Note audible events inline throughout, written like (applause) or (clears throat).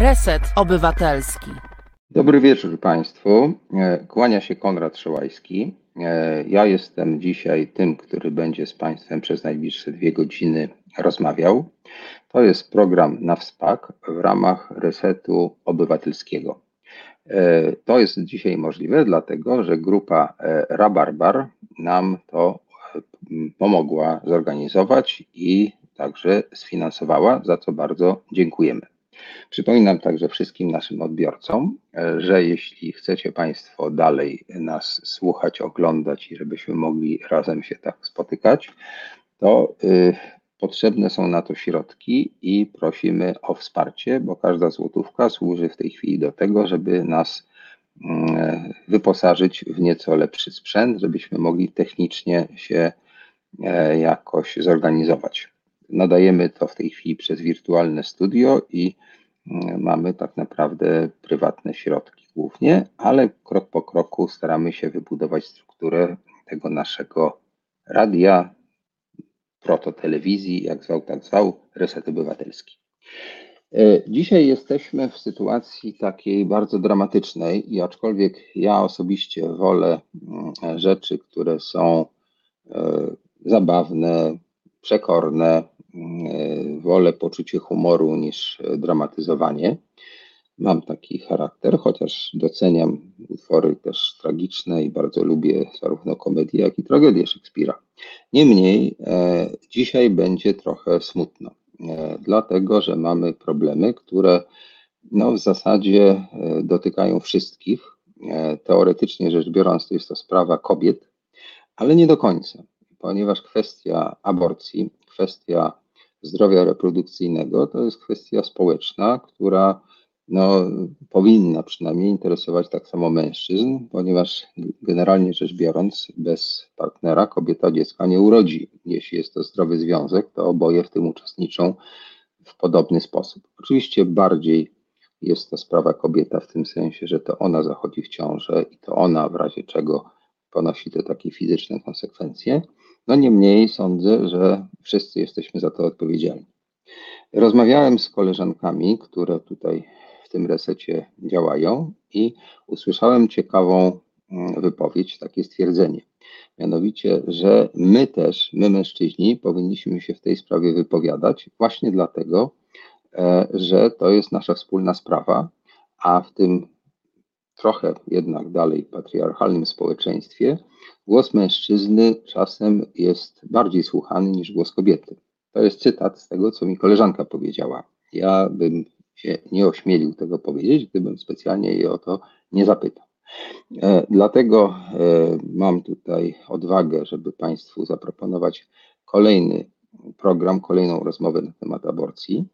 Reset Obywatelski. Dobry wieczór Państwu. E, kłania się Konrad Szołajski. E, ja jestem dzisiaj tym, który będzie z Państwem przez najbliższe dwie godziny rozmawiał. To jest program na WSPAK w ramach Resetu Obywatelskiego. E, to jest dzisiaj możliwe, dlatego że grupa Rabarbar nam to pomogła zorganizować i także sfinansowała, za co bardzo dziękujemy. Przypominam także wszystkim naszym odbiorcom, e, że jeśli chcecie Państwo dalej nas słuchać, oglądać i żebyśmy mogli razem się tak spotykać, to y, potrzebne są na to środki i prosimy o wsparcie, bo każda złotówka służy w tej chwili do tego, żeby nas mm, wyposażyć w nieco lepszy sprzęt, żebyśmy mogli technicznie się e, jakoś zorganizować. Nadajemy to w tej chwili przez wirtualne studio i mm, mamy tak naprawdę prywatne środki głównie, ale krok po kroku staramy się wybudować strukturę tego naszego radia, prototelewizji, jak zwał, tak zwał, Reset Obywatelski. E, dzisiaj jesteśmy w sytuacji takiej bardzo dramatycznej i aczkolwiek ja osobiście wolę mm, rzeczy, które są e, zabawne, przekorne, E, wolę poczucie humoru niż dramatyzowanie. Mam taki charakter, chociaż doceniam utwory też tragiczne i bardzo lubię zarówno komedię, jak i tragedię Szekspira. Niemniej e, dzisiaj będzie trochę smutno, e, dlatego że mamy problemy, które no, w zasadzie e, dotykają wszystkich. E, teoretycznie rzecz biorąc, to jest to sprawa kobiet, ale nie do końca, ponieważ kwestia aborcji, kwestia zdrowia reprodukcyjnego to jest kwestia społeczna, która no, powinna przynajmniej interesować tak samo mężczyzn, ponieważ generalnie rzecz biorąc, bez partnera kobieta dziecka nie urodzi. Jeśli jest to zdrowy związek, to oboje w tym uczestniczą w podobny sposób. Oczywiście bardziej jest to sprawa kobieta w tym sensie, że to ona zachodzi w ciążę i to ona w razie czego ponosi te takie fizyczne konsekwencje. No niemniej sądzę, że wszyscy jesteśmy za to odpowiedzialni. Rozmawiałem z koleżankami, które tutaj w tym resecie działają i usłyszałem ciekawą mm, wypowiedź, takie stwierdzenie. Mianowicie, że my też, my mężczyźni, powinniśmy się w tej sprawie wypowiadać, właśnie dlatego, e, że to jest nasza wspólna sprawa, a w tym trochę jednak dalej patriarchalnym społeczeństwie głos mężczyzny czasem jest bardziej słuchany niż głos kobiety. To jest cytat z tego, co mi koleżanka powiedziała. Ja bym się nie ośmielił tego powiedzieć, gdybym specjalnie jej o to nie zapytał. E, dlatego e, mam tutaj odwagę, żeby Państwu zaproponować kolejny program, kolejną rozmowę na temat aborcji.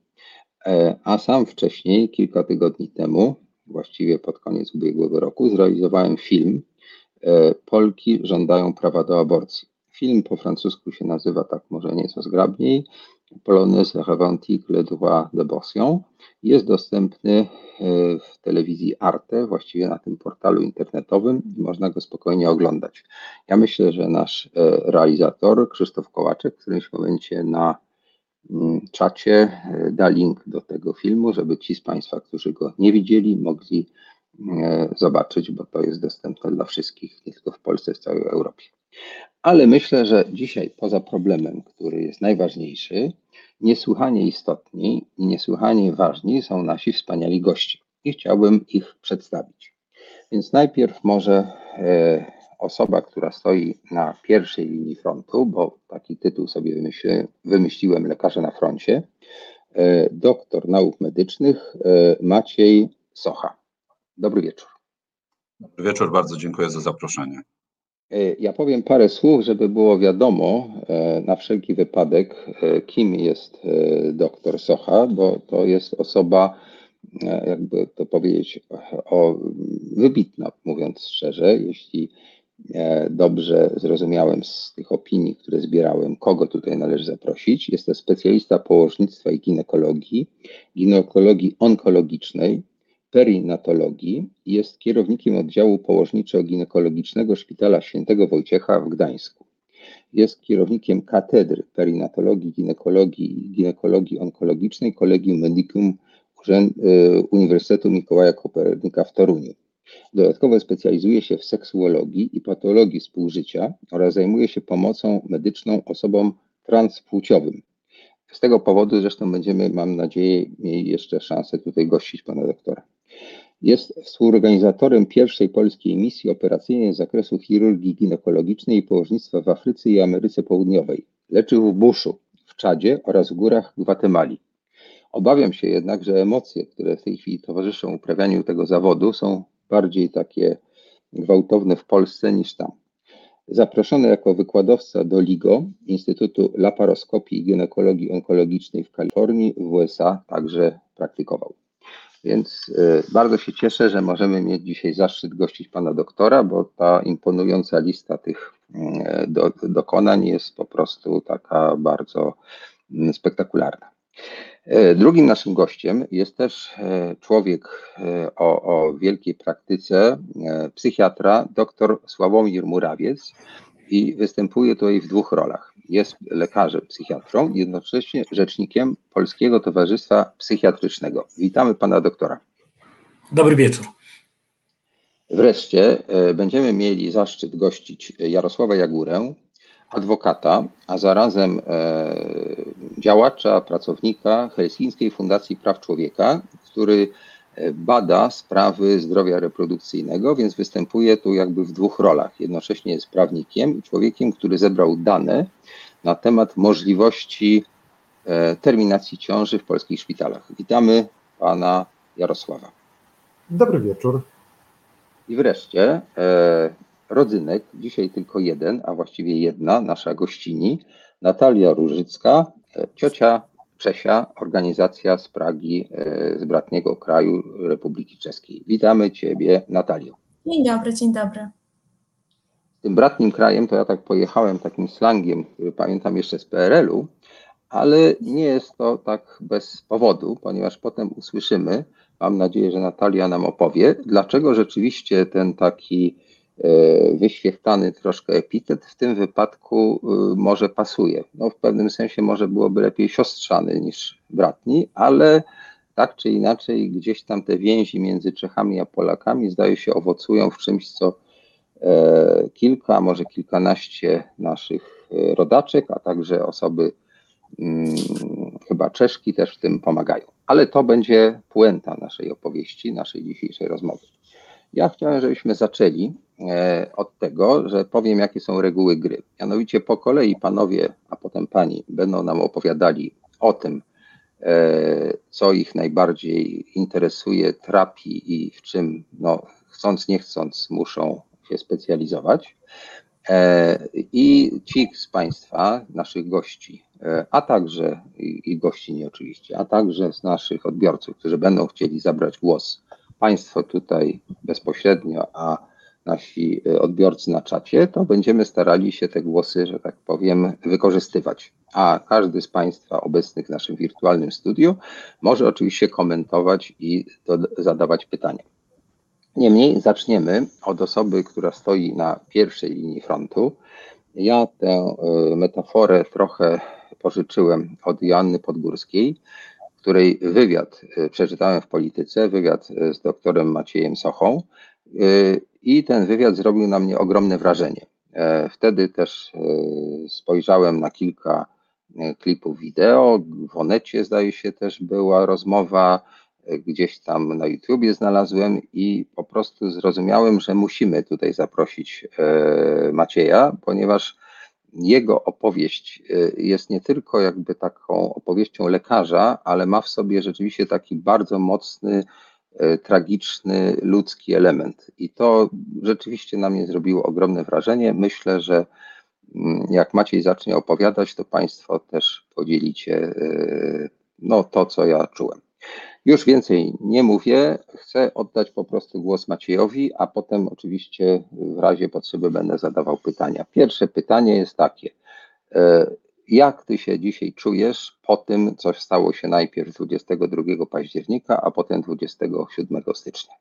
E, a sam wcześniej, kilka tygodni temu, właściwie pod koniec ubiegłego roku, zrealizowałem film e, Polki żądają prawa do aborcji. Film po francusku się nazywa tak może nieco zgrabniej Polonaise revendique le droit d'abortion. Jest dostępny e, w telewizji Arte, właściwie na tym portalu internetowym i można go spokojnie oglądać. Ja myślę, że nasz e, realizator Krzysztof Kołaczek w którymś momencie na czacie e, da link do tego filmu, żeby ci z Państwa, którzy go nie widzieli, mogli e, zobaczyć, bo to jest dostępne dla wszystkich, nie tylko w Polsce, w całej Europie. Ale myślę, że dzisiaj poza problemem, który jest najważniejszy, niesłychanie istotni i niesłychanie ważni są nasi wspaniali goście. I chciałbym ich przedstawić. Więc najpierw może e, osoba, która stoi na pierwszej linii frontu, bo taki tytuł sobie wymyśliłem, wymyśliłem lekarze na froncie, e, doktor nauk medycznych e, Maciej Socha. Dobry wieczór. Dobry wieczór, bardzo dziękuję za zaproszenie. E, ja powiem parę słów, żeby było wiadomo na wszelki wypadek, kim jest doktor Socha, bo to jest osoba, jakby to powiedzieć, o, wybitna, mówiąc szczerze. Jeśli dobrze zrozumiałem z tych opinii, które zbierałem, kogo tutaj należy zaprosić. Jest to specjalista położnictwa i ginekologii, ginekologii onkologicznej, perinatologii. Jest kierownikiem oddziału położniczo-ginekologicznego Szpitala Świętego Wojciecha w Gdańsku. Jest kierownikiem katedry perinatologii, ginekologii i ginekologii onkologicznej Collegium Medicum y, Uniwersytetu Mikołaja Kopernika w Toruniu. Dodatkowo specjalizuje się w seksuologii i patologii współżycia oraz zajmuje się pomocą medyczną osobom transpłciowym. Z tego powodu zresztą będziemy, mam nadzieję, mieli jeszcze szansę tutaj gościć pana doktora. Jest współorganizatorem pierwszej polskiej misji operacyjnej z zakresu chirurgii ginekologicznej i położnictwa w Afryce i Ameryce Południowej. Leczył w Buszu, w Czadzie oraz w górach Gwatemali. Obawiam się jednak, że emocje, które w tej chwili towarzyszą uprawianiu tego zawodu, są bardziej takie gwałtowne w Polsce niż tam. Zaproszony jako wykładowca do LIGO, Instytutu Laparoskopii i Ginekologii Onkologicznej w Kalifornii, w USA także praktykował. Więc y, bardzo się cieszę, że możemy mieć dzisiaj zaszczyt gościć pana doktora, bo ta imponująca lista tych y, do, dokonań jest po prostu taka bardzo y, spektakularna. Y, Drugim naszym gościem jest też y, człowiek y, o, o wielkiej praktyce, psychiatra dr Sławomir Murawiec i występuje tutaj w dwóch rolach. Jest lekarzem psychiatrą, jednocześnie rzecznikiem Polskiego Towarzystwa Psychiatrycznego. Witamy pana doktora. Dobry wieczór. Wreszcie e, będziemy mieli zaszczyt gościć Jarosława Jagórę, adwokata, a zarazem e, działacza, pracownika Helsińskiej Fundacji Praw Człowieka, który e, bada sprawy zdrowia reprodukcyjnego, więc występuje tu jakby w dwóch rolach. Jednocześnie jest prawnikiem i człowiekiem, który zebrał dane na temat możliwości e, terminacji ciąży w polskich szpitalach. Witamy pana Jarosława. Dobry wieczór. I wreszcie e, rodzynek, dzisiaj tylko jeden, a właściwie jedna, nasza gościni, Natalia Różycka, e, ciocia Czesia, organizacja z Pragi, e, z bratniego kraju Republiki Czeskiej. Witamy Ciebie, Natalio. Dzień dobry, dzień dobry. Tym bratnim krajem to ja tak pojechałem takim slangiem, który pamiętam jeszcze z PRL-u, ale nie jest to tak bez powodu, ponieważ potem usłyszymy, mam nadzieję, że Natalia nam opowie, dlaczego rzeczywiście ten taki wyświechtany troszkę epitet w tym wypadku e, może pasuje. No, w pewnym sensie może byłoby lepiej siostrzany niż bratni, ale tak czy inaczej gdzieś tam te więzi między Czechami a Polakami zdaje się owocują w czymś, co e, kilka, może kilkanaście naszych e, rodaczek, a także osoby mm, chyba Czeszki też w tym pomagają. Ale to będzie puenta naszej opowieści, naszej dzisiejszej rozmowy. Ja chciałem, żebyśmy zaczęli e, od tego, że powiem, jakie są reguły gry. Mianowicie po kolei panowie, a potem pani będą nam opowiadali o tym, e, co ich najbardziej interesuje, trapi i w czym, no, chcąc, nie chcąc, muszą się specjalizować. E, I ci z Państwa, naszych gości, e, a także i, i gościni oczywiście, a także z naszych odbiorców, którzy będą chcieli zabrać głos, Państwo tutaj bezpośrednio, a nasi e, odbiorcy na czacie, to będziemy starali się te głosy, że tak powiem, wykorzystywać. A każdy z Państwa obecnych w naszym wirtualnym studiu może oczywiście komentować i zadawać pytania. Niemniej zaczniemy od osoby, która stoi na pierwszej linii frontu. Ja tę y, metaforę trochę pożyczyłem od Joanny Podgórskiej, której wywiad y, przeczytałem w polityce, wywiad y, z doktorem Maciejem Sochą i ten wywiad zrobił na mnie ogromne wrażenie. E, Wtedy też spojrzałem na kilka klipów wideo, w Onecie zdaje się też była rozmowa, gdzieś tam na YouTubie znalazłem i po prostu zrozumiałem, że musimy tutaj zaprosić e, Macieja, ponieważ jego opowieść e, jest nie tylko jakby taką opowieścią lekarza, ale ma w sobie rzeczywiście taki bardzo mocny, e, tragiczny, ludzki element. I to rzeczywiście na mnie zrobiło ogromne wrażenie. Myślę, że mm, jak Maciej zacznie opowiadać, to Państwo też podzielicie no, to, co ja czułem. Już więcej nie mówię, chcę oddać po prostu głos Maciejowi, a potem oczywiście w razie potrzeby będę zadawał pytania. Pierwsze pytanie jest takie. E, Jak ty się dzisiaj czujesz po tym, co stało się najpierw 22 października, a potem 27 stycznia?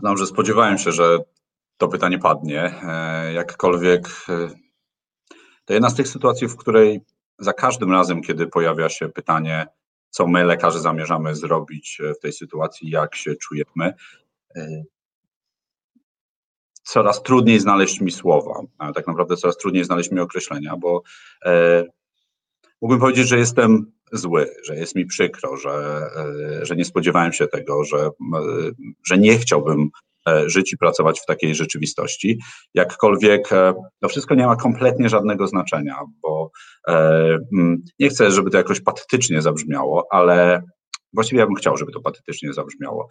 Znam, że spodziewałem się, że to pytanie padnie. E, Jakkolwiek e, to jedna z tych sytuacji, w której za każdym razem, kiedy pojawia się pytanie, co my lekarze zamierzamy zrobić w tej sytuacji, jak się czujemy, coraz trudniej znaleźć mi słowa. Tak naprawdę coraz trudniej znaleźć mi określenia, bo e, mógłbym powiedzieć, że jestem zły, że jest mi przykro, że, e, że nie spodziewałem się tego, że, e, że nie chciałbym e, żyć i pracować w takiej rzeczywistości. Jakkolwiek to wszystko nie ma kompletnie żadnego znaczenia, bo mm, nie chcę, żeby to jakoś patetycznie zabrzmiało, ale właściwie ja bym chciał, żeby to patetycznie zabrzmiało.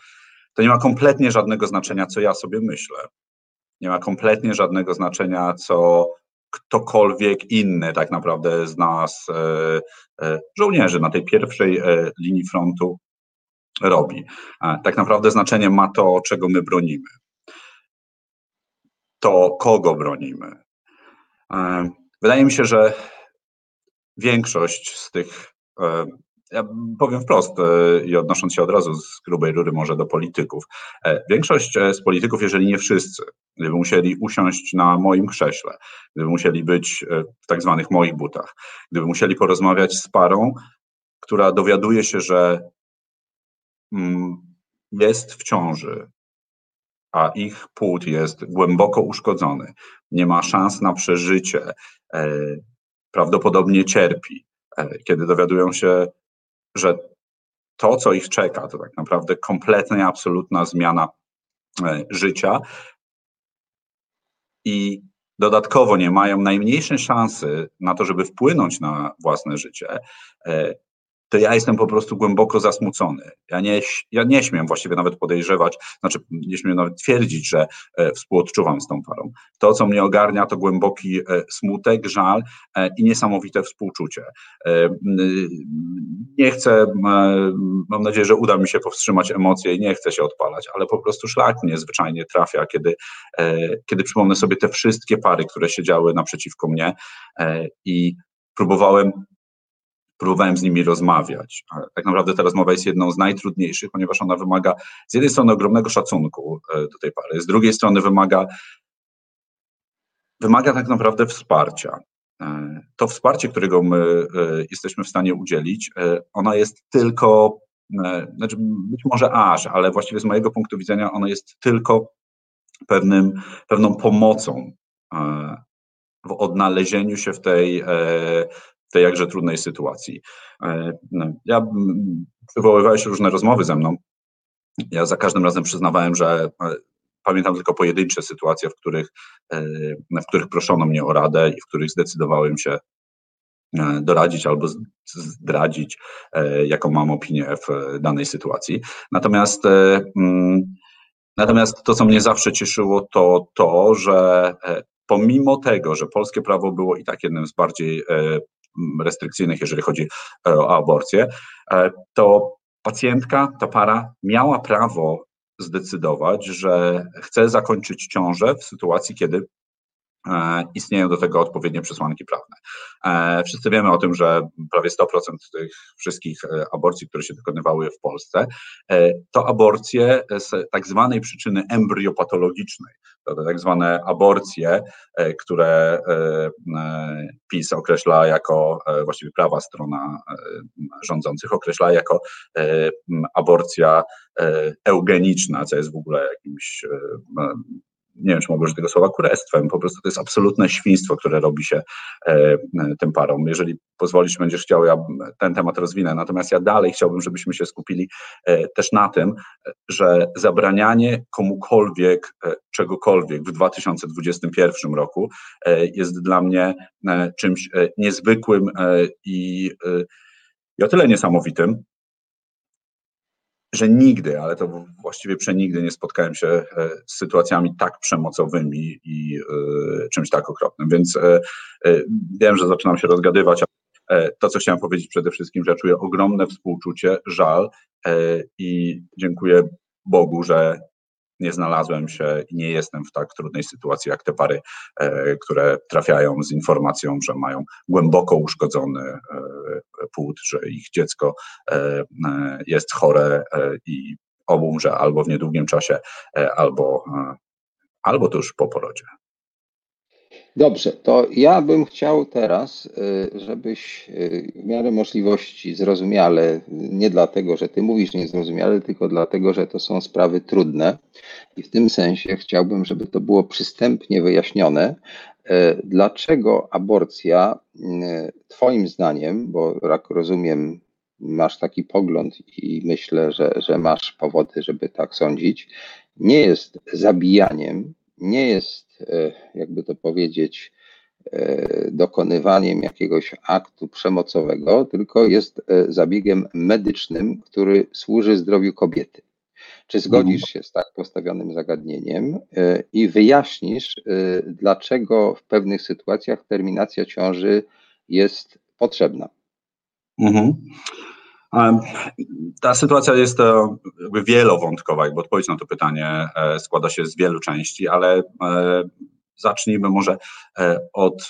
To nie ma kompletnie żadnego znaczenia, co ja sobie myślę. Nie ma kompletnie żadnego znaczenia, co ktokolwiek inny tak naprawdę z nas, e, e, żołnierzy na tej pierwszej e, linii frontu robi. Tak naprawdę znaczenie ma to, czego my bronimy. To kogo bronimy. Wydaje mi się, że większość z tych ja powiem wprost e, i odnosząc się od razu z grubej rury może do polityków. E, większość e, z polityków, jeżeli nie wszyscy, gdyby musieli usiąść na moim krześle, gdyby musieli być w tak zwanych moich butach, gdyby musieli porozmawiać z parą, która dowiaduje się, że mm, jest w ciąży, a ich płód jest głęboko uszkodzony, nie ma szans na przeżycie, prawdopodobnie cierpi, kiedy dowiadują się, że to, co ich czeka, to tak naprawdę kompletnie absolutna zmiana e, życia. I dodatkowo nie mają najmniejszej szansy na to, żeby wpłynąć na własne życie, e, to ja jestem po prostu głęboko zasmucony. Ja nie, ja nie śmiem właściwie nawet podejrzewać, znaczy nie śmiem nawet twierdzić, że e, współodczuwam z tą parą. To, co mnie ogarnia, to głęboki e, smutek, żal e, i niesamowite współczucie. Nie chcę, mam nadzieję, że uda mi się powstrzymać emocje i nie chcę się odpalać, ale po prostu szlak mnie zwyczajnie trafia, kiedy, kiedy przypomnę sobie te wszystkie pary, które siedziały naprzeciwko mnie i próbowałem próbowałem z nimi rozmawiać. Tak naprawdę ta rozmowa jest jedną z najtrudniejszych, ponieważ ona wymaga z jednej strony ogromnego szacunku e, do tej pary, z drugiej strony wymaga, wymaga tak naprawdę wsparcia. E, to wsparcie, którego my e, jesteśmy w stanie udzielić, ona jest tylko, znaczy być może aż, ale właściwie z mojego punktu widzenia ono jest tylko pewnym, pewną pomocą w odnalezieniu się w tej, tej jakże trudnej sytuacji. E, no, ja wywoływałeś różne rozmowy ze mną. Ja za każdym razem przyznawałem, że e, pamiętam tylko pojedyncze sytuacje, w których, e, w których proszono mnie o radę i w których zdecydowałem się doradzić albo zdradzić, jaką mam opinię w danej sytuacji. Natomiast, natomiast to, co mnie zawsze cieszyło, to to, że pomimo tego, że polskie prawo było i tak jednym z bardziej restrykcyjnych, jeżeli chodzi e, o aborcję, e, to pacjentka, ta para miała prawo zdecydować, że chce zakończyć ciążę w sytuacji, kiedy E, istnieją do tego odpowiednie przesłanki prawne. Wszyscy wiemy o tym, że prawie 100% tych wszystkich aborcji, które się dokonywały w Polsce, to aborcje z tak zwanej przyczyny embryopatologicznej. Tak zwane aborcje, które PiS określa jako, właściwie prawa strona rządzących określa jako aborcja eugeniczna, co jest w ogóle jakimś nie wiem, czy mogę użyć tego słowa, kurestwem. Po prostu to jest absolutne świństwo, które robi się e, tym parom. Jeżeli pozwolisz, będziesz chciał, ja ten temat rozwinę. Natomiast ja dalej chciałbym, żebyśmy się skupili e, też na tym, że zabranianie komukolwiek e, czegokolwiek w 2021 roku jest dla mnie czymś niezwykłym i, i o tyle niesamowitym, że nigdy, ale to właściwie przenigdy nie spotkałem się e, z sytuacjami tak przemocowymi i e, czymś tak okropnym. Więc e, wiem, że zaczynam się rozgadywać, ale to, co chciałem powiedzieć przede wszystkim, że czuję ogromne współczucie, żal i dziękuję Bogu, że nie znalazłem się i nie jestem w tak trudnej sytuacji jak te pary, e, które trafiają z informacją, że mają głęboko uszkodzony e, płód, że ich dziecko e, jest chore i obumrze albo w niedługim czasie, albo, albo tuż po porodzie. Dobrze, to ja bym chciał teraz, y, żebyś y, w miarę możliwości zrozumiale, nie dlatego, że ty mówisz niezrozumiale, tylko dlatego, że to są sprawy trudne. I w tym sensie chciałbym, żeby to było przystępnie wyjaśnione, y, dlaczego aborcja twoim zdaniem, bo jak rozumiem, masz taki pogląd i myślę, że, że masz powody, żeby tak sądzić, nie jest zabijaniem, nie jest, e, jakby to powiedzieć, e, dokonywaniem jakiegoś aktu przemocowego, tylko jest e, zabiegiem medycznym, który służy zdrowiu kobiety. Czy zgodzisz się z tak postawionym zagadnieniem i wyjaśnisz, dlaczego w pewnych sytuacjach terminacja ciąży jest potrzebna? Mhm. Ta sytuacja jest e, jakby wielowątkowa, jakby odpowiedź na to pytanie e, składa się z wielu części, ale e, zacznijmy może od,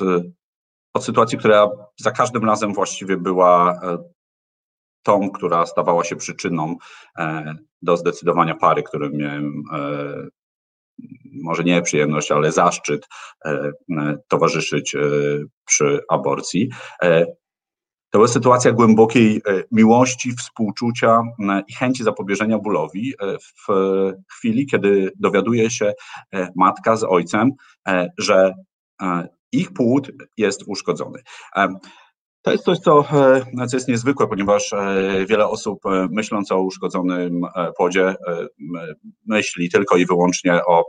od sytuacji, która za każdym razem właściwie była tą, która stawała się przyczyną do zdecydowania pary, którym miałem może nie przyjemność, ale zaszczyt towarzyszyć przy aborcji. To była sytuacja głębokiej e, miłości, współczucia e, i chęci zapobieżenia bólowi e, w chwili, kiedy dowiaduje się matka z ojcem, że ich płód jest uszkodzony. To jest coś, co, co jest niezwykłe, ponieważ wiele osób myśląc o uszkodzonym płodzie myśli tylko i wyłącznie o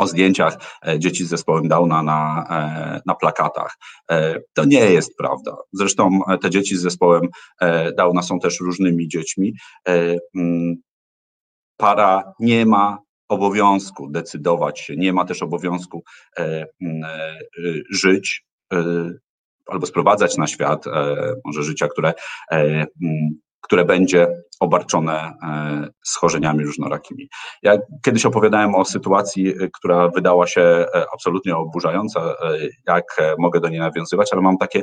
o zdjęciach e, dzieci z zespołem Downa na, e, na plakatach. E, to nie jest prawda. Zresztą te dzieci z zespołem Downa są też różnymi dziećmi. Mm, para nie ma obowiązku decydować się, nie ma też obowiązku mm, żyć albo sprowadzać na świat może życia, które mm, które będzie obarczone e, schorzeniami różnorakimi. Ja kiedyś opowiadałem o sytuacji, e, która wydała się e, absolutnie oburzająca, jak mogę do niej nawiązywać, ale mam takie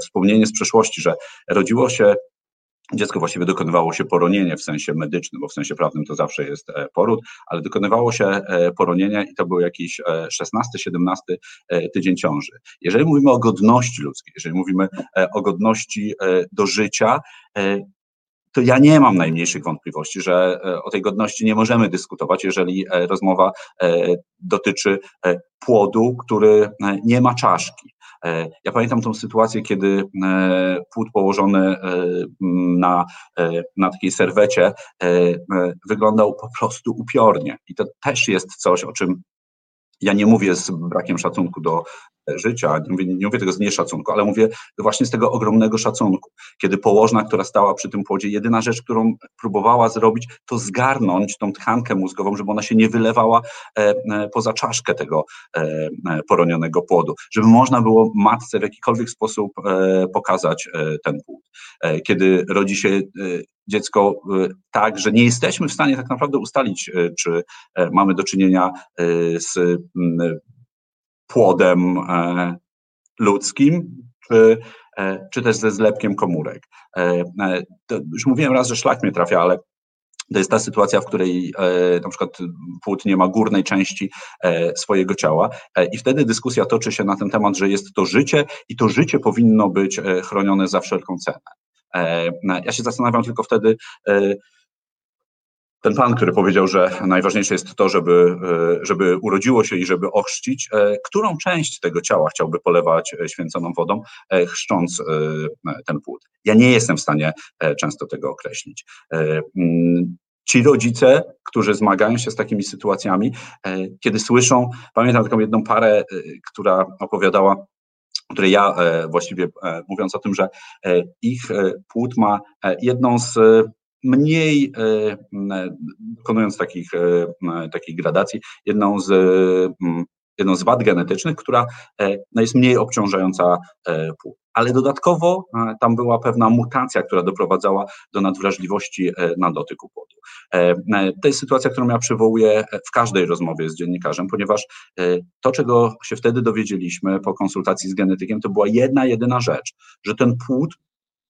wspomnienie z przeszłości, że rodziło się dziecko właściwie dokonywało się poronienie w sensie medycznym, bo w sensie prawnym to zawsze jest poród, ale dokonywało się poronienia i to był jakiś 16-17 tydzień ciąży. Jeżeli mówimy o godności ludzkiej, jeżeli mówimy o godności do życia, to ja nie mam najmniejszych wątpliwości, że e, o tej godności nie możemy dyskutować, jeżeli e, rozmowa e, dotyczy płodu, który nie ma czaszki. Ja pamiętam tą sytuację, kiedy płód położony na, na takiej serwecie wyglądał po prostu upiornie. I to też jest coś, o czym ja nie mówię z brakiem szacunku do życia, nie mówię, nie mówię tego z nieszacunku, ale mówię właśnie z tego ogromnego szacunku. Kiedy położna, która stała przy tym płodzie, jedyna rzecz, którą próbowała zrobić, to zgarnąć tą tkankę mózgową, żeby ona się nie wylewała e, e, poza czaszkę tego e, poronionego płodu, żeby można było matce w jakikolwiek sposób pokazać ten płód. Kiedy rodzi się dziecko tak, że nie jesteśmy w stanie tak naprawdę ustalić, czy mamy do czynienia z płodem e, ludzkim, czy, e, czy też ze zlepkiem komórek. E, już mówiłem raz, że szlak mnie trafia, ale to jest ta sytuacja, w której na przykład płód nie ma górnej części swojego ciała i wtedy dyskusja toczy się na ten temat, że jest to życie i to życie powinno być chronione za wszelką cenę. Ja się zastanawiam tylko wtedy, ten pan, który powiedział, że najważniejsze jest to, żeby, e, żeby urodziło się i żeby ochrzcić, e, którą część tego ciała chciałby polewać e, święconą wodą, chrzcząc ten płód. Ja nie jestem w stanie często tego określić. Mm, ci rodzice, którzy zmagają się z takimi sytuacjami, kiedy słyszą, pamiętam taką jedną parę, która opowiadała, której ja właściwie mówiąc o tym, że ich płód ma jedną z mniej, e, dokonując takich, e, takich gradacji, jedną z, jedną z wad genetycznych, która e, no jest mniej obciążająca płód. Ale dodatkowo tam była pewna mutacja, która doprowadzała do nadwrażliwości na dotyku płodu. To jest sytuacja, którą ja przywołuję w każdej rozmowie z dziennikarzem, ponieważ to, czego się wtedy dowiedzieliśmy po konsultacji z genetykiem, to była jedna, jedyna rzecz, że ten płód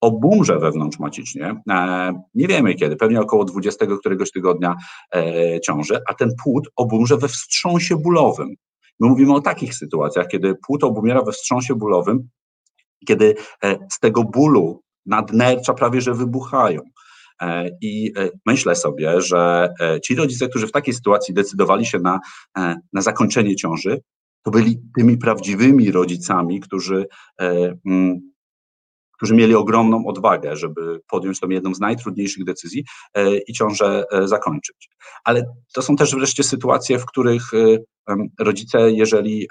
obumrze wewnątrzmacicznie. E, nie wiemy kiedy, pewnie około 20 któregoś tygodnia e, ciąży, a ten płód obumrze we wstrząsie bólowym. My mówimy o takich sytuacjach, kiedy płód obumiera we wstrząsie bólowym, kiedy z tego bólu nadnercza prawie że wybuchają. I myślę sobie, że ci rodzice, którzy w takiej sytuacji decydowali się na, na zakończenie ciąży, to byli tymi prawdziwymi rodzicami, którzy, mm, którzy mieli ogromną odwagę, żeby podjąć tą jedną z najtrudniejszych decyzji e, i ciążę e, zakończyć. Ale to są też wreszcie sytuacje, w których e, rodzice, jeżeli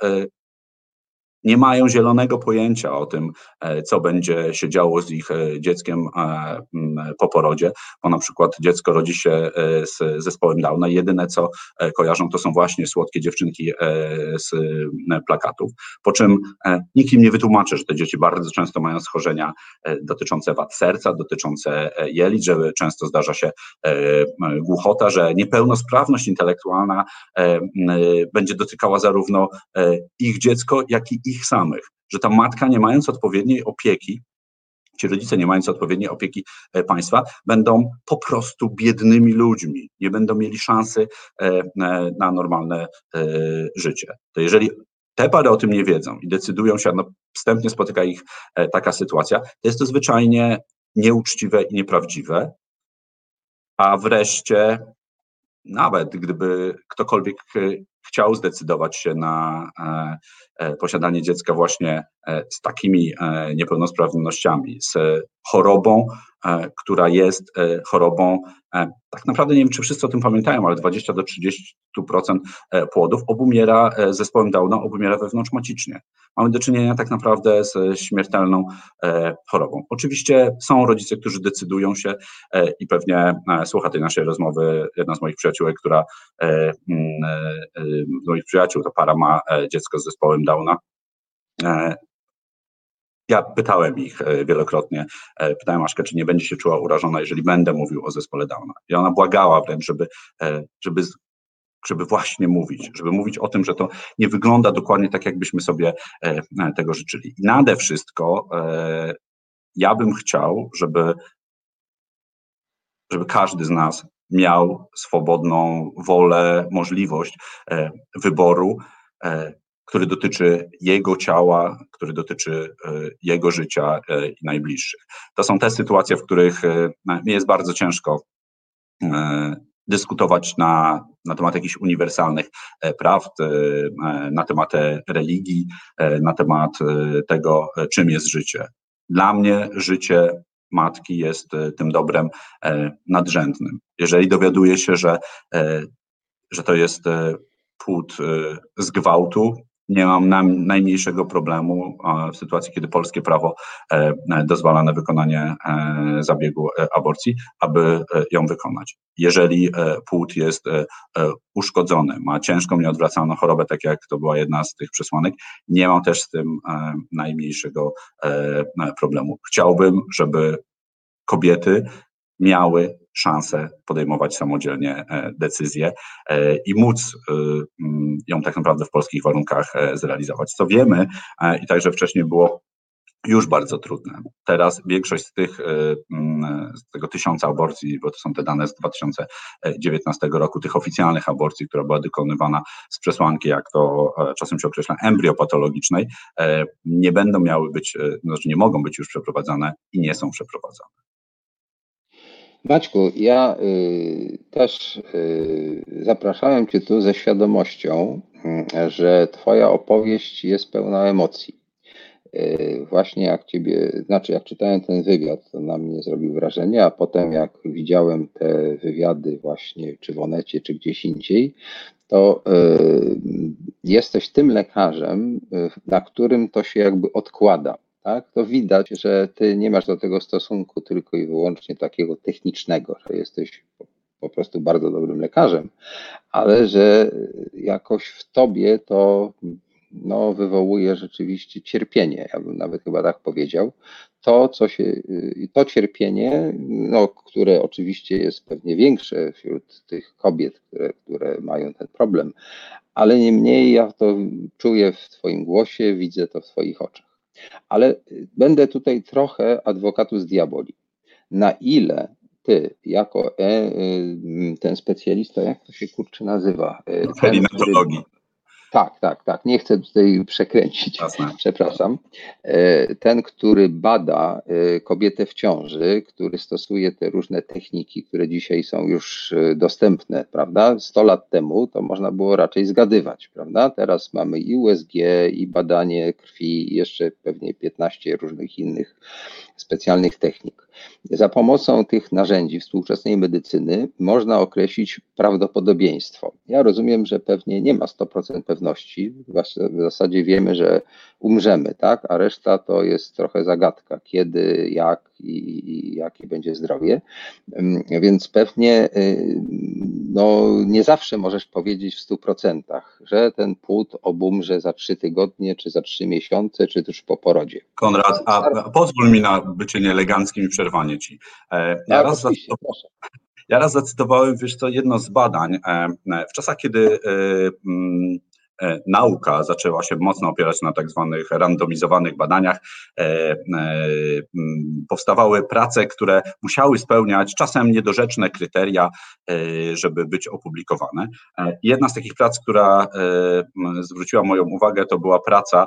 nie mają zielonego pojęcia o tym, e, co będzie się działo z ich e, dzieckiem e, po porodzie, bo na przykład dziecko rodzi się z zespołem Downa. Jedyne co kojarzą to są właśnie słodkie dziewczynki z plakatów, po czym nikt im nie wytłumaczy, że te dzieci bardzo często mają schorzenia dotyczące wad serca, dotyczące jelit, że często zdarza się głuchota, że niepełnosprawność intelektualna będzie dotykała zarówno ich dziecko, jak i ich ich samych, że ta matka, nie mając odpowiedniej opieki, ci rodzice, nie mając odpowiedniej opieki e, państwa, będą po prostu biednymi ludźmi, nie będą mieli szansy e, e, na normalne życie. To jeżeli te pary o tym nie wiedzą i decydują się, no wstępnie spotyka ich taka sytuacja, to jest to zwyczajnie nieuczciwe i nieprawdziwe. A wreszcie, nawet gdyby ktokolwiek chciał zdecydować się na e, e, posiadanie dziecka właśnie e, z takimi niepełnosprawnościami, z chorobą, która jest chorobą, tak naprawdę nie wiem, czy wszyscy o tym pamiętają, ale 20 do 30% płodów obumiera zespołem Downa, obumiera wewnątrzmacicznie. Mamy do czynienia tak naprawdę z śmiertelną chorobą. Oczywiście są rodzice, którzy decydują się i pewnie słucha tej naszej rozmowy jedna z moich przyjaciółek, która z moich przyjaciół, to para ma e, dziecko z zespołem Downa. E, ja pytałem ich e, wielokrotnie, pytałem Aszkę, czy nie będzie się czuła urażona, jeżeli będę mówił o zespole Downa. I ona błagała wręcz, żeby, żeby, żeby właśnie mówić, żeby mówić o tym, że to nie wygląda dokładnie tak, jakbyśmy sobie tego życzyli. I nade wszystko ja bym chciał, żeby, żeby każdy z nas miał swobodną wolę, możliwość e, wyboru, e, który dotyczy jego ciała, który dotyczy e, jego życia i najbliższych. To są te sytuacje, w których mi jest bardzo ciężko dyskutować na, na temat jakichś uniwersalnych prawd, na temat religii, na temat tego, czym jest życie. Dla mnie życie matki jest e, tym dobrem e, nadrzędnym. Jeżeli dowiaduje się, że, e, że to jest płód z gwałtu, nie mam najmniejszego problemu w sytuacji, kiedy polskie prawo dozwala na wykonanie zabiegu aborcji, aby ją wykonać. Jeżeli płód jest uszkodzony, ma ciężką, nieodwracalną chorobę, tak jak to była jedna z tych przesłanek, nie mam też z tym najmniejszego problemu. Chciałbym, żeby kobiety miały szansę podejmować samodzielnie e, decyzje e, i móc e, mm, ją tak naprawdę w polskich warunkach zrealizować. Co wiemy i także wcześniej było już bardzo trudne. Teraz większość z tych, mm, z tego tysiąca aborcji, bo to są te dane z 2019 roku, tych oficjalnych aborcji, która była dokonywana z przesłanki, jak to czasem się określa, embryopatologicznej, nie będą miały być, znaczy nie mogą być już przeprowadzane i nie są przeprowadzane. Maćku, ja y, też y, zapraszałem Cię tu ze świadomością, y, że Twoja opowieść jest pełna emocji. Y, właśnie jak Ciebie, znaczy jak czytałem ten wywiad, to na mnie zrobił wrażenie, a potem jak widziałem te wywiady właśnie czy w Onecie, czy gdzieś indziej, to y, jesteś tym lekarzem, y, na którym to się jakby odkłada tak, to widać, że ty nie masz do tego stosunku tylko i wyłącznie takiego technicznego, że jesteś po, prostu bardzo dobrym lekarzem, ale że jakoś w tobie to no, wywołuje rzeczywiście cierpienie, ja bym nawet chyba tak powiedział. To, co się, to cierpienie, no, które oczywiście jest pewnie większe wśród tych kobiet, które, które mają ten problem, ale niemniej ja to czuję w Twoim głosie, widzę to w Twoich oczach. Ale będę tutaj trochę adwokatus diaboli. Na ile ty, jako e, y, ten specjalista, jak to się kurczę nazywa? Felinatologii. Tak, tak, tak. Nie chcę tutaj przekręcić. Jasne. Przepraszam. E, ten, który bada e, kobietę w ciąży, który stosuje te różne techniki, które dzisiaj są już e, dostępne, prawda? 100 lat temu to można było raczej zgadywać, prawda? Teraz mamy i USG, i badanie krwi, i jeszcze pewnie 15 różnych innych specjalnych technik. Za pomocą tych narzędzi współczesnej medycyny można określić prawdopodobieństwo. Ja rozumiem, że pewnie nie ma 100% pewności. W zasadzie wiemy, że umrzemy, tak? A reszta to jest trochę zagadka, kiedy, jak i, jakie będzie zdrowie. Więc pewnie y, no, nie zawsze możesz powiedzieć w 100%, że ten płód obumrze za trzy tygodnie, czy za trzy miesiące, czy też po porodzie. Konrad, a pozwól mi na bycie nieeleganckim i przerwanie ci. E, ja, tak, raz, ja raz zacytowałem, wiesz co, jedno z badań e, w czasach, kiedy e, E, nauka zaczęła się mocno opierać na tak zwanych randomizowanych badaniach. E, powstawały prace, które musiały spełniać czasem niedorzeczne kryteria, żeby być opublikowane. Jedna z takich prac, która zwróciła moją uwagę, to była praca,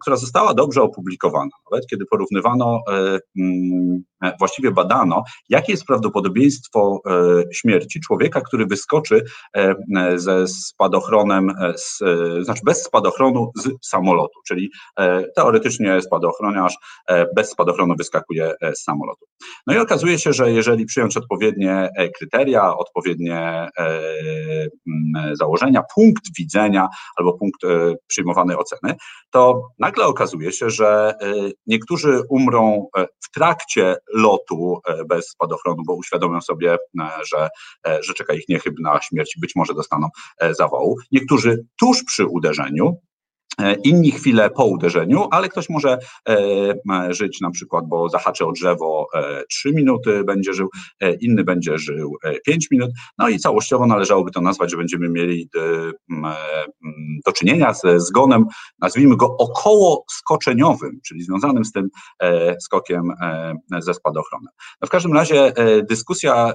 która została dobrze opublikowana. Nawet kiedy porównywano, właściwie badano, jakie jest prawdopodobieństwo śmierci człowieka, który wyskoczy ze spadochronem z, e, znaczy bez spadochronu z samolotu, czyli e, teoretycznie spadochroniarz e, bez spadochronu wyskakuje z samolotu. No i okazuje się, że jeżeli przyjąć odpowiednie kryteria, odpowiednie założenia, punkt widzenia albo punkt przyjmowanej oceny, to nagle okazuje się, że niektórzy umrą w trakcie lotu bez spadochronu, bo uświadomią sobie, że, że czeka ich niechybna śmierć, być może dostaną zawołu. Niektórzy tuż przy uderzeniu, E, inni chwilę po uderzeniu, ale ktoś może e, żyć na przykład, bo zahaczy o drzewo 3 e, minuty, będzie żył, inny będzie żył 5 minut. No i całościowo należałoby to nazwać, że będziemy mieli do czynienia ze zgonem, nazwijmy go około skoczeniowym, czyli związanym z tym skokiem ze spadochronem. No w każdym razie dyskusja,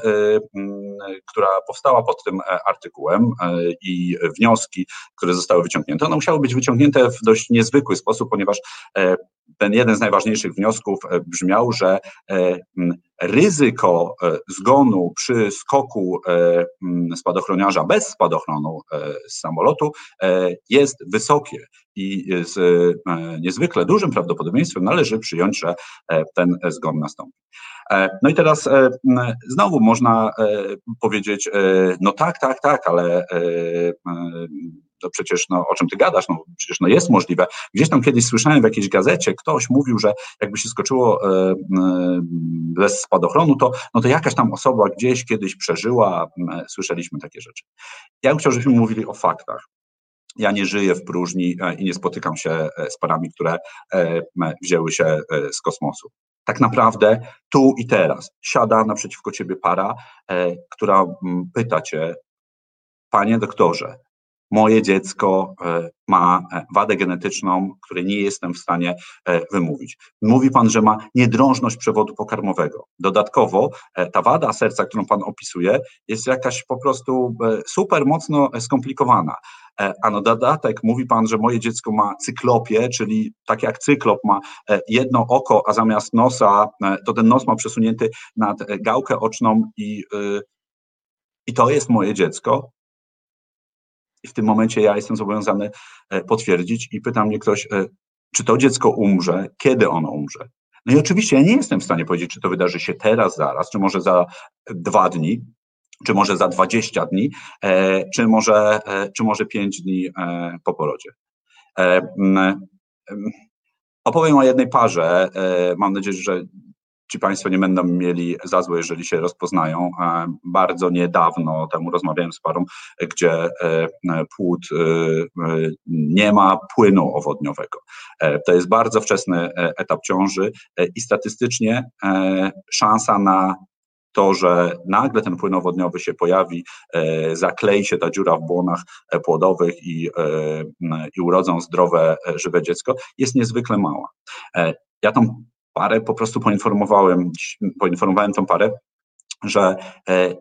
która powstała pod tym artykułem i wnioski, które zostały wyciągnięte, one musiały być wyciągnięte w dość niezwykły sposób, ponieważ e, ten jeden z najważniejszych wniosków e, brzmiał, że e, ryzyko zgonu przy skoku spadochroniarza bez spadochronu z samolotu jest wysokie i z niezwykle dużym prawdopodobieństwem należy przyjąć, że ten zgon nastąpi. No i teraz znowu można powiedzieć, no tak, tak, tak, ale to przecież no, o czym ty gadasz, no przecież no, jest możliwe. Gdzieś tam kiedyś słyszałem w jakiejś gazecie, ktoś mówił, że jakby się skoczyło e, e, bez spadochronu, to, no to jakaś tam osoba gdzieś kiedyś przeżyła, e, słyszeliśmy takie rzeczy. Ja bym chciał, żebyśmy mówili o faktach. Ja nie żyję w próżni i nie spotykam się z parami, które wzięły się z kosmosu. Tak naprawdę tu i teraz siada naprzeciwko ciebie para, która pyta cię, panie doktorze, moje dziecko e, ma e, wadę genetyczną, której nie jestem w stanie e, wymówić. Mówi pan, że ma niedrążność przewodu pokarmowego. Dodatkowo ta wada serca, którą pan opisuje, jest jakaś po prostu super mocno skomplikowana. A na dodatek mówi pan, że moje dziecko ma cyklopię, czyli tak jak cyklop ma jedno oko, a zamiast nosa, to ten nos ma przesunięty nad gałkę oczną i, i to jest moje dziecko. I w tym momencie ja jestem zobowiązany e, potwierdzić i pyta mnie ktoś, e, czy to dziecko umrze, kiedy ono umrze. No i oczywiście ja nie jestem w stanie powiedzieć, czy to wydarzy się teraz, zaraz, czy może za dwa dni, czy może za 20 dni, e, czy może, czy może 5 dni po porodzie. Opowiem o jednej parze. Mam nadzieję, że ci Państwo nie będą mieli za złe, jeżeli się rozpoznają. Bardzo niedawno temu rozmawiałem z parą, gdzie e, płód e, nie ma płynu owodniowego. E, to jest bardzo wczesny etap ciąży i statystycznie szansa na to, że nagle ten płyn owodniowy się pojawi, zaklei się ta dziura w błonach płodowych i, i urodzą zdrowe, żywe dziecko, jest niezwykle mała. Ja tą parę po prostu poinformowałem, poinformowałem tą parę, że e,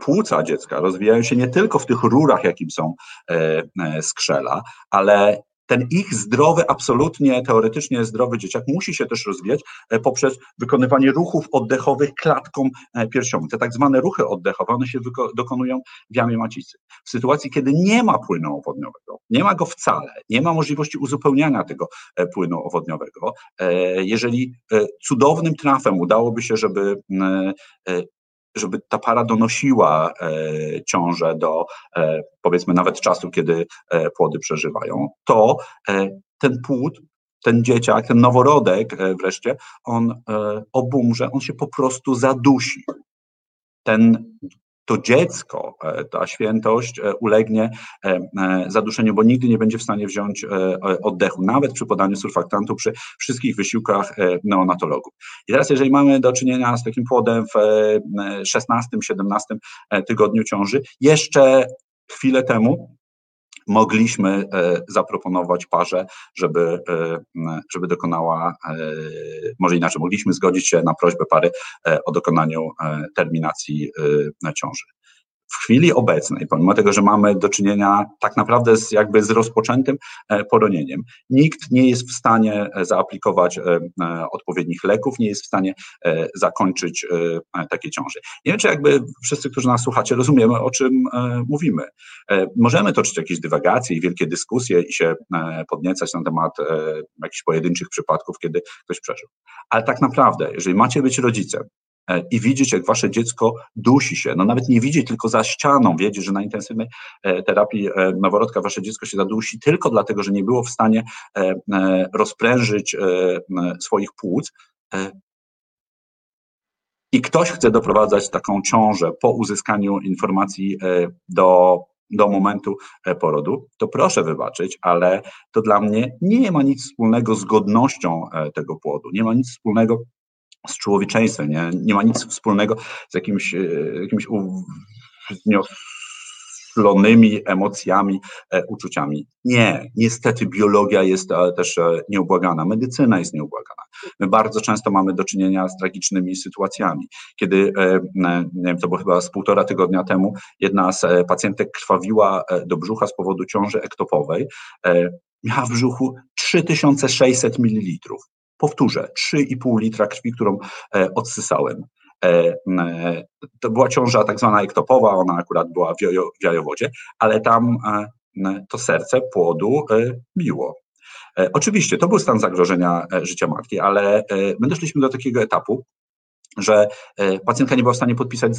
płuca dziecka rozwijają się nie tylko w tych rurach, jakim są skrzela, ale ten ich zdrowy, absolutnie teoretycznie zdrowy dzieciak musi się też rozwijać e, poprzez wykonywanie ruchów oddechowych klatką e, piersiową. Te tak zwane ruchy oddechowe, one się dokonują w jamie macicy. W sytuacji, kiedy nie ma płynu owodniowego, nie ma go wcale, nie ma możliwości uzupełniania tego e, płynu owodniowego, jeżeli cudownym trafem udałoby się, żeby żeby ta para donosiła e, ciążę do e, powiedzmy nawet czasu, kiedy e, płody przeżywają, to ten płód, ten dzieciak, ten noworodek wreszcie, on obumrze, on się po prostu zadusi. Ten to dziecko, e, ta świętość e, ulegnie e, zaduszeniu, bo nigdy nie będzie w stanie wziąć oddechu, nawet przy podaniu surfaktantu, przy wszystkich wysiłkach neonatologów. I teraz, jeżeli mamy do czynienia z takim płodem w 16-17 tygodniu ciąży, jeszcze chwilę temu mogliśmy zaproponować parze, żeby, żeby dokonała, może inaczej, mogliśmy zgodzić się na prośbę pary o dokonaniu terminacji ciąży w chwili obecnej, pomimo tego, że mamy do czynienia tak naprawdę z jakby z rozpoczętym e, poronieniem, nikt nie jest w stanie e, zaaplikować e, odpowiednich leków, nie jest w stanie zakończyć takiej ciąży. Nie wiem, czy jakby wszyscy, którzy nas słuchacie, rozumiemy, o czym mówimy. Możemy toczyć jakieś dywagacje i wielkie dyskusje i się podniecać na temat jakichś pojedynczych przypadków, kiedy ktoś przeżył. Ale tak naprawdę, jeżeli macie być rodzicem, i widzieć, jak wasze dziecko dusi się, no nawet nie widzieć, tylko za ścianą, wiedzieć, że na intensywnej e, terapii e, noworodka wasze dziecko się zadusi tylko dlatego, że nie było w stanie rozprężyć swoich płuc, i ktoś chce doprowadzać taką ciążę po uzyskaniu informacji do, do momentu porodu, to proszę wybaczyć, ale to dla mnie nie ma nic wspólnego z godnością tego płodu, nie ma nic wspólnego z człowieczeństwem, nie, nie ma nic wspólnego z jakimś, e, wzniosłonymi emocjami, e, uczuciami. Nie, niestety biologia jest e, też nieubłagana, medycyna jest nieubłagana. My bardzo często mamy do czynienia z tragicznymi sytuacjami, kiedy, nie wiem, to było chyba z półtora tygodnia temu, jedna z pacjentek krwawiła do brzucha z powodu ciąży ektopowej, miała w brzuchu 3600 ml. Powtórzę, 3,5 litra krwi, którą e, odsysałem. E, to była ciąża tak zwana ektopowa, ona akurat była w jajowodzie, ale tam e, to serce płodu biło. Oczywiście to był stan zagrożenia życia matki, ale my doszliśmy do takiego etapu, że e, pacjentka nie była w stanie podpisać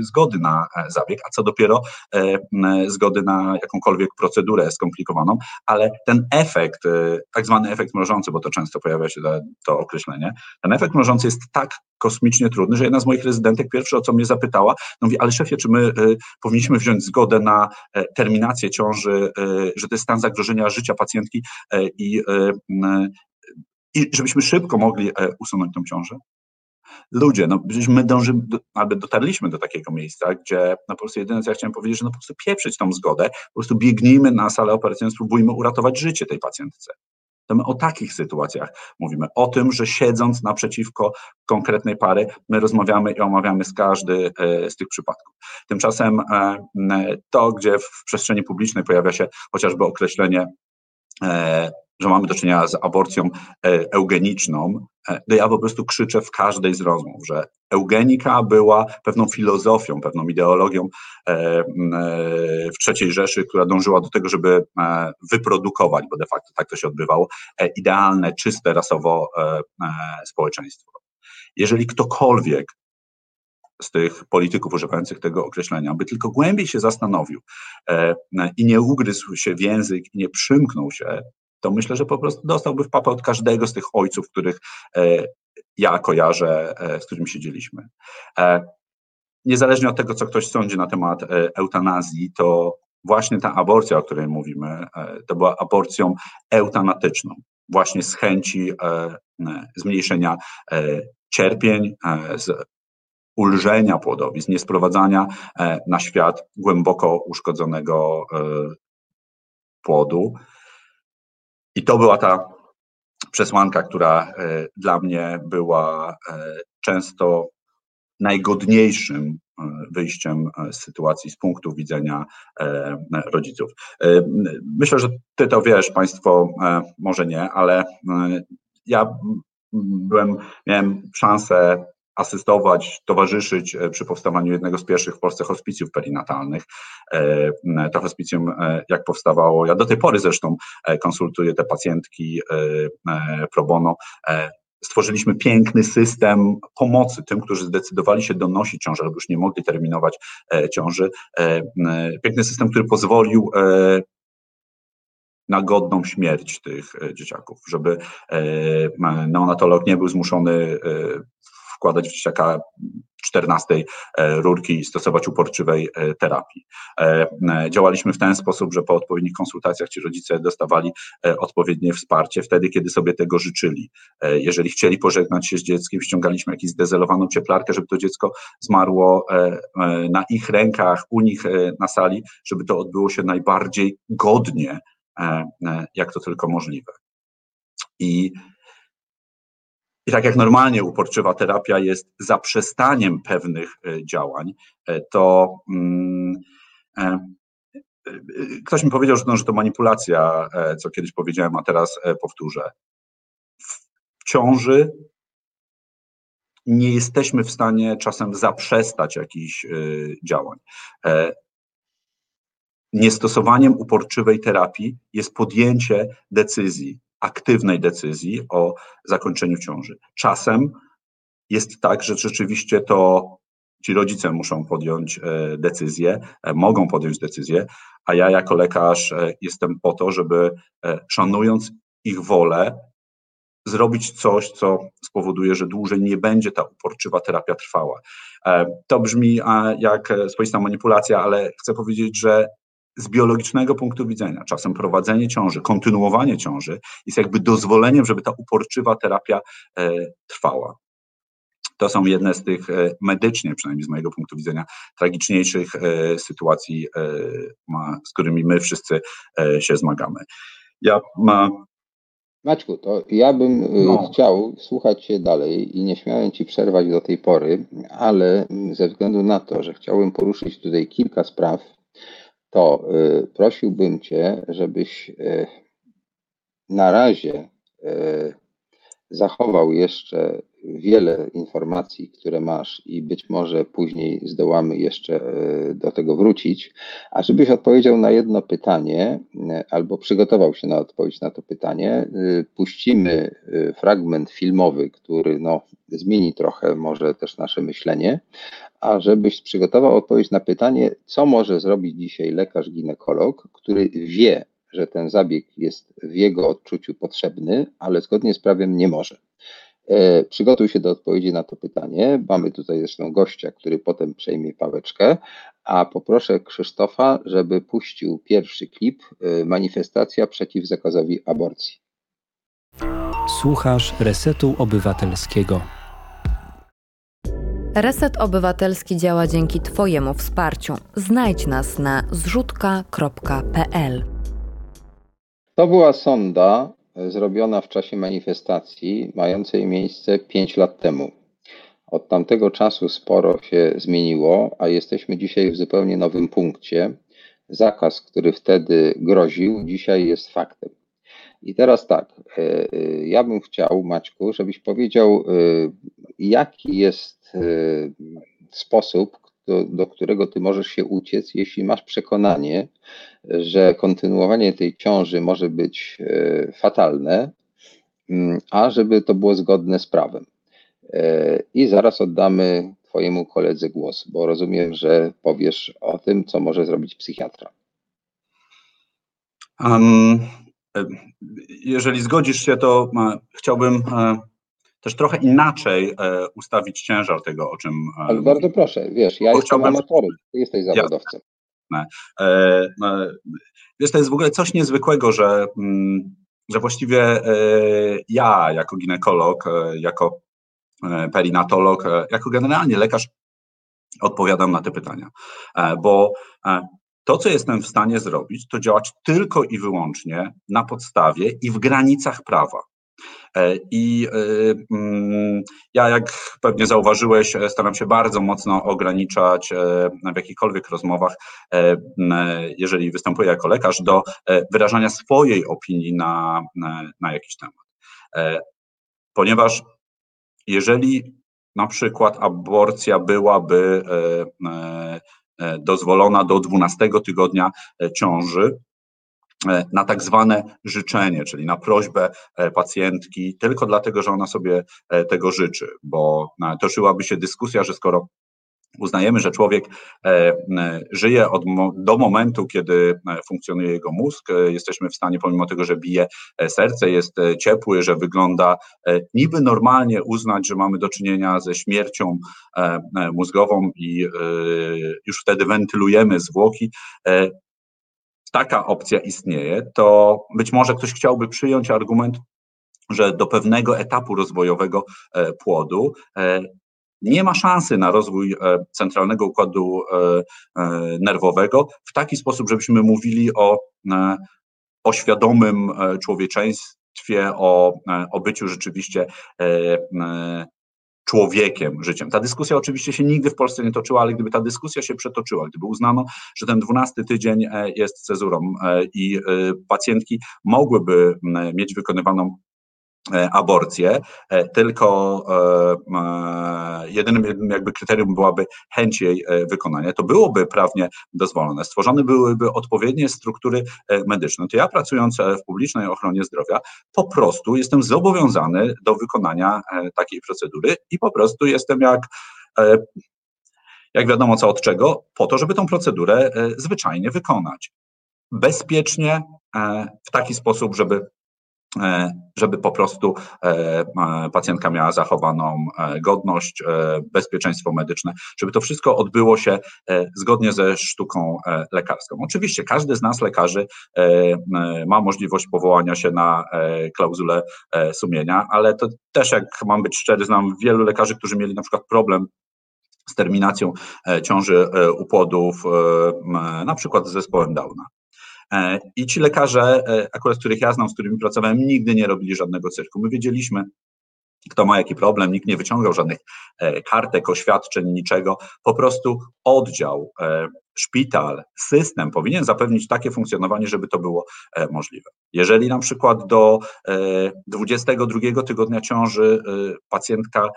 zgody na e, zabieg, a co dopiero e, zgody na jakąkolwiek procedurę skomplikowaną, ale ten efekt, tak zwany efekt mrożący, bo to często pojawia się to określenie, ten efekt mrożący jest tak kosmicznie trudny, że jedna z moich rezydentek pierwsze o co mnie zapytała, no mówi, ale szefie, czy my powinniśmy wziąć zgodę na terminację ciąży, że to jest stan zagrożenia życia pacjentki i, i żebyśmy szybko mogli usunąć tą ciążę? Ludzie, no przecież my dążymy, do, albo dotarliśmy do takiego miejsca, gdzie no po prostu jedyne, co ja chciałem powiedzieć, że no po prostu pieprzyć tą zgodę, po prostu biegnijmy na salę operacyjną, spróbujmy uratować życie tej pacjentce. To my o takich sytuacjach mówimy, o tym, że siedząc naprzeciwko konkretnej pary, my rozmawiamy i omawiamy z każdy e, z tych przypadków. Tymczasem e, to, gdzie w przestrzeni publicznej pojawia się chociażby określenie e, że mamy do czynienia z aborcją e, eugeniczną, e, to ja po prostu krzyczę w każdej z rozmów, że eugenika była pewną filozofią, pewną ideologią e, w III Rzeszy, która dążyła do tego, żeby wyprodukować, bo de facto tak to się odbywało, idealne, czyste rasowo społeczeństwo. Jeżeli ktokolwiek z tych polityków używających tego określenia, by tylko głębiej się zastanowił i nie ugryzł się w język i nie przymknął się, to myślę, że po prostu dostałby w papę od każdego z tych ojców, których e, ja kojarzę, e, z którymi siedzieliśmy. E, niezależnie od tego, co ktoś sądzi na temat eutanazji, to właśnie ta aborcja, o której mówimy, to była aborcją eutanatyczną, właśnie z chęci zmniejszenia cierpień, z ulżenia płodowi, z niesprowadzania na świat głęboko uszkodzonego płodu. I to była ta przesłanka, która e, dla mnie była e, często najgodniejszym wyjściem z sytuacji z punktu widzenia rodziców. Myślę, że ty to wiesz, państwo może nie, ale ja byłem, miałem szansę asystować, towarzyszyć e, przy powstawaniu jednego z pierwszych w Polsce hospicjów perinatalnych. E, to hospicjum, e, jak powstawało, ja do tej pory zresztą konsultuję te pacjentki pro bono. Stworzyliśmy piękny system pomocy tym, którzy zdecydowali się donosić ciążę lub już nie mogli terminować ciąży. Piękny system, który pozwolił na godną śmierć tych dzieciaków, żeby neonatolog nie był zmuszony wkładać w dzieciaka 14 e, rurki i stosować uporczywej e, terapii. E, działaliśmy w ten sposób, że po odpowiednich konsultacjach ci rodzice dostawali odpowiednie wsparcie wtedy, kiedy sobie tego życzyli. Jeżeli chcieli pożegnać się z dzieckiem, ściągaliśmy jakąś zdezelowaną cieplarkę, żeby to dziecko zmarło na ich rękach, u nich na sali, żeby to odbyło się najbardziej godnie, jak to tylko możliwe. I i tak jak normalnie uporczywa terapia jest zaprzestaniem pewnych e, działań, e, to mm, e, ktoś mi powiedział, że, że to manipulacja, co kiedyś powiedziałem, a teraz powtórzę. W ciąży nie jesteśmy w stanie czasem zaprzestać jakichś działań. Niestosowaniem uporczywej terapii jest podjęcie decyzji, aktywnej decyzji o zakończeniu ciąży. Czasem jest tak, że rzeczywiście to ci rodzice muszą podjąć e, decyzję, e, mogą podjąć decyzję, a ja jako lekarz e, jestem po to, żeby szanując ich wolę, zrobić coś, co spowoduje, że dłużej nie będzie ta uporczywa terapia trwała. To brzmi jak swoista manipulacja, ale chcę powiedzieć, że z biologicznego punktu widzenia, czasem prowadzenie ciąży, kontynuowanie ciąży jest jakby dozwoleniem, żeby ta uporczywa terapia e, trwała. To są jedne z tych e, medycznie, przynajmniej z mojego punktu widzenia, tragiczniejszych e, sytuacji, z którymi my wszyscy się zmagamy. Ja ma... Maćku, to ja bym no. chciał słuchać Cię dalej i nie śmiałem Ci przerwać do tej pory, ale ze względu na to, że chciałbym poruszyć tutaj kilka spraw, to y, prosiłbym Cię, żebyś y, na razie y, zachował jeszcze wiele informacji, które masz i być może później zdołamy jeszcze do tego wrócić, a żebyś odpowiedział na jedno pytanie albo przygotował się na odpowiedź na to pytanie, puścimy fragment filmowy, który no, zmieni trochę może też nasze myślenie, a żebyś przygotował odpowiedź na pytanie, co może zrobić dzisiaj lekarz ginekolog, który wie, że ten zabieg jest w jego odczuciu potrzebny, ale zgodnie z prawem nie może. E, przygotuj się do odpowiedzi na to pytanie. Mamy tutaj zresztą gościa, który potem przejmie pałeczkę, a poproszę Krzysztofa, żeby puścił pierwszy klip e, Manifestacja przeciw zakazowi aborcji. Słuchasz Resetu Obywatelskiego. Reset Obywatelski działa dzięki Twojemu wsparciu. Znajdź nas na zrzutka.pl. To była sonda e, zrobiona w czasie manifestacji, mającej miejsce 5 lat temu. Od tamtego czasu sporo się zmieniło, a jesteśmy dzisiaj w zupełnie nowym punkcie. Zakaz, który wtedy groził, dzisiaj jest faktem. I teraz tak, e, e, ja bym chciał, Maćku, żebyś powiedział, jaki jest sposób, do, do, którego ty możesz się uciec, jeśli masz przekonanie, że kontynuowanie tej ciąży może być y, fatalne, mm, a żeby to było zgodne z prawem. Y, I zaraz oddamy Twojemu koledze głos, bo rozumiem, że powiesz o tym, co może zrobić psychiatra. Um, jeżeli zgodzisz się, to chciałbym też trochę inaczej e, ustawić ciężar tego, o czym. E, Ale bardzo proszę, wiesz, ja jestem amatorem, ty jesteś zawodowcem. E, wiesz, to jest w ogóle coś niezwykłego, że, mm, że właściwie ja, jako ginekolog, jako perinatolog, jako generalnie lekarz, odpowiadam na te pytania, bo to, co jestem w stanie zrobić, to działać tylko i wyłącznie na podstawie i w granicach prawa. I mm, ja, jak pewnie zauważyłeś, staram się bardzo mocno ograniczać w jakichkolwiek rozmowach, jeżeli występuję jako lekarz, do wyrażania swojej opinii na, na, jakiś temat. Ponieważ jeżeli na przykład aborcja byłaby E, dozwolona do 12 tygodnia e, ciąży e, na tak zwane życzenie, czyli na prośbę pacjentki, tylko dlatego, że ona sobie tego życzy, bo toczyłaby się dyskusja, że skoro uznajemy, że człowiek e, żyje od, do momentu, kiedy e, funkcjonuje jego mózg. E, jesteśmy w stanie, pomimo tego, że bije serce, jest ciepły, że wygląda niby normalnie, uznać, że mamy do czynienia ze śmiercią mózgową i już wtedy wentylujemy zwłoki. Taka opcja istnieje, to być może ktoś chciałby przyjąć argument, że do pewnego etapu rozwojowego płodu nie ma szansy na rozwój e, centralnego układu e, e, nerwowego w taki sposób, żebyśmy mówili o, o świadomym człowieczeństwie, o, o byciu rzeczywiście człowiekiem, życiem. Ta dyskusja oczywiście się nigdy w Polsce nie toczyła, ale gdyby ta dyskusja się przetoczyła, gdyby uznano, że ten dwunasty tydzień jest cezurą i pacjentki mogłyby mieć wykonywaną E, aborcję, e, tylko e, jedynym jakby kryterium byłaby chęć jej wykonania, to byłoby prawnie dozwolone. Stworzone byłyby odpowiednie struktury medyczne. To ja pracując w publicznej ochronie zdrowia po prostu jestem zobowiązany do wykonania takiej procedury i po prostu jestem jak jak wiadomo co od czego, po to, żeby tą procedurę zwyczajnie wykonać. Bezpiecznie, w taki sposób, żeby E, żeby po prostu e, pacjentka miała zachowaną e, godność, bezpieczeństwo medyczne, żeby to wszystko odbyło się zgodnie ze sztuką lekarską. Oczywiście każdy z nas, lekarzy, ma możliwość powołania się na klauzulę sumienia, ale to też, jak mam być szczery, znam wielu lekarzy, którzy mieli na przykład problem z terminacją ciąży u płodów, na przykład z zespołem Downa. E, I ci lekarze, e, akurat których ja znam, z którymi pracowałem, nigdy nie robili żadnego cyrku. My wiedzieliśmy, kto ma jaki problem, nikt nie wyciągał żadnych e, kartek, oświadczeń, niczego. Po prostu oddział, szpital, system powinien zapewnić takie funkcjonowanie, żeby to było możliwe. Jeżeli na przykład do 22 tygodnia ciąży pacjentka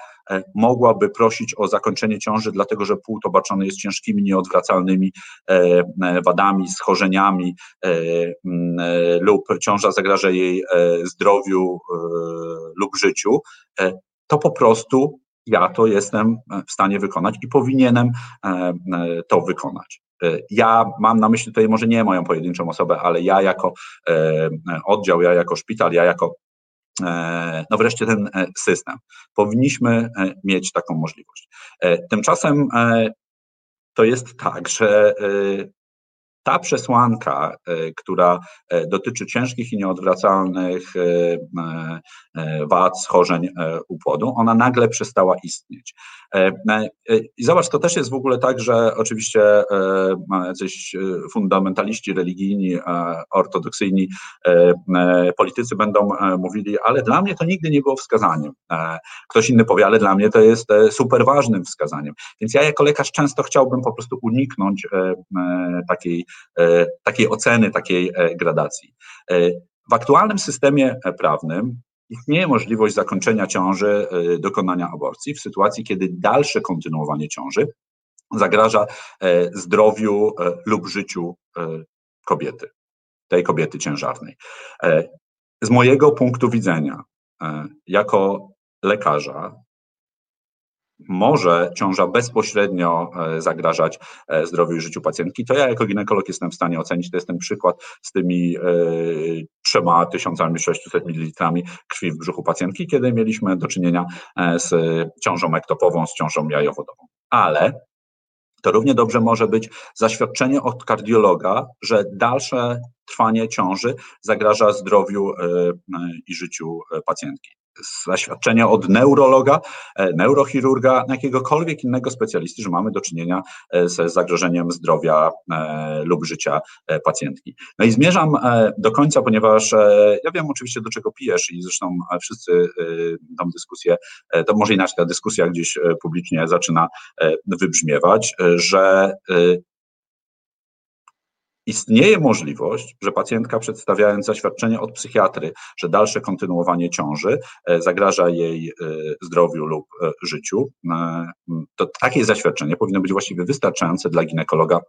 mogłaby prosić o zakończenie ciąży, dlatego że płód obarczony jest ciężkimi, nieodwracalnymi wadami, schorzeniami lub ciąża zagraża jej zdrowiu lub życiu, to po prostu ja to jestem w stanie wykonać i powinienem to wykonać. Ja mam na myśli tutaj może nie moją pojedynczą osobę, ale ja jako oddział, ja jako szpital, ja jako no wreszcie ten system. Powinniśmy mieć taką możliwość. Tymczasem to jest tak, że ta przesłanka, e, która e, dotyczy ciężkich i nieodwracalnych e, wad, schorzeń u płodu, ona nagle przestała istnieć. I zobacz, to też jest w ogóle tak, że oczywiście jacyś fundamentaliści religijni, ortodoksyjni politycy będą mówili, ale dla mnie to nigdy nie było wskazaniem. Ktoś inny powie, ale dla mnie to jest super ważnym wskazaniem. Więc ja jako lekarz często chciałbym po prostu uniknąć takiej takiej oceny, takiej e, gradacji. E, w aktualnym systemie prawnym istnieje możliwość zakończenia ciąży, dokonania aborcji w sytuacji, kiedy dalsze kontynuowanie ciąży zagraża zdrowiu lub życiu kobiety, tej kobiety ciężarnej. Z mojego punktu widzenia, jako lekarza, może ciąża bezpośrednio e, zagrażać e, zdrowiu i życiu pacjentki, to ja jako ginekolog jestem w stanie ocenić. To jest ten przykład z tymi e, trzema tysiącami 600 mililitrami krwi w brzuchu pacjentki, kiedy mieliśmy do czynienia z ciążą ektopową, z ciążą jajowodową. Ale to równie dobrze może być zaświadczenie od kardiologa, że dalsze trwanie ciąży zagraża zdrowiu i życiu pacjentki zaświadczenia od neurologa, neurochirurga, jakiegokolwiek innego specjalisty, że mamy do czynienia z zagrożeniem zdrowia lub życia pacjentki. No i zmierzam do końca, ponieważ ja wiem oczywiście do czego pijesz i zresztą wszyscy tą dyskusję, to może inaczej ta dyskusja gdzieś publicznie zaczyna wybrzmiewać, że Istnieje możliwość, że pacjentka przedstawiając zaświadczenie od psychiatry, że dalsze kontynuowanie ciąży e, zagraża jej e, zdrowiu lub e, życiu, to takie zaświadczenie powinno być właściwie wystarczające dla ginekologa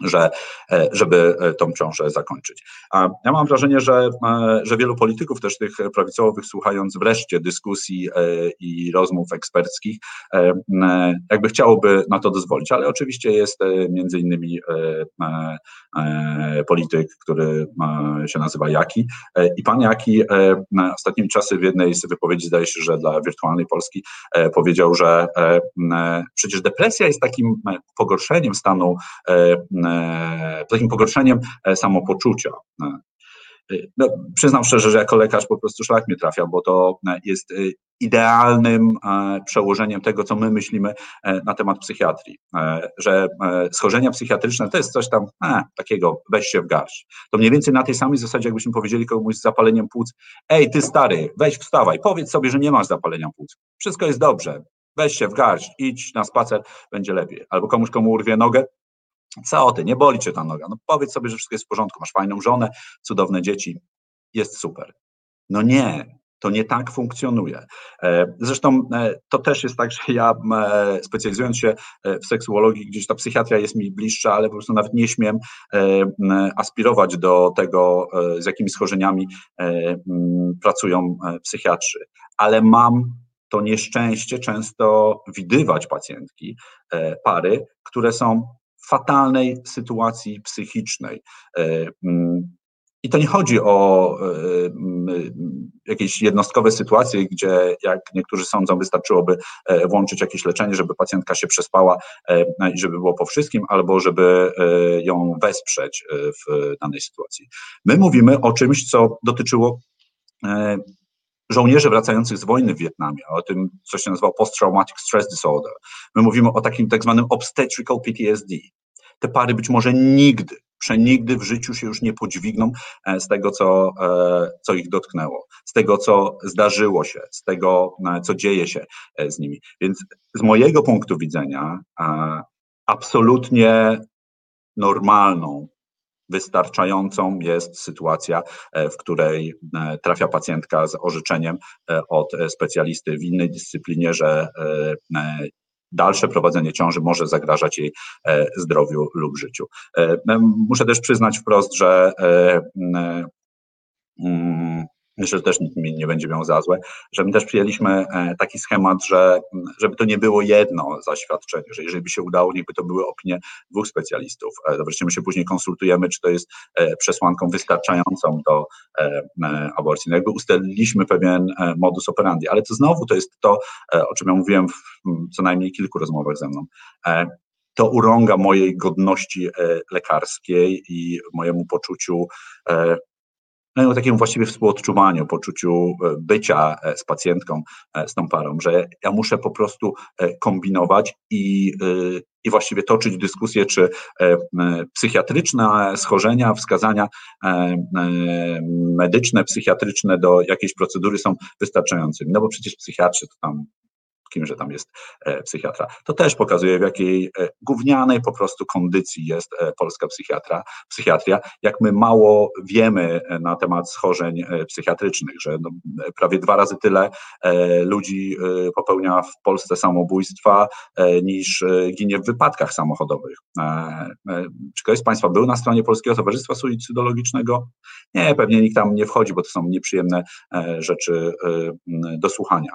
że, e, żeby e, tą ciążę zakończyć. A ja mam wrażenie, że, e, że wielu polityków, też tych prawicowych, słuchając wreszcie dyskusji i rozmów eksperckich, jakby chciałoby na to dozwolić, ale oczywiście jest między innymi polityk, który się nazywa Jaki i pan Jaki ostatnimi czasy w jednej z wypowiedzi, zdaje się, że dla Wirtualnej Polski powiedział, że przecież depresja jest takim pogorszeniem stanu takim pogorszeniem e, samopoczucia. E, no, przyznam szczerze, że jako lekarz po prostu szlak mnie trafia, bo to jest idealnym przełożeniem tego, co my myślimy na temat psychiatrii. Że schorzenia psychiatryczne to jest coś tam e, takiego, weź się w garść. To mniej więcej na tej samej zasadzie, jakbyśmy powiedzieli komuś z zapaleniem płuc, ej, ty stary, weź wstawaj, powiedz sobie, że nie masz zapalenia płuc. Wszystko jest dobrze, weź się w garść, idź na spacer, będzie lepiej. Albo komuś, komu urwie nogę, co ty, nie boli cię ta noga? No powiedz sobie, że wszystko jest w porządku, masz fajną żonę, cudowne dzieci, jest super. No nie, to nie tak funkcjonuje. E, zresztą e, to też jest tak, że ja e, specjalizując się w seksuologii, gdzieś ta psychiatria jest mi bliższa, ale po prostu nawet nie śmiem aspirować do tego, z jakimi schorzeniami pracują psychiatrzy. Ale mam to nieszczęście często widywać pacjentki, pary, które są fatalnej sytuacji psychicznej. E, mm, I to nie chodzi o e, mm, jakieś jednostkowe sytuacje, gdzie, jak niektórzy sądzą, wystarczyłoby e, włączyć jakieś leczenie, żeby pacjentka się przespała i żeby było po wszystkim, albo żeby ją wesprzeć w danej sytuacji. My mówimy o czymś, co dotyczyło żołnierzy wracających z wojny w Wietnamie, o tym, co się nazywa post-traumatic stress disorder. My mówimy o takim tak zwanym obstetrical PTSD. Te pary być może nigdy, przenigdy w życiu się już nie podźwigną e, z tego, co, e, co ich dotknęło, z tego, co zdarzyło się, z tego, e, co dzieje się z nimi. Więc z mojego punktu widzenia absolutnie normalną wystarczającą jest sytuacja, w której trafia pacjentka z orzeczeniem od specjalisty w innej dyscyplinie, że dalsze prowadzenie ciąży może zagrażać jej e, zdrowiu lub życiu. E, muszę też przyznać wprost, że e, mm, myślę, że też nikt mi nie będzie miał za złe, że my też przyjęliśmy e, taki schemat, że żeby to nie było jedno zaświadczenie, że jeżeli by się udało, niechby to były opinie dwóch specjalistów. E, wreszcie my się później konsultujemy, czy to jest e, przesłanką wystarczającą do aborcji. No jakby ustaliliśmy pewien modus operandi, ale to znowu to jest to, o czym ja mówiłem w co najmniej kilku rozmowach ze mną to urąga mojej godności lekarskiej i mojemu poczuciu no, o takim właściwie współodczuwaniu, poczuciu e, bycia e, z pacjentką, e, z tą parą, że ja muszę po prostu kombinować i, i właściwie toczyć dyskusję, czy psychiatryczne schorzenia, wskazania medyczne, psychiatryczne do jakiejś procedury są wystarczającymi. No bo przecież psychiatrzy to tam kimże tam jest e, psychiatra. To też pokazuje, w jakiej e, gównianej po prostu kondycji jest e, polska psychiatra, psychiatria, jak my mało wiemy na temat schorzeń psychiatrycznych, że no, prawie dwa razy tyle ludzi popełnia w Polsce samobójstwa niż ginie w wypadkach samochodowych. Czy ktoś z Państwa był na stronie Polskiego Towarzystwa Suicydologicznego? Nie, pewnie nikt tam nie wchodzi, bo to są nieprzyjemne rzeczy do słuchania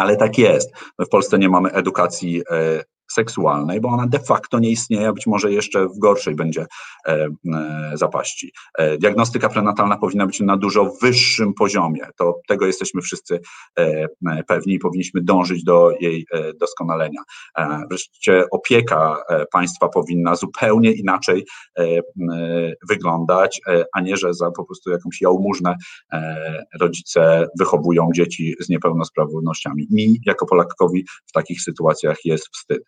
ale tak jest. My w Polsce nie mamy edukacji e, seksualnej, bo ona de facto nie istnieje, a być może jeszcze w gorszej będzie e, e, zapaści. E, diagnostyka prenatalna powinna być na dużo wyższym poziomie. To tego jesteśmy wszyscy pewni i powinniśmy dążyć do jej doskonalenia. Wreszcie opieka państwa powinna zupełnie inaczej wyglądać, a nie, że za po prostu jakąś jałmużnę rodzice wychowują dzieci z niepełnosprawnościami. Mi jako Polakowi w takich sytuacjach jest wstyd.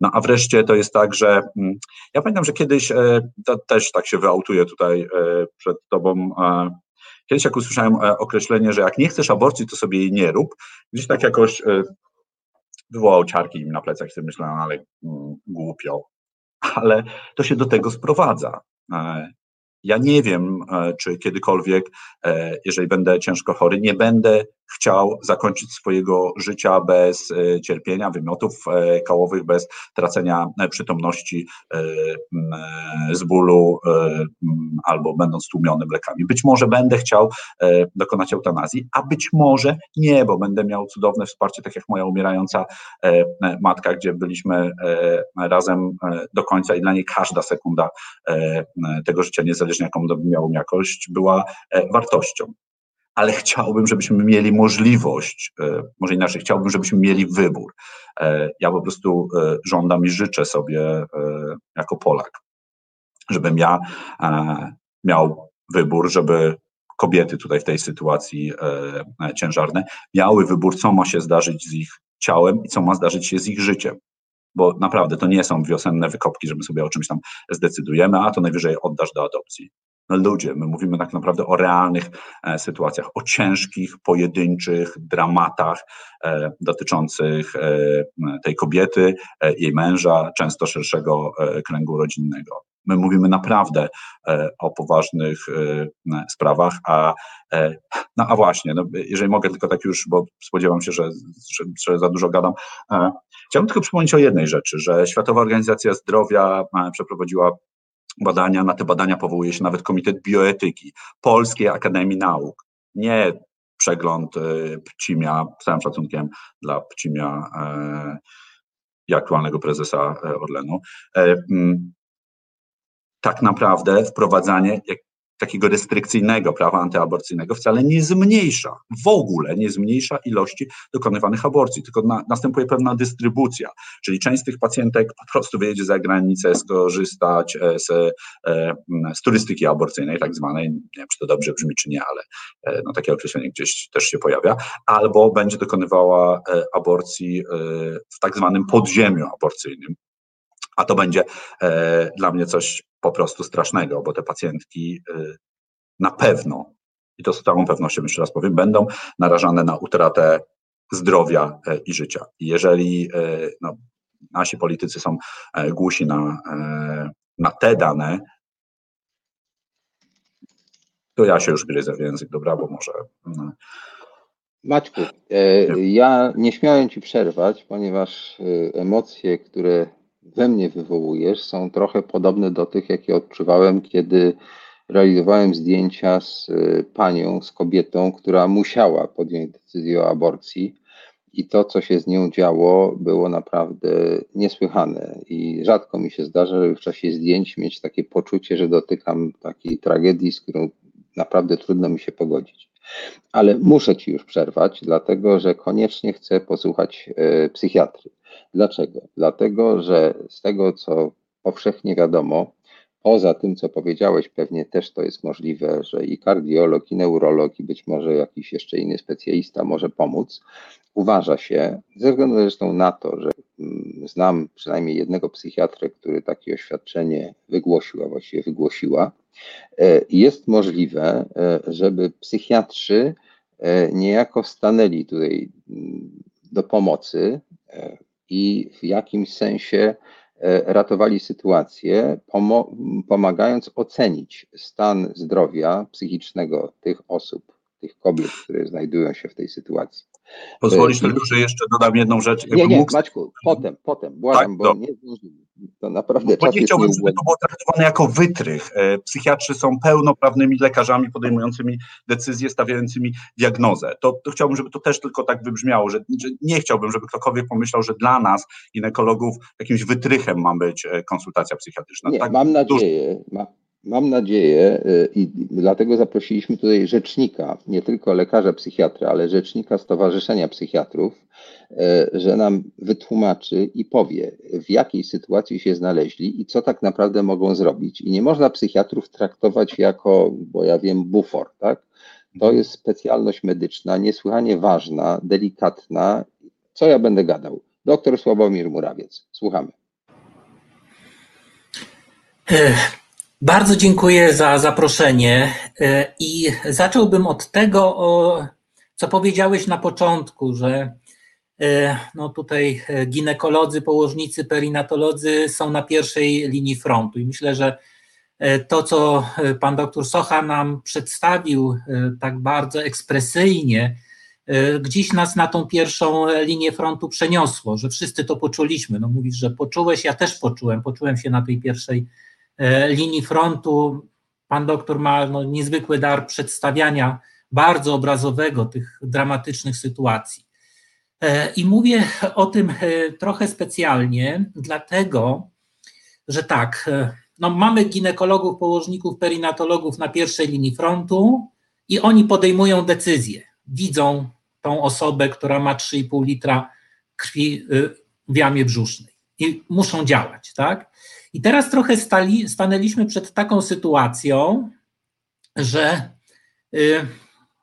No a wreszcie to jest tak, że mm, ja pamiętam, że kiedyś, e, to też tak się wyautuję tutaj e, przed tobą, e, kiedyś jak usłyszałem określenie, że jak nie chcesz aborcji, to sobie jej nie rób, gdzieś tak jakoś wywołał ciarki im na plecach sobie myślałem, ale mm, głupio. Ale to się do tego sprowadza. Ja nie wiem, czy kiedykolwiek, jeżeli będę ciężko chory, nie będę chciał zakończyć swojego życia bez e, cierpienia, wymiotów e, kołowych, bez tracenia e, przytomności z bólu albo będąc tłumionym lekami. Być może będę chciał dokonać eutanazji, a być może nie, bo będę miał cudowne wsparcie, tak jak moja umierająca matka, gdzie byliśmy razem do końca i dla niej każda sekunda tego życia, niezależnie jaką miał jakość, była wartością ale chciałbym, żebyśmy mieli możliwość, e, może inaczej, chciałbym, żebyśmy mieli wybór. E, ja po prostu e, żądam i życzę sobie jako Polak, żebym ja miał wybór, żeby kobiety tutaj w tej sytuacji ciężarne miały wybór, co ma się zdarzyć z ich ciałem i co ma zdarzyć się z ich życiem. Bo naprawdę to nie są wiosenne wykopki, że my sobie o czymś tam zdecydujemy, a to najwyżej oddasz do adopcji ludzie. My mówimy tak naprawdę o realnych e, sytuacjach, o ciężkich, pojedynczych dramatach e, dotyczących e, tej kobiety, jej męża, często szerszego kręgu rodzinnego. My mówimy naprawdę o poważnych sprawach, a, no, a właśnie, no, jeżeli mogę tylko tak już, bo spodziewam się, że, że, że za dużo gadam, chciałbym tylko przypomnieć o jednej rzeczy, że Światowa Organizacja Zdrowia przeprowadziła badania, na te badania powołuje się nawet Komitet Bioetyki Polskiej Akademii Nauk. Nie przegląd y, Pcimia, z całym szacunkiem dla Pcimia e, i aktualnego prezesa e, Orlenu. E, mm, tak naprawdę wprowadzanie takiego restrykcyjnego prawa antyaborcyjnego wcale nie zmniejsza, w ogóle nie zmniejsza ilości dokonywanych aborcji, tylko na, następuje pewna dystrybucja, czyli część z tych pacjentek po prostu wyjedzie za granicę skorzystać e, z, e, z turystyki aborcyjnej, tak zwanej, nie wiem, czy to dobrze brzmi, czy nie, ale e, no, takie określenie gdzieś też się pojawia, albo będzie dokonywała aborcji w tak zwanym podziemiu aborcyjnym, a to będzie e, dla mnie coś po prostu strasznego, bo te pacjentki e, na pewno, i to z całą pewnością jeszcze raz powiem, będą narażane na utratę zdrowia e, i życia. Jeżeli e, no, nasi politycy są e, głusi na, na te dane, to ja się już gryzę w język, dobra, bo może. No. Maćku, ja nie śmiałem Ci przerwać, ponieważ emocje, które we mnie wywołujesz, są trochę podobne do tych, jakie odczuwałem, kiedy realizowałem zdjęcia z y, panią, z kobietą, która musiała podjąć decyzję o aborcji. I to, co się z nią działo, było naprawdę niesłychane. I rzadko mi się zdarza, żeby w czasie zdjęć mieć takie poczucie, że dotykam takiej tragedii, z którą naprawdę trudno mi się pogodzić. Ale muszę Ci już przerwać, dlatego że koniecznie chcę posłuchać y, psychiatry. Dlaczego? Dlatego, że z tego, co powszechnie wiadomo, poza tym, co powiedziałeś, pewnie też to jest możliwe, że i kardiolog, i neurolog, i być może jakiś jeszcze inny specjalista może pomóc. Uważa się, ze względu zresztą na to, że mm, znam przynajmniej jednego psychiatrę, który takie oświadczenie wygłosił, a właściwie wygłosiła, e, jest możliwe, e, żeby psychiatrzy e, niejako stanęli tutaj mm, do pomocy i w jakimś sensie e, ratowali sytuację, pomagając ocenić stan zdrowia psychicznego tych osób, tych kobiet, które znajdują się w tej sytuacji. Pozwolisz e, tylko, że jeszcze dodam jedną rzecz. Nie, nie, mógł... Maćku, potem, potem, błagam, tak? bo nie To naprawdę Bo czas nie jest chciałbym, żeby to było traktowane jako wytrych. E, Psychiatrzy są pełnoprawnymi lekarzami podejmującymi decyzje, stawiającymi diagnozę. To, to chciałbym, żeby to też tylko tak wybrzmiało, że, że nie chciałbym, żeby ktokolwiek pomyślał, że dla nas, ginekologów, jakimś wytrychem ma być e, konsultacja psychiatryczna. Nie, tak, mam nadzieję, ma, mam nadzieję y, i dlatego zaprosiliśmy tutaj rzecznika, nie tylko lekarza psychiatra, ale rzecznika Stowarzyszenia Psychiatrów, y, że nam wytłumaczy i powie, w jakiej sytuacji się znaleźli i co tak naprawdę mogą zrobić. I nie można psychiatrów traktować jako, bo ja wiem, bufor, tak? To jest specjalność medyczna, niesłychanie ważna, delikatna. Co ja będę gadał? Doktor Sławomir Murawiec. Słuchamy. Bardzo dziękuję za zaproszenie e, i zacząłbym od tego, co powiedziałeś na początku, że e, no tutaj e, ginekolodzy, położnicy, perinatolodzy są na pierwszej linii frontu i myślę, że to, co pan doktor Socha nam przedstawił tak bardzo ekspresyjnie, gdzieś nas na tą pierwszą linię frontu przeniosło, że wszyscy to poczuliśmy. No mówisz, że poczułeś, ja też poczułem, poczułem się na tej pierwszej e, linii frontu. Pan doktor ma no, niezwykły dar przedstawiania bardzo obrazowego tych dramatycznych sytuacji. E, I mówię o tym e, trochę specjalnie, dlatego, że tak, e, no mamy ginekologów, położników, perinatologów na pierwszej linii frontu i oni podejmują decyzje. Widzą tą osobę, która ma 3,5 litra krwi y, w jamie brzusznej i muszą działać, tak? I teraz trochę stali, stanęliśmy przed taką sytuacją, że y,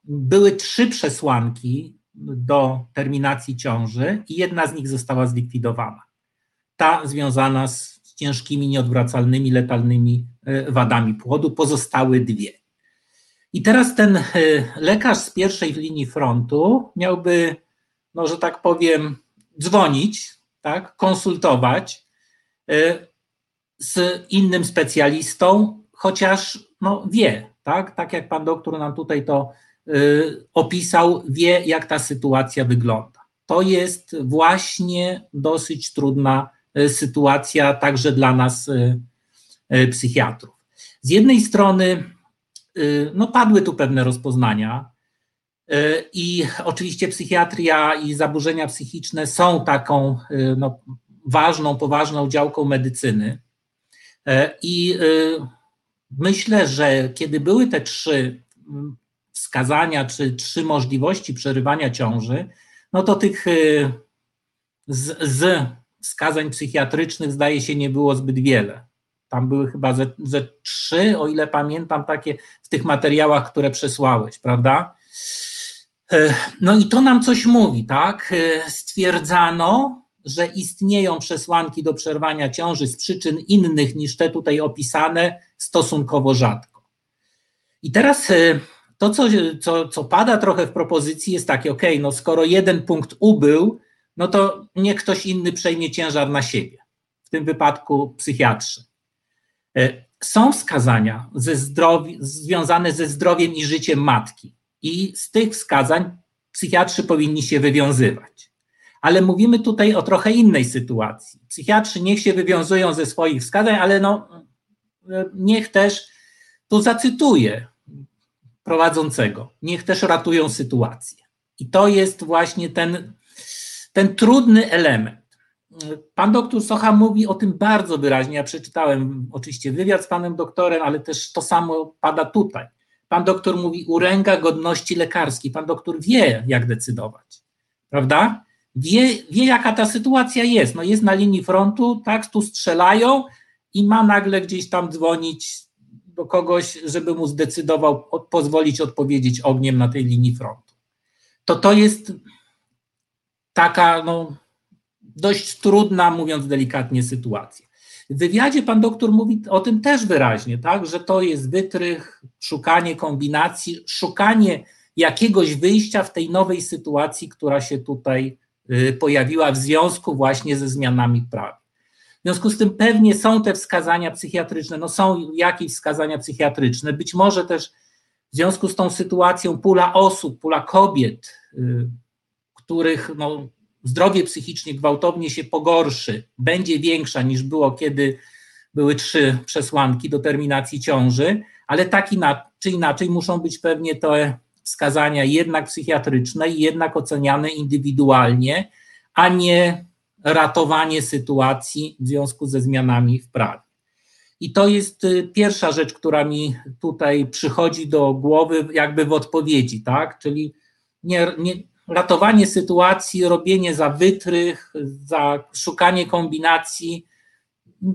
były trzy przesłanki do terminacji ciąży i jedna z nich została zlikwidowana. Ta związana z ciężkimi, nieodwracalnymi, letalnymi y, wadami płodu, pozostałe dwie. I teraz ten y, lekarz z pierwszej linii frontu miałby, no że tak powiem, dzwonić, tak, konsultować y, z innym specjalistą, chociaż no, wie, tak, tak jak pan doktor nam tutaj to y, opisał, wie, jak ta sytuacja wygląda. To jest właśnie dosyć trudna y, sytuacja, także dla nas, y, y, psychiatrów. Z jednej strony, y, no, padły tu pewne rozpoznania, y, i oczywiście psychiatria i zaburzenia psychiczne są taką no, ważną, poważną działką medycyny. E, I y, myślę, że kiedy były te trzy wskazania, czy trzy możliwości przerywania ciąży, no to tych y, z, z wskazań psychiatrycznych zdaje się nie było zbyt wiele. Tam były chyba ze, ze trzy, o ile pamiętam, takie w tych materiałach, które przesłałeś, prawda? E, No i to nam coś mówi, tak? E, Stwierdzano, że istnieją przesłanki do przerwania ciąży z przyczyn innych niż te tutaj opisane stosunkowo rzadko. I teraz e, to, co, co, co pada trochę w propozycji, jest takie: OK, no skoro jeden punkt ubył, no to niech ktoś inny przejmie ciężar na siebie, w tym wypadku psychiatrzy. E, Są wskazania ze zdrowi- związane ze zdrowiem i życiem matki, i z tych wskazań psychiatrzy powinni się wywiązywać. Ale mówimy tutaj o trochę innej sytuacji. Psychiatrzy niech się wywiązują ze swoich wskazań, ale no, niech też, tu zacytuję prowadzącego, niech też ratują sytuację. I to jest właśnie ten, ten trudny element. Pan doktor Socha mówi o tym bardzo wyraźnie. Ja przeczytałem oczywiście wywiad z panem doktorem, ale też to samo pada tutaj. Pan doktor mówi uręga godności lekarskiej. Pan doktor wie, jak decydować, prawda? Wie, wie, jaka ta sytuacja jest. No jest na linii frontu, tak, tu strzelają i ma nagle gdzieś tam dzwonić do kogoś, żeby mu zdecydował, od, pozwolić odpowiedzieć ogniem na tej linii frontu. To to jest taka, no, dość trudna, mówiąc delikatnie, sytuacja. W wywiadzie pan doktor mówi o tym też wyraźnie, tak, że to jest wytrych, szukanie kombinacji, szukanie jakiegoś wyjścia w tej nowej sytuacji, która się tutaj pojawiła w związku właśnie ze zmianami w prawie. W związku z tym pewnie są te wskazania psychiatryczne, no są jakieś wskazania psychiatryczne, być może też w związku z tą sytuacją pula osób, pula kobiet, y, których no, zdrowie psychicznie gwałtownie się pogorszy, będzie większa niż było, kiedy były trzy przesłanki do terminacji ciąży, ale tak czy inaczej muszą być pewnie te wskazania jednak psychiatryczne jednak oceniane indywidualnie, a nie ratowanie sytuacji w związku ze zmianami w prawie. I to jest y, pierwsza rzecz, która mi tutaj przychodzi do głowy, jakby w odpowiedzi, tak? Czyli nie, nie, ratowanie sytuacji, robienie za wytrych, za szukanie kombinacji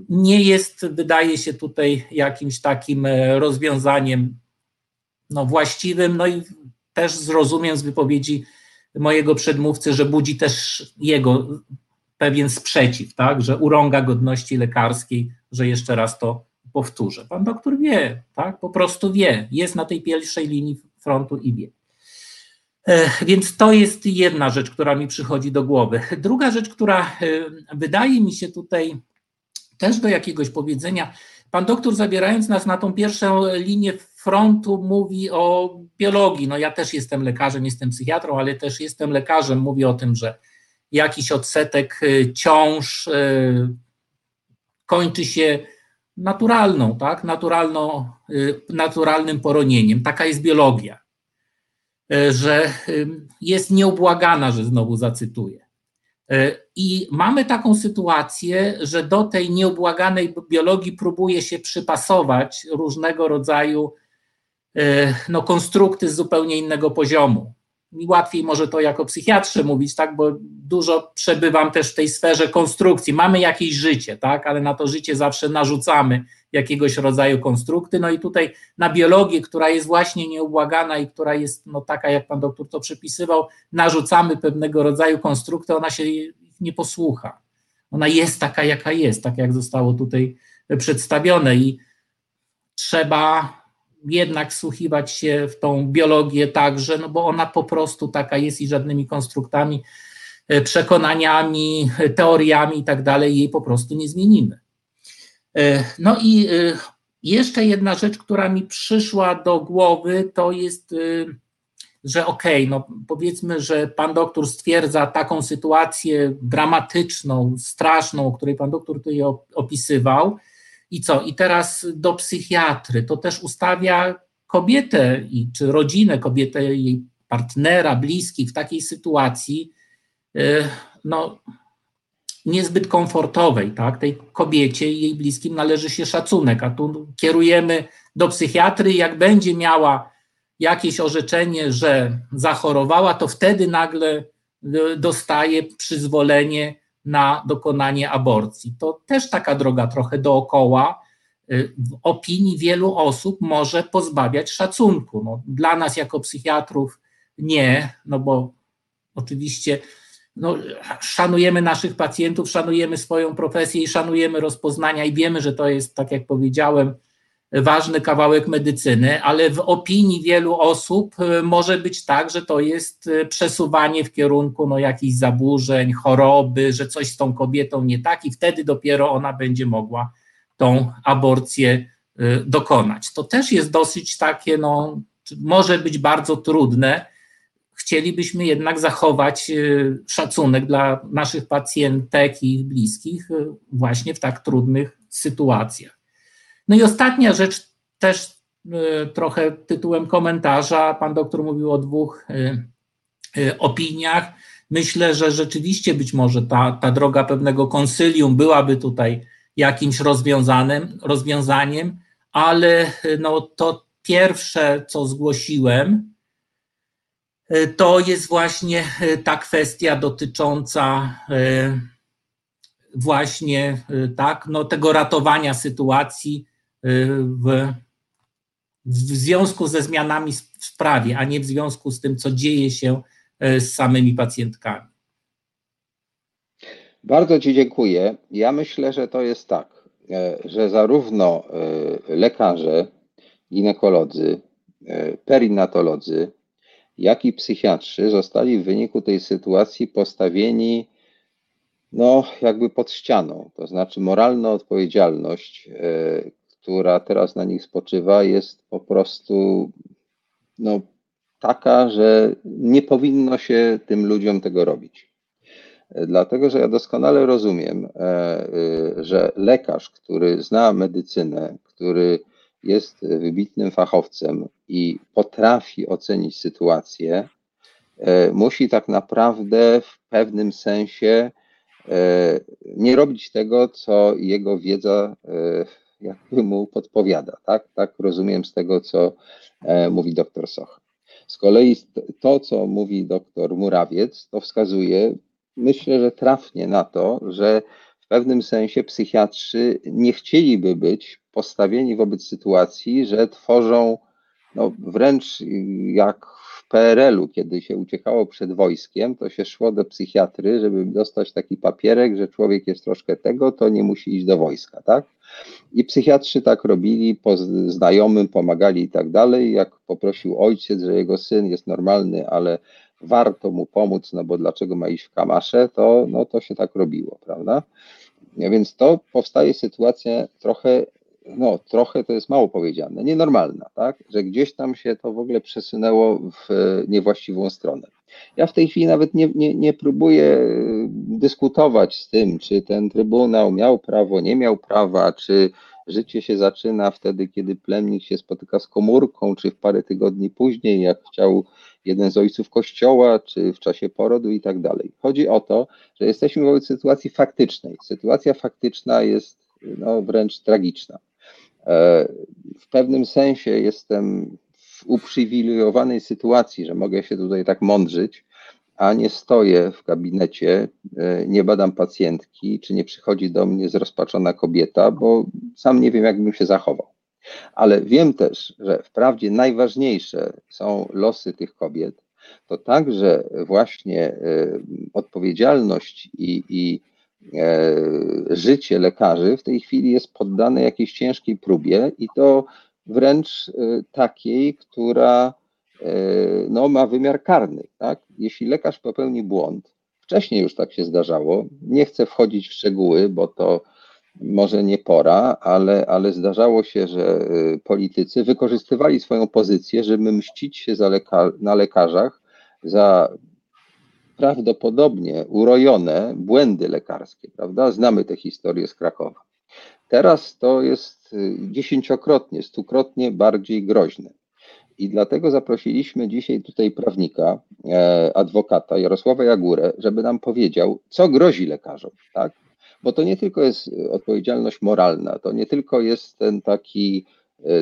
nie jest, wydaje się, tutaj jakimś takim e, rozwiązaniem no, właściwym. No i też zrozumiem z wypowiedzi mojego przedmówcy, że budzi też jego pewien sprzeciw, tak, że urąga godności lekarskiej, że jeszcze raz to powtórzę. Pan doktor wie, tak, po prostu wie, jest na tej pierwszej linii frontu i wie. E, więc to jest jedna rzecz, która mi przychodzi do głowy. Druga rzecz, która e, wydaje mi się tutaj też do jakiegoś powiedzenia, pan doktor zabierając nas na tą pierwszą linię frontu mówi o biologii. No ja też jestem lekarzem, jestem psychiatrą, ale też jestem lekarzem. Mówi o tym, że jakiś odsetek y, ciąż y, kończy się naturalną, tak? Naturalną, y, naturalnym poronieniem. Taka jest biologia, że jest nieubłagana, że znowu zacytuję. I mamy taką sytuację, że do tej nieubłaganej biologii próbuje się przypasować różnego rodzaju no, konstrukty z zupełnie innego poziomu mi łatwiej może to jako psychiatrze mówić, tak, bo dużo przebywam też w tej sferze konstrukcji. Mamy jakieś życie, tak, ale na to życie zawsze narzucamy jakiegoś rodzaju konstrukty. No i tutaj na biologię, która jest właśnie nieubłagana i która jest no, taka, jak pan doktor to przepisywał, narzucamy pewnego rodzaju konstrukty, ona się nie posłucha. Ona jest taka, jaka jest, tak jak zostało tutaj przedstawione i trzeba jednak wsłuchiwać się w tą biologię także, no bo ona po prostu taka jest i żadnymi konstruktami, e, przekonaniami, teoriami i tak dalej jej po prostu nie zmienimy. E, no i e, jeszcze jedna rzecz, która mi przyszła do głowy, to jest, że okej, okay, no powiedzmy, że pan doktor stwierdza taką sytuację dramatyczną, straszną, o której pan doktor tutaj opisywał, i co? I teraz do psychiatry. To też ustawia kobietę i czy rodzinę, kobietę, jej partnera, bliskich w takiej sytuacji, e, no, niezbyt komfortowej, tak? Tej kobiecie i jej bliskim należy się szacunek, a tu kierujemy do psychiatry, jak będzie miała jakieś orzeczenie, że zachorowała, to wtedy nagle e, dostaje przyzwolenie na dokonanie aborcji. To też taka droga trochę dookoła. Y, w opinii wielu osób może pozbawiać szacunku. No, dla nas, jako psychiatrów, nie, no bo oczywiście no, szanujemy naszych pacjentów, szanujemy swoją profesję i szanujemy rozpoznania i wiemy, że to jest, tak jak powiedziałem, ważny kawałek medycyny, ale w opinii wielu osób e, może być tak, że to jest e, przesuwanie w kierunku no, jakichś zaburzeń, choroby, że coś z tą kobietą nie tak i wtedy dopiero ona będzie mogła tą aborcję e, dokonać. To też jest dosyć takie, no, może być bardzo trudne. Chcielibyśmy jednak zachować szacunek dla naszych pacjentek i ich bliskich właśnie w tak trudnych sytuacjach. No i ostatnia rzecz, też y, trochę tytułem komentarza. Pan doktor mówił o dwóch y, y, opiniach. Myślę, że rzeczywiście być może ta, ta droga pewnego konsylium byłaby tutaj jakimś rozwiązanym, rozwiązaniem, ale no to pierwsze, co zgłosiłem, to jest właśnie ta kwestia dotycząca właśnie tak, no, tego ratowania sytuacji w, w związku ze zmianami w prawie, a nie w związku z tym, co dzieje się e, z samymi pacjentkami. Bardzo Ci dziękuję. Ja myślę, że to jest tak, e, że zarówno e, lekarze, ginekolodzy, perinatolodzy, jak i psychiatrzy zostali w wyniku tej sytuacji postawieni no, jakby pod ścianą. To znaczy, moralna odpowiedzialność, która teraz na nich spoczywa, jest po prostu no, taka, że nie powinno się tym ludziom tego robić. Dlatego, że ja doskonale rozumiem, że lekarz, który zna medycynę, który jest wybitnym fachowcem i potrafi ocenić sytuację, musi tak naprawdę w pewnym sensie nie robić tego, co jego wiedza jakby mu podpowiada. Tak, tak rozumiem z tego, co mówi doktor Soch. Z kolei to, co mówi doktor Murawiec, to wskazuje, myślę, że trafnie na to, że w pewnym sensie psychiatrzy nie chcieliby być postawieni wobec sytuacji, że tworzą no, wręcz jak PRL-u, kiedy się uciekało przed wojskiem, to się szło do psychiatry, żeby dostać taki papierek, że człowiek jest troszkę tego, to nie musi iść do wojska, tak? I psychiatrzy tak robili, po znajomym pomagali i tak dalej. Jak poprosił ojciec, że jego syn jest normalny, ale warto mu pomóc, no bo dlaczego ma iść w kamasze, to, no to się tak robiło, prawda? Więc to powstaje sytuacja trochę, no trochę to jest mało powiedziane, nienormalna, tak? Że gdzieś tam się to w ogóle przesunęło w niewłaściwą stronę. Ja w tej chwili nawet nie, nie, nie próbuję y, dyskutować z tym, czy ten trybunał miał prawo, nie miał prawa, czy życie się zaczyna wtedy, kiedy plemnik się spotyka z komórką, czy w parę tygodni później, jak chciał jeden z ojców kościoła, czy w czasie porodu i tak dalej. Chodzi o to, że jesteśmy wobec sytuacji faktycznej. Sytuacja faktyczna jest no, wręcz tragiczna. E, w pewnym sensie jestem w uprzywilejowanej sytuacji, że mogę się tutaj tak mądrzyć, a nie stoję w gabinecie, e, nie badam pacjentki, czy nie przychodzi do mnie zrozpaczona kobieta, bo sam nie wiem, jakbym się zachował. Ale wiem też, że wprawdzie najważniejsze są losy tych kobiet, to także właśnie e, odpowiedzialność i, i życie lekarzy w tej chwili jest poddane jakiejś ciężkiej próbie i to wręcz takiej, która no, ma wymiar karny. Tak? Jeśli lekarz popełni błąd, wcześniej już tak się zdarzało, nie chcę wchodzić w szczegóły, bo to może nie pora, ale, ale zdarzało się, że politycy wykorzystywali swoją pozycję, żeby mścić się za na lekarzach za prawdopodobnie urojone błędy lekarskie, prawda? Znamy tę historię z Krakowa. Teraz to jest y, dziesięciokrotnie, stukrotnie bardziej groźne. I dlatego zaprosiliśmy dzisiaj tutaj prawnika, e, adwokata Jarosława Jagurę, żeby nam powiedział, co grozi lekarzom, tak? Bo to nie tylko jest odpowiedzialność moralna, to nie tylko jest ten taki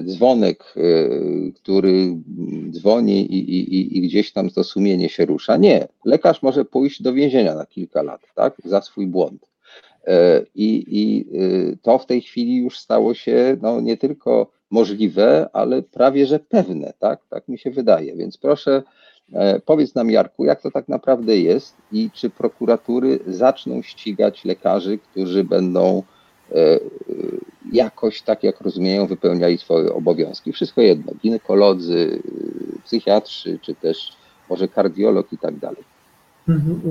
dzwonek, e, który dzwoni i, i, i gdzieś tam to sumienie się rusza. Nie, lekarz może pójść do więzienia na kilka lat, tak, za swój błąd. I, I, to w tej chwili już stało się no, nie tylko możliwe, ale prawie że pewne, tak? Tak mi się wydaje. Więc proszę, e, powiedz nam, Jarku, jak to tak naprawdę jest i czy prokuratury zaczną ścigać lekarzy, którzy będą e, jakoś, tak jak rozumieją, wypełniali swoje obowiązki. Wszystko jedno, ginekolodzy, psychiatrzy, czy też może kardiolog i tak dalej. Mhm,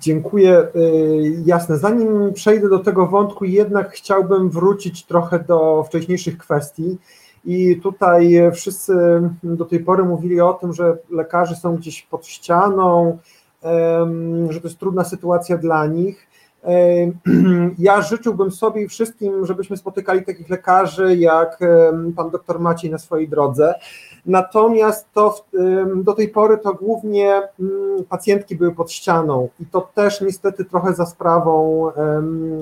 dziękuję. Jasne. Zanim przejdę do tego wątku, jednak chciałbym wrócić trochę do wcześniejszych kwestii. I tutaj wszyscy do tej pory mówili o tym, że lekarze są gdzieś pod ścianą, że to jest trudna sytuacja dla nich. (clears throat) Ja życzyłbym sobie i wszystkim, żebyśmy spotykali takich lekarzy jak pan doktor Maciej na swojej drodze. Natomiast to do tej pory to głównie mm, pacjentki były pod ścianą i to też niestety trochę za sprawą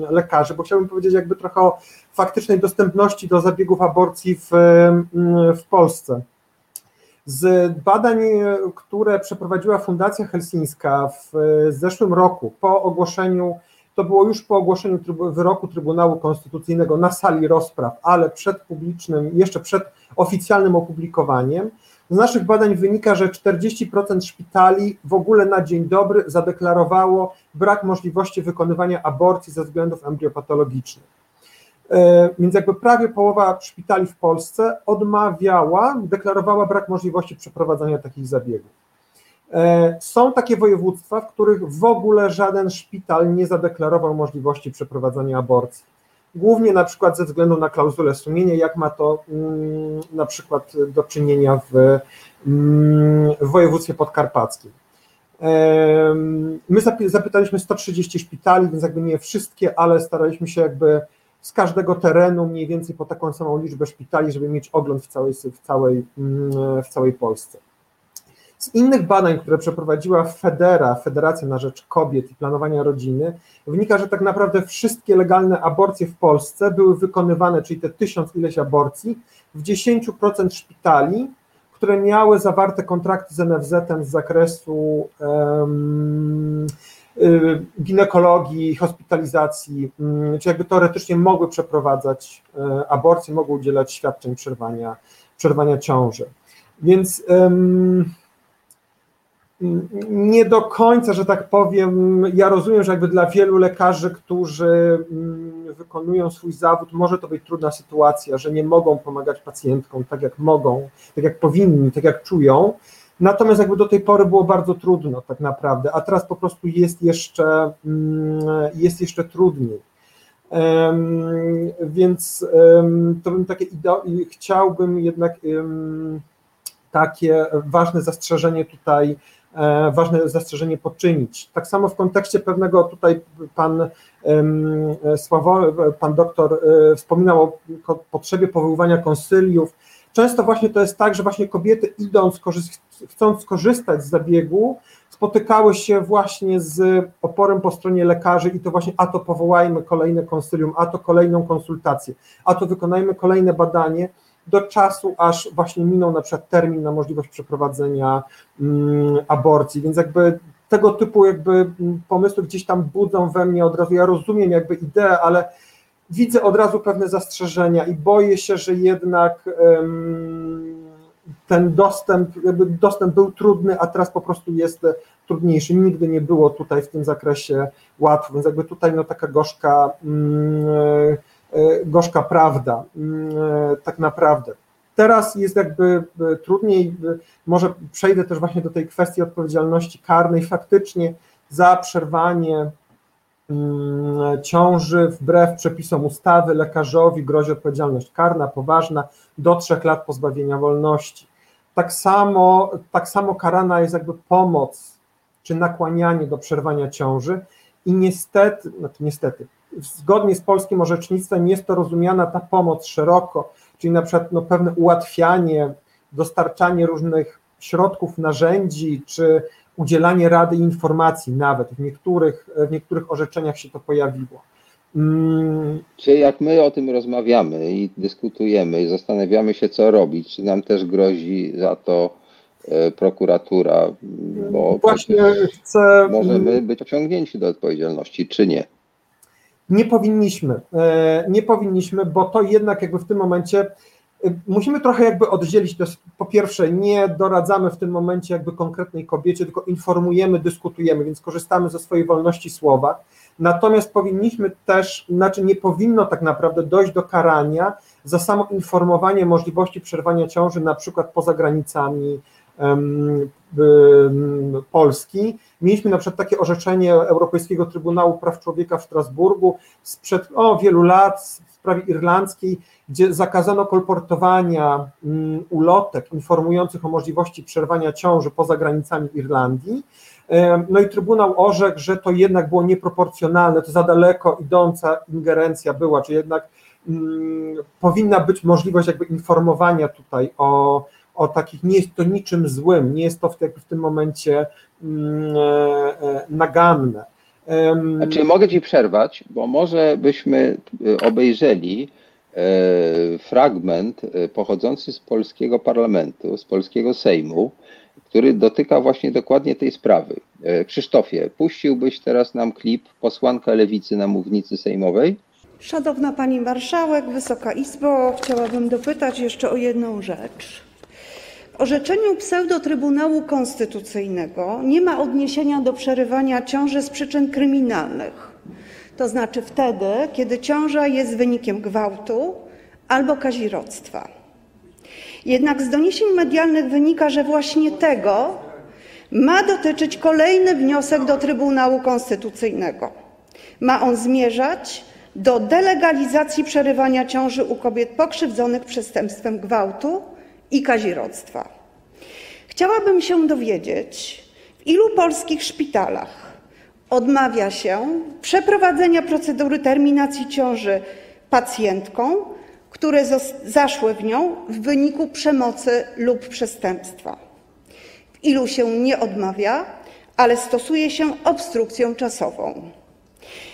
lekarzy, bo chciałbym powiedzieć jakby trochę o faktycznej dostępności do zabiegów aborcji w, w Polsce. Z badań, które przeprowadziła Fundacja Helsińska w zeszłym roku po ogłoszeniu to było już po ogłoszeniu wyroku Trybunału Konstytucyjnego na sali rozpraw, ale przed publicznym, jeszcze przed oficjalnym opublikowaniem. Z naszych badań wynika, że 40% szpitali w ogóle na dzień dobry zadeklarowało brak możliwości wykonywania aborcji ze względów embriopatologicznych. E, więc jakby prawie połowa szpitali w Polsce odmawiała, deklarowała brak możliwości przeprowadzania takich zabiegów. E, są takie województwa, w których w ogóle żaden szpital nie zadeklarował możliwości przeprowadzania aborcji. Głównie na przykład ze względu na klauzulę sumienia, jak ma to mm, na przykład do czynienia w, mm, w województwie podkarpackim. My zapytaliśmy 130 szpitali, więc jakby nie wszystkie, ale staraliśmy się jakby z każdego terenu mniej więcej po taką samą liczbę szpitali, żeby mieć ogląd w całej, w całej, mm, w całej Polsce. Z innych badań, które przeprowadziła Federa, Federacja na Rzecz Kobiet i Planowania Rodziny, wynika, że tak naprawdę wszystkie legalne aborcje w Polsce były wykonywane, czyli te tysiąc ileś aborcji, w 10% szpitali, które miały zawarte kontrakty z NFZ-em z zakresu um, ginekologii, hospitalizacji, um, czy jakby teoretycznie mogły przeprowadzać um, aborcje, mogły udzielać świadczeń przerwania, przerwania ciąży. Więc um, nie do końca, że tak powiem, ja rozumiem, że jakby dla wielu lekarzy, którzy mm, wykonują swój zawód, może to być trudna sytuacja, że nie mogą pomagać pacjentkom tak jak mogą, tak jak powinni, tak jak czują. Natomiast jakby do tej pory było bardzo trudno tak naprawdę, a teraz po prostu jest jeszcze, mm, jest jeszcze trudniej. Więc to bym takie chciałbym jednak takie ważne zastrzeżenie tutaj ważne zastrzeżenie poczynić. Tak samo w kontekście pewnego tutaj pan Sławo, pan doktor e, wspominał o potrzebie powoływania konsyliów. Często właśnie to jest tak, że właśnie kobiety idąc, chcąc skorzystać z zabiegu, spotykały się właśnie z oporem po stronie lekarzy i to właśnie a to powołajmy kolejne konsylium, a to kolejną konsultację, a to wykonajmy kolejne badanie do czasu, aż właśnie minął na przykład termin na możliwość przeprowadzenia mm, aborcji, więc jakby tego typu jakby mm, pomysły gdzieś tam budzą we mnie od razu, ja rozumiem jakby ideę, ale widzę od razu pewne zastrzeżenia i boję się, że jednak ten dostęp, jakby dostęp był trudny, a teraz po prostu jest trudniejszy. Nigdy nie było tutaj w tym zakresie łatwo, więc jakby tutaj no taka gorzka mm, gorzka prawda, mm, e, tak naprawdę. Teraz jest jakby e, trudniej, może przejdę też właśnie do tej kwestii odpowiedzialności karnej. Faktycznie za przerwanie mm, ciąży wbrew przepisom ustawy lekarzowi grozi odpowiedzialność karna poważna do trzech lat pozbawienia wolności. Tak samo, tak samo karana jest jakby pomoc czy nakłanianie do przerwania ciąży i niestety, znaczy niestety, zgodnie z polskim orzecznictwem jest to rozumiana ta pomoc szeroko, czyli na przykład no, pewne ułatwianie, dostarczanie różnych środków, narzędzi, czy udzielanie rady i informacji nawet. W niektórych, w niektórych orzeczeniach się to pojawiło. Mm. Czy jak my o tym rozmawiamy i dyskutujemy i zastanawiamy się, co robić, czy nam też grozi za to e, prokuratura, bo Właśnie chcę... możemy być ociągnięci do odpowiedzialności, czy nie? Nie powinniśmy, e, nie powinniśmy, bo to jednak jakby w tym momencie e, musimy trochę jakby oddzielić, to po pierwsze nie doradzamy w tym momencie jakby konkretnej kobiecie, tylko informujemy, dyskutujemy, więc korzystamy ze swojej wolności słowa, natomiast powinniśmy też, znaczy nie powinno tak naprawdę dojść do karania za samo informowanie możliwości przerwania ciąży na przykład poza granicami Polski. Mieliśmy na przykład takie orzeczenie Europejskiego Trybunału Praw Człowieka w Strasburgu sprzed o, wielu lat w sprawie irlandzkiej, gdzie zakazano kolportowania ulotek informujących o możliwości przerwania ciąży poza granicami Irlandii. No i Trybunał orzekł, że to jednak było nieproporcjonalne, to za daleko idąca ingerencja była, czy jednak mm, powinna być możliwość jakby informowania tutaj o, o takich, nie jest to niczym złym, nie jest to w, w tym momencie mm, e, e, naganne. Znaczy, mogę Ci przerwać, bo może byśmy e, obejrzeli fragment pochodzący z polskiego parlamentu, z polskiego Sejmu, który dotyka właśnie dokładnie tej sprawy. Krzysztofie, puściłbyś teraz nam klip posłanka lewicy na mównicy sejmowej? Szanowna Pani Marszałek, Wysoka Izbo, chciałabym dopytać jeszcze o jedną rzecz. W orzeczeniu pseudo-Trybunału Konstytucyjnego nie ma odniesienia do przerywania ciąży z przyczyn kryminalnych, to znaczy wtedy, kiedy ciąża jest wynikiem gwałtu albo kazirodztwa. Jednak z doniesień medialnych wynika, że właśnie tego ma dotyczyć kolejny wniosek do Trybunału Konstytucyjnego. Ma on zmierzać do delegalizacji przerywania ciąży u kobiet pokrzywdzonych przestępstwem gwałtu i kazirodztwa. Chciałabym się dowiedzieć, w ilu polskich szpitalach odmawia się przeprowadzenia procedury terminacji ciąży pacjentkom, które zaszły w nią w wyniku przemocy lub przestępstwa? W ilu się nie odmawia, ale stosuje się obstrukcję czasową?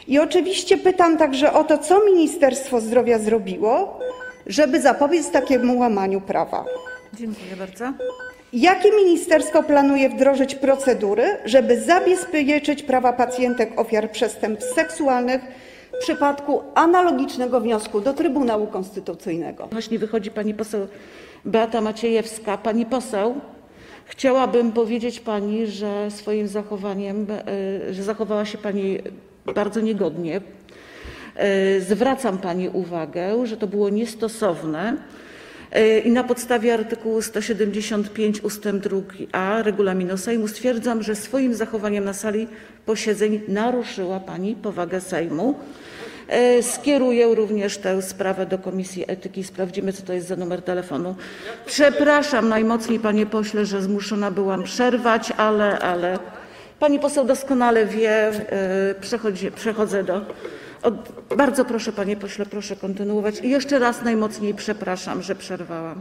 I oczywiście pytam także o to, co Ministerstwo Zdrowia zrobiło, żeby zapobiec takiemu łamaniu prawa. Dziękuję bardzo. Jakie ministerstwo planuje wdrożyć procedury, żeby zabezpieczyć prawa pacjentek ofiar przestępstw seksualnych w przypadku analogicznego wniosku do Trybunału Konstytucyjnego? Właśnie wychodzi pani poseł Beata Maciejewska. Pani poseł, chciałabym powiedzieć pani, że swoim zachowaniem, e, że zachowała się pani bardzo niegodnie. E, zwracam pani uwagę, że to było niestosowne. E, I na podstawie artykułu 175 ust. 2a regulaminu Sejmu stwierdzam, że swoim zachowaniem na sali posiedzeń naruszyła pani powagę Sejmu. E, skieruję również tę sprawę do Komisji Etyki. Sprawdzimy, co to jest za numer telefonu. Przepraszam najmocniej, panie pośle, że zmuszona byłam przerwać, ale, ale pani poseł doskonale wie, przechodzę do. Bardzo proszę, panie pośle, proszę kontynuować. I jeszcze raz najmocniej przepraszam, że przerwałam.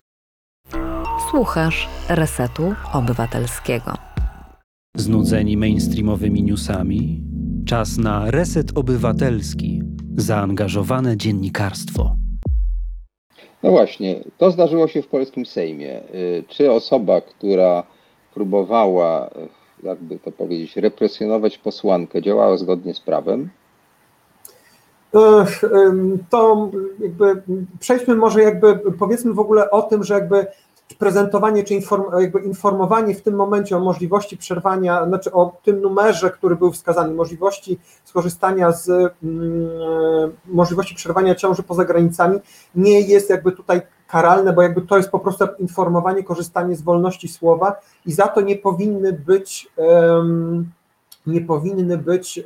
Słuchasz Resetu Obywatelskiego. Znudzeni mainstreamowymi newsami? Czas na Reset Obywatelski. Zaangażowane dziennikarstwo. No właśnie, to zdarzyło się w polskim Sejmie. Y, Czy osoba, która próbowała, y, jakby to powiedzieć, represjonować posłankę, działała zgodnie z prawem? To jakby przejdźmy może jakby powiedzmy w ogóle o tym, że jakby prezentowanie czy inform, jakby informowanie w tym momencie o możliwości przerwania, znaczy o tym numerze, który był wskazany, możliwości skorzystania z mm, możliwości przerwania ciąży poza granicami nie jest jakby tutaj karalne, bo jakby to jest po prostu informowanie, korzystanie z wolności słowa i za to nie powinny być em, nie powinny być e,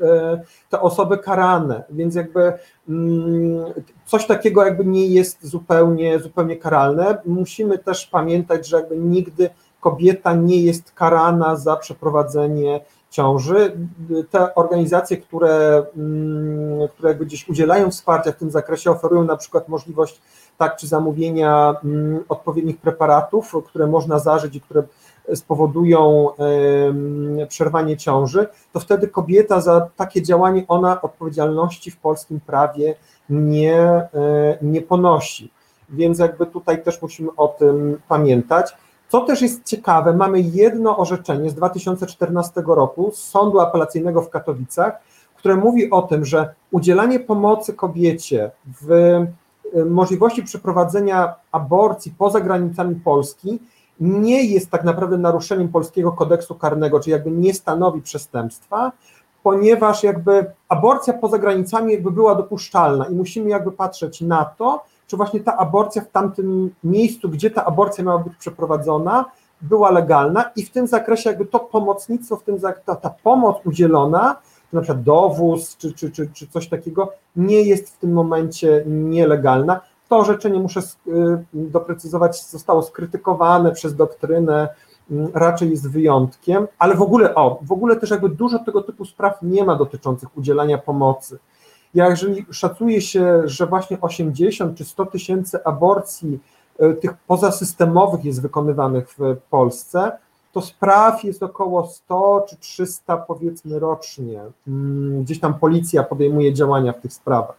te osoby karane, więc jakby mm, coś takiego jakby nie jest zupełnie, zupełnie karalne. Musimy też pamiętać, że jakby nigdy kobieta nie jest karana za przeprowadzenie ciąży. Te organizacje, które, mm, które jakby gdzieś udzielają wsparcia w tym zakresie, oferują na przykład możliwość tak czy zamówienia mm, odpowiednich preparatów, które można zażyć i które spowodują przerwanie ciąży, to wtedy kobieta za takie działanie ona odpowiedzialności w polskim prawie nie, e, nie ponosi. Więc jakby tutaj też musimy o tym pamiętać. Co też jest ciekawe, mamy jedno orzeczenie z 2014 roku z Sądu Apelacyjnego w Katowicach, które mówi o tym, że udzielanie pomocy kobiecie w e, możliwości przeprowadzenia aborcji poza granicami Polski nie jest tak naprawdę naruszeniem polskiego kodeksu karnego, czyli jakby nie stanowi przestępstwa, ponieważ jakby aborcja poza granicami jakby była dopuszczalna i musimy jakby patrzeć na to, czy właśnie ta aborcja w tamtym miejscu, gdzie ta aborcja miała być przeprowadzona, była legalna i w tym zakresie jakby to pomocnictwo, w tym ta, ta pomoc udzielona, na przykład dowóz czy, czy, czy, czy coś takiego, nie jest w tym momencie nielegalna. To orzeczenie, muszę y, doprecyzować, zostało skrytykowane przez doktrynę, mm, raczej jest wyjątkiem, ale w ogóle, o, w ogóle też jakby dużo tego typu spraw nie ma dotyczących udzielania pomocy. Ja jeżeli szacuje się, że właśnie 80 czy 100 tysięcy aborcji y, tych pozasystemowych jest wykonywanych w Polsce, to spraw jest około 100 czy 300 powiedzmy rocznie. Mm, Gdzieś tam policja podejmuje działania w tych sprawach.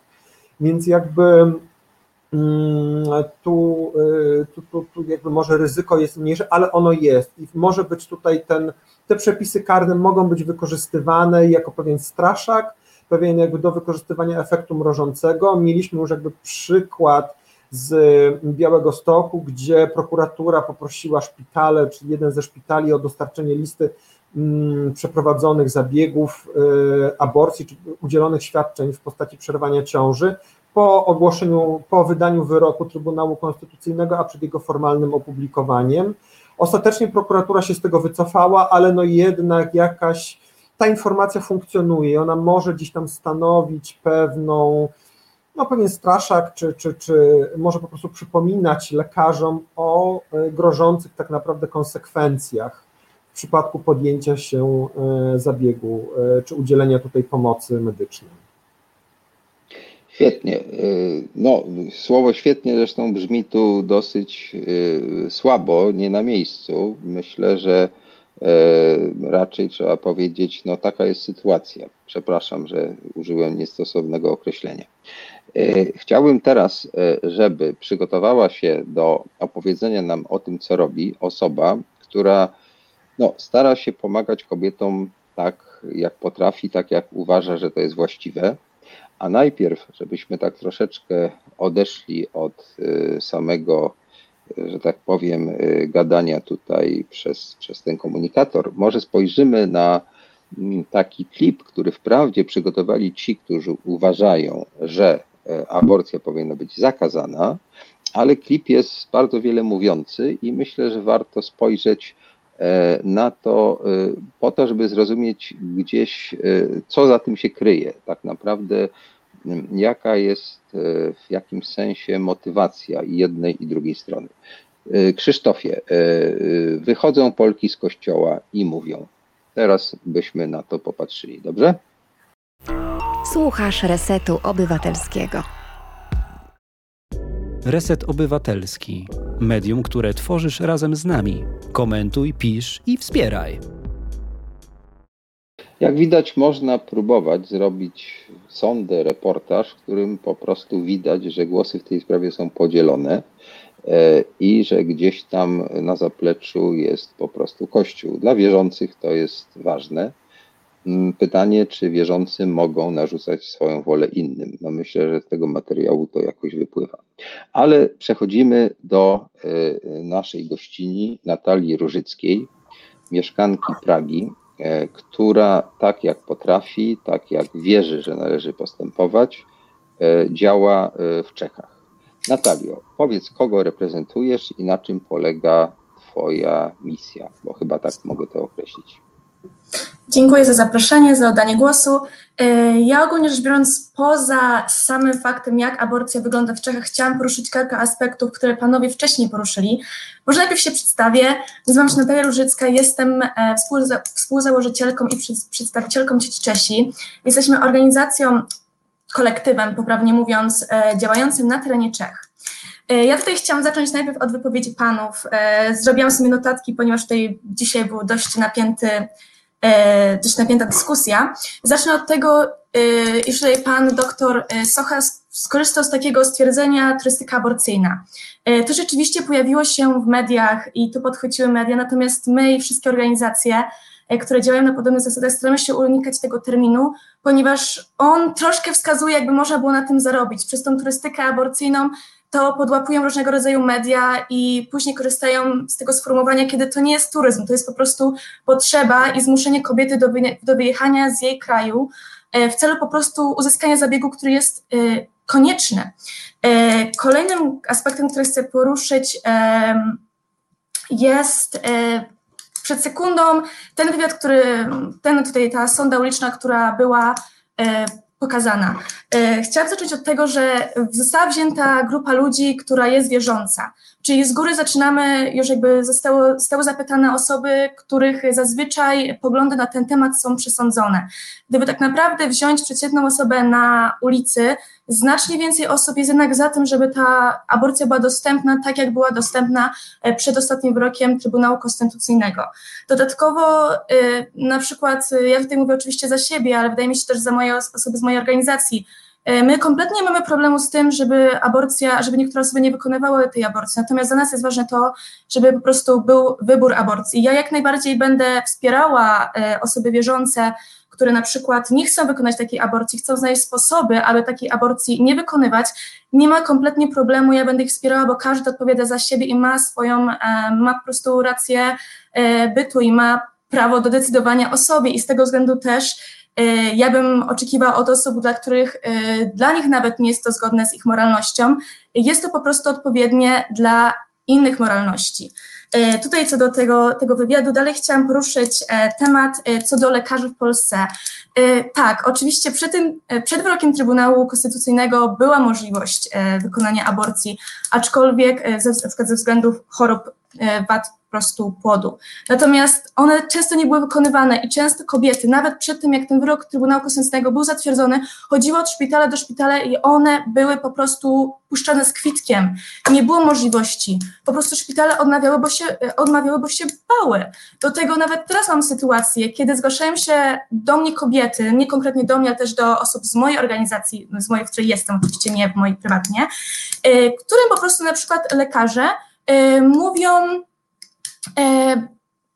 Więc jakby tu, y, tu, tu, tu jakby może ryzyko jest mniejsze, ale ono jest i może być tutaj ten, te przepisy karne mogą być wykorzystywane jako pewien straszak, pewien jakby do wykorzystywania efektu mrożącego. Mieliśmy już jakby przykład z Białego Stoku, gdzie prokuratura poprosiła szpitale, czy jeden ze szpitali o dostarczenie listy mm, przeprowadzonych zabiegów y, aborcji, czy udzielonych świadczeń w postaci przerwania ciąży po ogłoszeniu, po wydaniu wyroku Trybunału Konstytucyjnego, a przed jego formalnym opublikowaniem. Ostatecznie prokuratura się z tego wycofała, ale no jednak jakaś ta informacja funkcjonuje i ona może gdzieś tam stanowić pewną, no pewien straszak, czy, czy, czy może po prostu przypominać lekarzom o e, grożących tak naprawdę konsekwencjach w przypadku podjęcia się zabiegu czy udzielenia tutaj pomocy medycznej. Świetnie. No, słowo świetnie zresztą brzmi tu dosyć słabo, nie na miejscu. Myślę, że raczej trzeba powiedzieć, no taka jest sytuacja. Przepraszam, że użyłem niestosownego określenia. Chciałbym teraz, żeby przygotowała się do opowiedzenia nam o tym, co robi osoba, która no, stara się pomagać kobietom tak, jak potrafi, tak jak uważa, że to jest właściwe. A najpierw, żebyśmy tak troszeczkę odeszli od samego, że tak powiem, gadania tutaj przez, przez ten komunikator, może spojrzymy na taki klip, który wprawdzie przygotowali ci, którzy uważają, że aborcja powinna być zakazana, ale klip jest bardzo wiele mówiący i myślę, że warto spojrzeć na to po to, żeby zrozumieć gdzieś, co za tym się kryje, tak naprawdę, jaka jest w jakimś sensie motywacja jednej i drugiej strony. Krzysztofie, wychodzą Polki z kościoła i mówią, teraz byśmy na to popatrzyli, dobrze? Słuchasz Resetu Obywatelskiego. Reset Obywatelski. Medium, które tworzysz razem z nami. Komentuj, pisz i wspieraj. Jak widać, można próbować zrobić sondę, reportaż, w którym po prostu widać, że głosy w tej sprawie są podzielone i że gdzieś tam na zapleczu jest po prostu Kościół. Dla wierzących to jest ważne. Pytanie, czy wierzący mogą narzucać swoją wolę innym. No myślę, że z tego materiału to jakoś wypływa. Ale przechodzimy do naszej gościni, Natalii Różyckiej, mieszkanki Pragi, która tak jak potrafi, tak jak wierzy, że należy postępować, działa w Czechach. Natalio, powiedz, kogo reprezentujesz i na czym polega Twoja misja, bo chyba tak mogę to określić. Dziękuję za zaproszenie, za oddanie głosu. Ja ogólnie rzecz biorąc, poza samym faktem, jak aborcja wygląda w Czechach, chciałam poruszyć kilka aspektów, które panowie wcześniej poruszyli. Może najpierw się przedstawię. Nazywam się Natalia Różycka, jestem współza współzałożycielką i przedstawicielką Dzieci Czesi. Jesteśmy organizacją, kolektywem, poprawnie mówiąc, działającym na terenie Czech. Ja tutaj chciałam zacząć najpierw od wypowiedzi panów. Zrobiłam sobie notatki, ponieważ tutaj dzisiaj był dość napięty dość napięta dyskusja. Zacznę od tego, iż tutaj pan doktor Socha skorzystał z takiego stwierdzenia turystyka aborcyjna. To rzeczywiście pojawiło się w mediach i to podchwyciły media, natomiast my i wszystkie organizacje, które działają na podobnych zasadach, staramy się unikać tego terminu, ponieważ on troszkę wskazuje, jakby można było na tym zarobić. Przez tą turystykę aborcyjną to podłapują różnego rodzaju media i później korzystają z tego sformułowania, kiedy to nie jest turyzm, to jest po prostu potrzeba i zmuszenie kobiety do, wyjechania z jej kraju w celu po prostu uzyskania zabiegu, który jest konieczny. Kolejnym aspektem, który chcę poruszyć jest przed sekundą ten wywiad, który, ten tutaj, ta sonda uliczna, która była pokazana. Chciałam zacząć od tego, że została wzięta grupa ludzi, która jest wierząca. Czyli z góry zaczynamy, już jakby zostało, zostały zapytane osoby, których zazwyczaj poglądy na ten temat są przesądzone. Gdyby tak naprawdę wziąć przeciętną osobę na ulicy, znacznie więcej osób jest jednak za tym, żeby ta aborcja była dostępna tak, jak była dostępna przed ostatnim wyrokiem Trybunału Konstytucyjnego. Dodatkowo na przykład, ja tutaj mówię oczywiście za siebie, ale wydaje mi się też za moje osoby z mojej organizacji, My kompletnie nie mamy problemu z tym, żeby aborcja, żeby niektóre osoby nie wykonywały tej aborcji. Natomiast dla nas jest ważne to, żeby po prostu był wybór aborcji. Ja jak najbardziej będę wspierała osoby wierzące, które na przykład nie chcą wykonać takiej aborcji, chcą znaleźć sposoby, aby takiej aborcji nie wykonywać. Nie ma kompletnie problemu, ja będę ich wspierała, bo każdy odpowiada za siebie i ma swoją, ma po prostu rację bytu i ma prawo do decydowania o sobie i z tego względu też ja bym oczekiwała od osób, dla których dla nich nawet nie jest to zgodne z ich moralnością, jest to po prostu odpowiednie dla innych moralności. Tutaj co do tego, tego wywiadu, dalej chciałam poruszyć temat co do lekarzy w Polsce. Tak, oczywiście przed, tym, przed wyrokiem Trybunału Konstytucyjnego była możliwość wykonania aborcji, aczkolwiek ze, ze względów chorób wad prostu płodu. Natomiast one często nie były wykonywane i często kobiety, nawet przed tym jak ten wyrok Trybunału Konstytucyjnego był zatwierdzony, chodziły od szpitala do szpitala i one były po prostu puszczane z kwitkiem. Nie było możliwości. Po prostu szpitale odmawiały, bo się, odmawiały, bo się bały. Do tego nawet teraz mam sytuację, kiedy zgłaszają się do mnie kobiety, nie konkretnie do mnie, ale też do osób z mojej organizacji, z mojej, w której jestem, oczywiście nie w mojej prywatnie, y, którym po prostu na przykład lekarze y, mówią, E,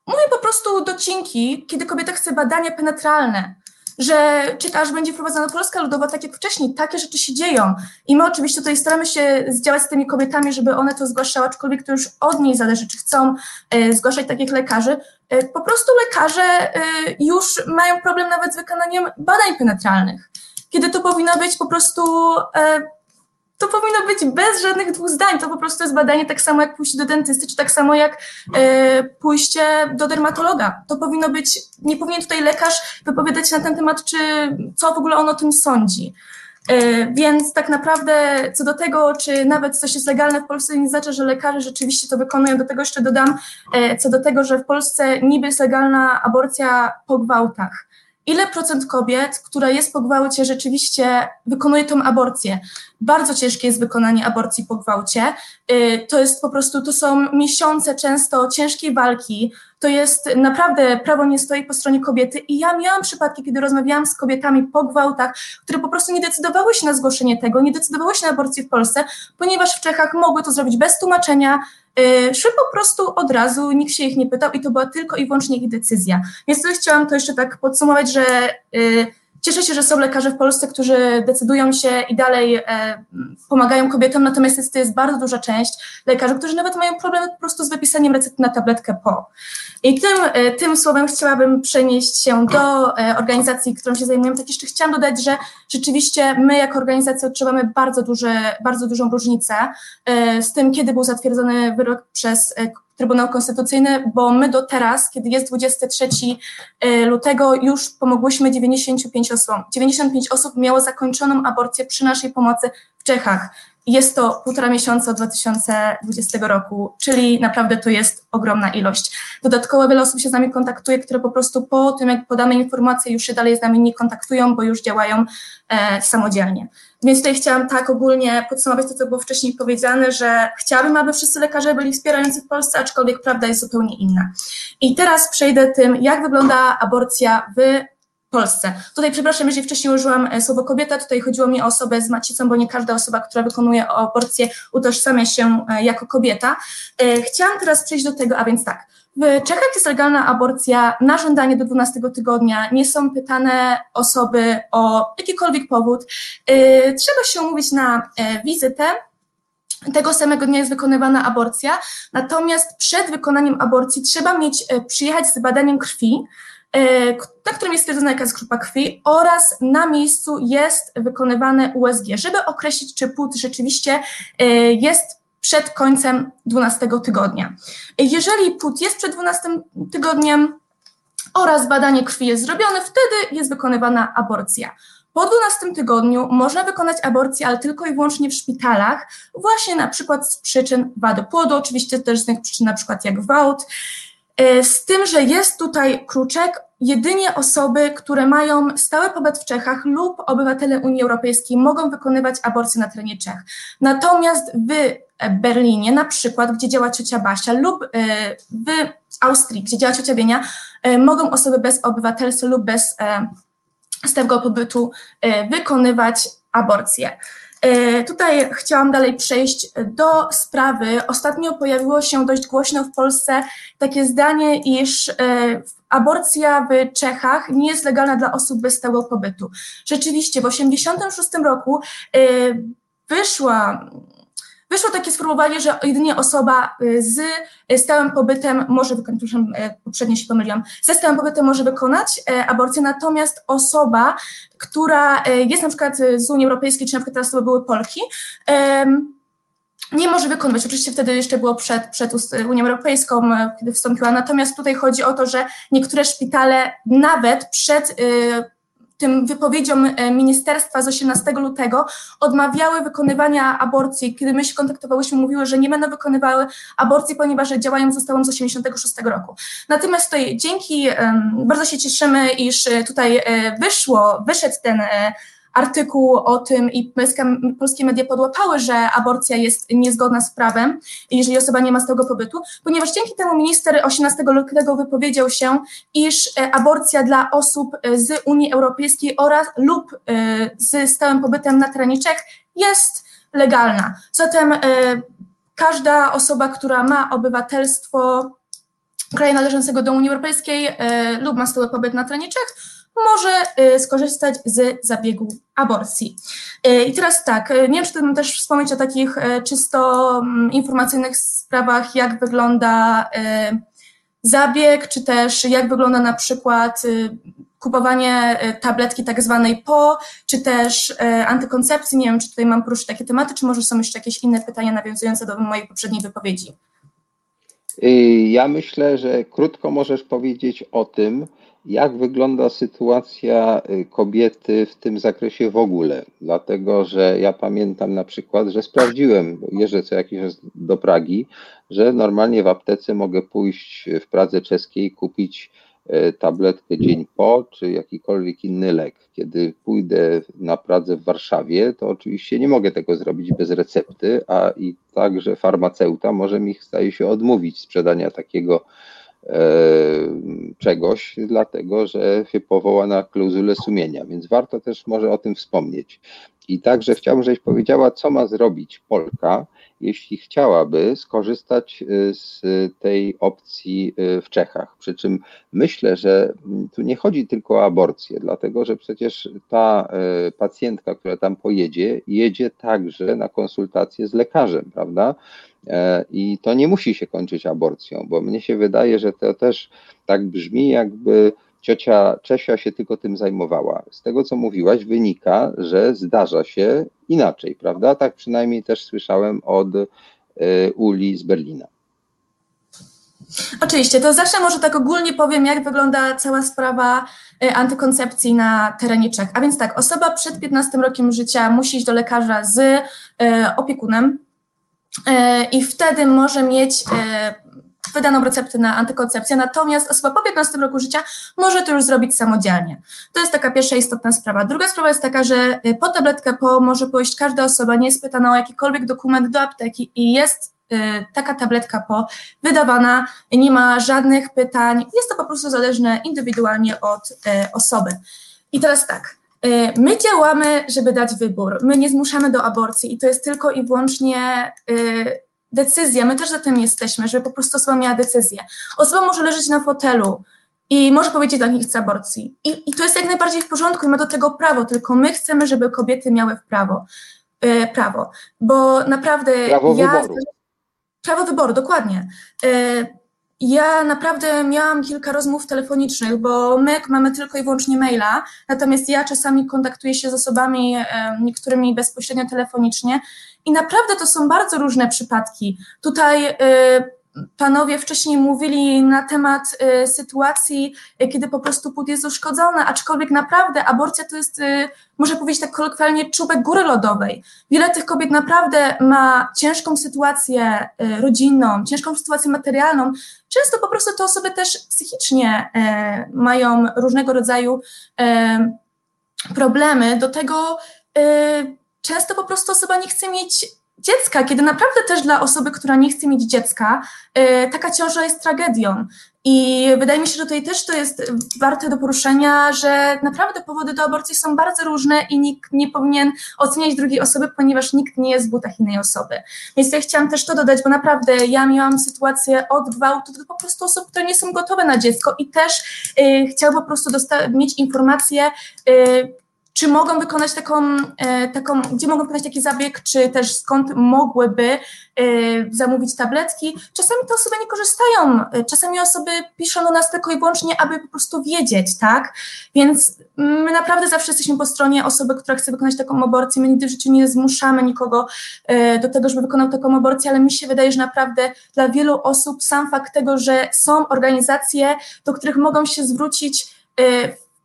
mówię po prostu docinki, kiedy kobieta chce badania penetralne, że aż będzie wprowadzona Polska Ludowa, tak jak wcześniej. Takie rzeczy się dzieją. I my oczywiście tutaj staramy się zdziałać z tymi kobietami, żeby one to zgłaszały, aczkolwiek to już od niej zależy, czy chcą e, zgłaszać takich lekarzy. E, po prostu lekarze e, już mają problem nawet z wykonaniem badań penetralnych, kiedy to powinno być po prostu e, to powinno być bez żadnych dwóch zdań. To po prostu jest badanie tak samo jak pójście do dentysty, czy tak samo jak e, pójście do dermatologa. To powinno być, nie powinien tutaj lekarz wypowiadać się na ten temat, czy co w ogóle on o tym sądzi. E, więc tak naprawdę co do tego, czy nawet coś jest legalne w Polsce, nie znaczy, że lekarze rzeczywiście to wykonują. Do tego jeszcze dodam, e, co do tego, że w Polsce niby jest legalna aborcja po gwałtach ile procent kobiet, która jest po gwałcie, rzeczywiście wykonuje tą aborcję. Bardzo ciężkie jest wykonanie aborcji po gwałcie. Y, to jest po prostu, to są miesiące często ciężkiej walki. To jest naprawdę, prawo nie stoi po stronie kobiety. I ja miałam przypadki, kiedy rozmawiałam z kobietami po gwałtach, które po prostu nie decydowały się na zgłoszenie tego, nie decydowały się na aborcję w Polsce, ponieważ w Czechach mogły to zrobić bez tłumaczenia, Y, szły po prostu od razu, nikt się ich nie pytał i to była tylko i wyłącznie ich decyzja. Więc tutaj chciałam to jeszcze tak podsumować, że y, Cieszę się, że są lekarze w Polsce, którzy decydują się i dalej e, pomagają kobietom, natomiast jest, to jest bardzo duża część lekarzy, którzy nawet mają problemy po prostu z wypisaniem recepty na tabletkę po. I tym, e, tym słowem chciałabym przenieść się do e, organizacji, którą się zajmujemy. Tak jeszcze chciałam dodać, że rzeczywiście my jako organizacja odczuwamy bardzo, duże, bardzo dużą różnicę e, z tym, kiedy był zatwierdzony wyrok przez Trybunał Konstytucyjny, bo my do teraz, kiedy jest 23 y, lutego, już pomogłyśmy 95 osobom. 95 osób miało zakończoną aborcję przy naszej pomocy w Czechach. Jest to półtora miesiąca od 2020 roku, czyli naprawdę to jest ogromna ilość. Dodatkowo wiele osób się z nami kontaktuje, które po prostu po tym, jak podamy informacje, już się dalej z nami nie kontaktują, bo już działają e, samodzielnie. Więc tutaj chciałam tak ogólnie podsumować to, co było wcześniej powiedziane, że chciałabym, aby wszyscy lekarze byli wspierający w Polsce, aczkolwiek prawda jest zupełnie inna. I teraz przejdę tym, jak wygląda aborcja w Polsce. Tutaj przepraszam, jeżeli wcześniej użyłam e, słowo kobieta, tutaj chodziło mi o osobę z macicą, bo nie każda osoba, która wykonuje aborcję, utożsamia się e, jako kobieta. E, chciałam teraz przejść do tego, a więc tak. W Czechach jest legalna aborcja na żądanie do 12 tygodnia. Nie są pytane osoby o jakikolwiek powód. Trzeba się umówić na wizytę. Tego samego dnia jest wykonywana aborcja, natomiast przed wykonaniem aborcji trzeba mieć, przyjechać z badaniem krwi, na którym jest stwierdzona jaka jest grupa krwi oraz na miejscu jest wykonywane USG, żeby określić, czy płód rzeczywiście e, jest przed końcem 12 tygodnia. Jeżeli płód jest przed 12 tygodniem oraz badanie krwi jest zrobione, wtedy jest wykonywana aborcja. Po 12 tygodniu można wykonać aborcję, ale tylko i wyłącznie w szpitalach, właśnie na przykład z przyczyn wady płodu, oczywiście też z tych przyczyn na przykład jak gwałt, E, z tym, że jest tutaj kruczek, jedynie osoby, które mają stały pobyt w Czechach lub obywatele Unii Europejskiej mogą wykonywać aborcję na terenie Czech. Natomiast w Berlinie, na przykład, gdzie działa ciocia Basia, lub e, w Austrii, gdzie działa ciocia Wienia, e, mogą osoby bez obywatelstwa lub bez stałego pobytu wykonywać aborcję. E, tutaj chciałam dalej przejść do sprawy. Ostatnio pojawiło się dość głośno w Polsce takie zdanie, iż e, aborcja w Czechach nie jest legalna dla osób bez stałego pobytu. Rzeczywiście, w 1986 roku e, wyszła wyszło takie sformułowanie, że jedynie osoba y, z y, stałym pobytem może wykonać, przepraszam, y, poprzednio się pomyliłam, ze stałym pobytem może wykonać aborcję, natomiast osoba, która jest na przykład z Unii Europejskiej, czy na przykład teraz to były Polki, nie może wykonywać. Oczywiście wtedy jeszcze było przed, przed Unią Europejską, kiedy wstąpiła. Natomiast tutaj chodzi o to, że niektóre szpitale nawet przed tym wypowiedziom e, ministerstwa z 18 lutego odmawiały wykonywania aborcji. Kiedy my się kontaktowałyśmy, mówiły, że nie będą wykonywały aborcji, ponieważ działają z ustawą z 86 roku. Natomiast tutaj dzięki, bardzo się cieszymy, iż tutaj wyszło, wyszedł ten artykuł o tym i polskie media podłapały, że aborcja jest niezgodna z prawem, jeżeli osoba nie ma stałego pobytu, ponieważ dzięki temu minister 18 lutego wypowiedział się, iż e, aborcja dla osób e, z Unii Europejskiej oraz lub e, z stałym pobytem na terenie Czech jest legalna. Zatem każda osoba, która ma obywatelstwo kraju należącego do Unii Europejskiej lub ma stały pobyt na terenie Czech, może y, skorzystać z zabiegu aborcji. Y, I teraz tak, y, nie wiem, czy tu też wspomnieć o takich czysto mm, informacyjnych sprawach, jak wygląda zabieg, czy też jak wygląda na przykład kupowanie tabletki tak zwanej PO, czy też antykoncepcji. Nie wiem, czy tutaj mam poruszyć takie tematy, czy może są jeszcze jakieś inne pytania nawiązujące do mojej poprzedniej wypowiedzi. Ja myślę, że krótko możesz powiedzieć o tym, jak wygląda sytuacja y, kobiety w tym zakresie w ogóle? Dlatego, że ja pamiętam na przykład, że sprawdziłem, jeżdżę co jakiś czas do Pragi, że normalnie w aptece mogę pójść w Pradze czeskiej, kupić y, tabletkę dzień po, czy jakikolwiek inny lek. Kiedy pójdę na Pradze w Warszawie, to oczywiście nie mogę tego zrobić bez recepty, a i także farmaceuta może mi, staje się, odmówić sprzedania takiego E, czegoś, dlatego że się powoła na klauzulę sumienia, więc warto też może o tym wspomnieć. I także chciałbym, żebyś powiedziała, co ma zrobić Polka, jeśli chciałaby skorzystać e, z tej opcji e, w Czechach. Przy czym myślę, że tu nie chodzi tylko o aborcję, dlatego że przecież ta pacjentka, która tam pojedzie, jedzie także na konsultację z lekarzem, prawda? E, I to nie musi się kończyć aborcją, bo mnie się wydaje, że to też tak brzmi, jakby ciocia Czesia się tylko tym zajmowała. Z tego, co mówiłaś, wynika, że zdarza się inaczej, prawda? Tak przynajmniej też słyszałem od e, Uli z Berlina. Oczywiście, to zawsze może tak ogólnie powiem, jak wygląda cała sprawa e, antykoncepcji na terenie Czech. A więc tak, osoba przed 15 rokiem życia musi iść do lekarza z opiekunem, E, i wtedy może mieć wydaną receptę na antykoncepcję, natomiast osoba po 15 roku życia może to już zrobić samodzielnie. To jest taka pierwsza istotna sprawa. Druga sprawa jest taka, że e, po tabletkę po może pójść każda osoba, nie jest pytana o jakikolwiek dokument do apteki i jest taka tabletka po wydawana, nie ma żadnych pytań, jest to po prostu zależne indywidualnie od osoby. I teraz tak, Y, my działamy, żeby dać wybór. My nie zmuszamy do aborcji i to jest tylko i wyłącznie y, decyzja. My też za tym jesteśmy, żeby po prostu osoba miała decyzję. Osoba może leżeć na fotelu i może powiedzieć, że nie chce aborcji. I, I to jest jak najbardziej w porządku i ma do tego prawo, tylko my chcemy, żeby kobiety miały w prawo. Y, prawo. Bo naprawdę. Prawo ja, wyboru. Prawo wyboru, dokładnie. Ja naprawdę miałam kilka rozmów telefonicznych, bo my mamy tylko i wyłącznie maila, natomiast ja czasami kontaktuję się z osobami, niektórymi bezpośrednio telefonicznie i naprawdę to są bardzo różne przypadki. Tutaj y, panowie wcześniej mówili na temat y, sytuacji, y, kiedy po prostu płód jest uszkodzony, aczkolwiek naprawdę aborcja to jest, y, można powiedzieć tak kolokwialnie, czubek góry lodowej. Wiele tych kobiet naprawdę ma ciężką sytuację rodzinną, ciężką sytuację materialną. Często po prostu te osoby też psychicznie mają różnego rodzaju problemy. Do tego często po prostu osoba nie chce mieć dziecka, kiedy naprawdę też dla osoby, która nie chce mieć dziecka, y, taka ciąża jest tragedią. I wydaje mi się, że tutaj też to jest warte do poruszenia, że naprawdę powody do aborcji są bardzo różne i nikt nie powinien oceniać drugiej osoby, ponieważ nikt nie jest w butach innej osoby. Więc ja chciałam też to dodać, bo naprawdę ja miałam sytuację od gwałtu do po prostu osób, które nie są gotowe na dziecko i też y, chciałam po prostu mieć informacje, y, czy mogą wykonać taką, e, taką, gdzie mogą wykonać taki zabieg, czy też skąd mogłyby e, zamówić tabletki. Czasami te osoby nie korzystają, e, czasami osoby piszą do nas tylko i wyłącznie, aby po prostu wiedzieć, tak? Więc my naprawdę zawsze jesteśmy po stronie osoby, która chce wykonać taką aborcję. My nigdy w życiu nie zmuszamy nikogo do tego, żeby wykonał taką aborcję, ale mi się wydaje, że naprawdę dla wielu osób sam fakt tego, że są organizacje, do których mogą się zwrócić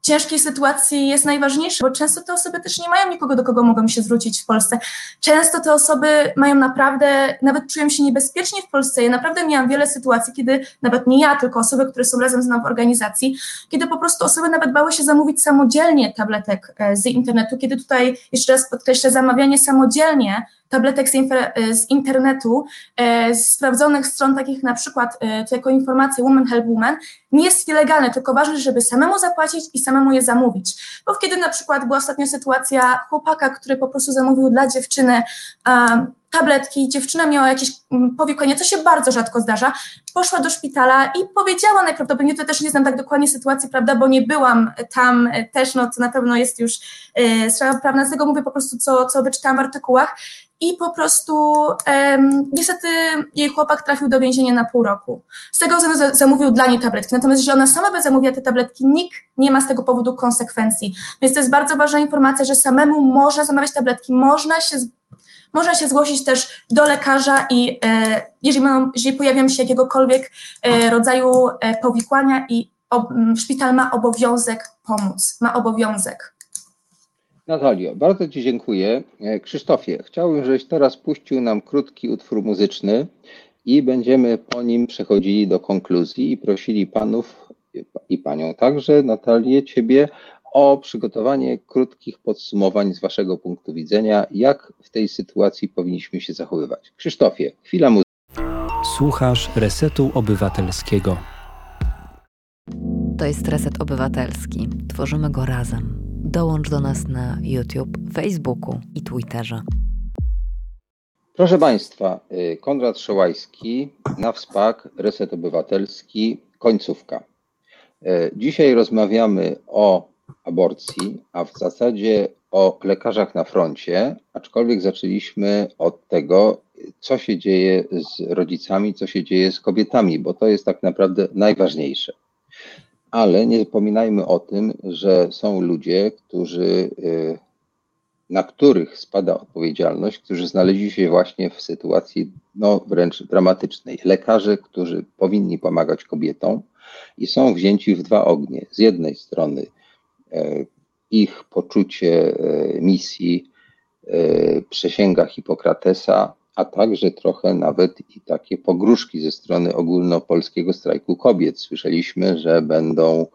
ciężkiej sytuacji jest najważniejszy, bo często te osoby też nie mają nikogo, do kogo mogą się zwrócić w Polsce. Często te osoby mają naprawdę, nawet czują się niebezpiecznie w Polsce. Ja naprawdę miałam wiele sytuacji, kiedy nawet nie ja, tylko osoby, które są razem z nami w organizacji, kiedy po prostu osoby nawet bały się zamówić samodzielnie tabletek e, z internetu, kiedy tutaj, jeszcze raz podkreślę, zamawianie samodzielnie tabletek z, e, z internetu, e, z sprawdzonych stron, takich na przykład, e, to jako informację Woman Help Woman, nie jest nielegalne, tylko ważne, żeby samemu zapłacić i samemu je zamówić. Bo kiedy na przykład była ostatnio sytuacja chłopaka, który po prostu zamówił dla dziewczyny um, tabletki, dziewczyna miała jakieś mm, powikłanie, co się bardzo rzadko zdarza, poszła do szpitala i powiedziała najprawdopodobniej, to też nie znam tak dokładnie sytuacji, prawda, bo nie byłam tam też, no to na pewno jest już e, sprawa prawna, z tego mówię po prostu, co, co wyczytałam w artykułach, i po prostu um, niestety jej chłopak trafił do więzienia na pół roku. Z tego względu zamówił dla niej tabletki. Natomiast jeżeli ona sama by zamówiła te tabletki, nikt nie ma z tego powodu konsekwencji. Więc to jest bardzo ważna informacja, że samemu można zamawiać tabletki, można się można się zgłosić też do lekarza i e, jeżeli, ma, jeżeli pojawią się jakiegokolwiek e, rodzaju e, powikłania i szpital ma obowiązek pomóc, ma obowiązek. Natalio, bardzo Ci dziękuję. E, Krzysztofie, chciałbym, żebyś teraz puścił nam krótki utwór muzyczny i będziemy po nim przechodzili do konkluzji i prosili panów i panią także, Natalię, Ciebie o przygotowanie krótkich podsumowań z Waszego punktu widzenia, jak w tej sytuacji powinniśmy się zachowywać. Krzysztofie, chwila muzyki. Słuchasz Resetu Obywatelskiego. To jest Reset Obywatelski. Tworzymy go razem. Dołącz do nas na YouTube, Facebooku i Twitterze. Proszę Państwa, y, Konrad Szołajski, na wspak, Reset Obywatelski, końcówka. Y, dzisiaj rozmawiamy o aborcji, a w zasadzie o lekarzach na froncie, aczkolwiek zaczęliśmy od tego, co się dzieje z rodzicami, co się dzieje z kobietami, bo to jest tak naprawdę najważniejsze ale nie zapominajmy o tym, że są ludzie, którzy, y, na których spada odpowiedzialność, którzy znaleźli się właśnie w sytuacji no, wręcz dramatycznej. Lekarze, którzy powinni pomagać kobietom i są wzięci w dwa ognie. Z jednej strony e, ich poczucie e, misji, przysięga Hipokratesa, a także trochę nawet i takie pogróżki ze strony ogólnopolskiego strajku kobiet. Słyszeliśmy, że będą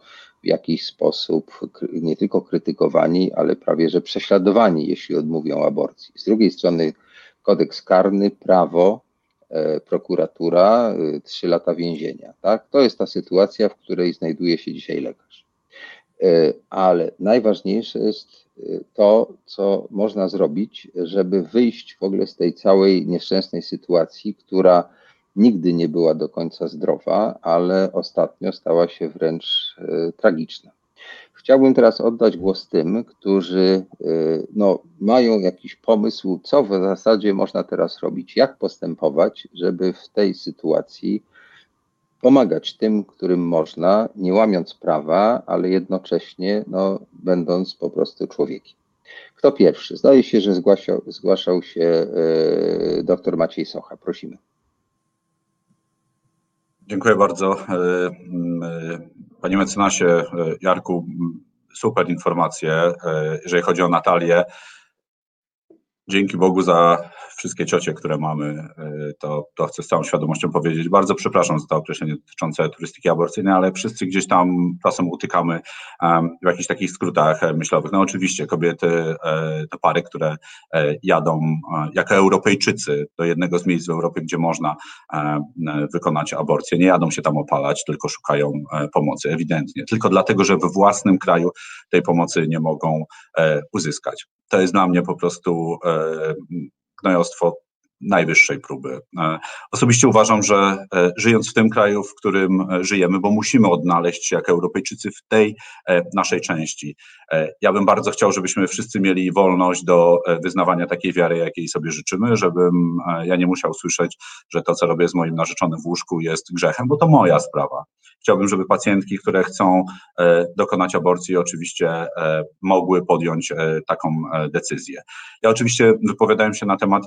w jakiś sposób nie tylko krytykowani, ale prawie że prześladowani, jeśli odmówią aborcji. Z drugiej strony kodeks karny, prawo, e, prokuratura, e, trzy lata więzienia. Tak? To jest ta sytuacja, w której znajduje się dzisiaj lekarz. E, ale najważniejsze jest to, co można zrobić, żeby wyjść w ogóle z tej całej nieszczęsnej sytuacji, która nigdy nie była do końca zdrowa, ale ostatnio stała się wręcz e, tragiczna. Chciałbym teraz oddać głos tym, którzy e, no, mają jakiś pomysł, co w zasadzie można teraz robić, jak postępować, żeby w tej sytuacji pomagać tym, którym można, nie łamiąc prawa, ale jednocześnie no, będąc po prostu człowiekiem. Kto pierwszy? Zdaje się, że zgłaszał, zgłaszał się e, dr Maciej Socha. Prosimy. Dziękuję bardzo. E, e, panie mecenasie Jarku, super informacje, jeżeli chodzi o Natalię. Dzięki Bogu za wszystkie ciocie, które mamy, e, to, to chcę z całą świadomością powiedzieć. Bardzo przepraszam za to określenie dotyczące turystyki aborcyjnej, ale wszyscy gdzieś tam czasem utykamy w jakichś takich skrótach e, myślowych. No oczywiście kobiety, e, to pary, które jadą jako Europejczycy do jednego z miejsc w Europie, gdzie można wykonać aborcję, nie jadą się tam opalać, tylko szukają pomocy, ewidentnie. Tylko dlatego, że we własnym kraju tej pomocy nie mogą uzyskać. To jest dla mnie po prostu gnojostwo najwyższej próby. E, osobiście uważam, że e, żyjąc w tym kraju, w którym e, żyjemy, bo musimy odnaleźć się jako Europejczycy w tej naszej części. Ja bym bardzo chciał, żebyśmy wszyscy mieli wolność do wyznawania takiej wiary, jakiej sobie życzymy, żebym ja nie musiał słyszeć, że to, co robię z moim narzeczonym w łóżku jest grzechem, bo to moja sprawa. Chciałbym, żeby pacjentki, które chcą dokonać aborcji, oczywiście mogły podjąć taką decyzję. Ja oczywiście wypowiadałem się na temat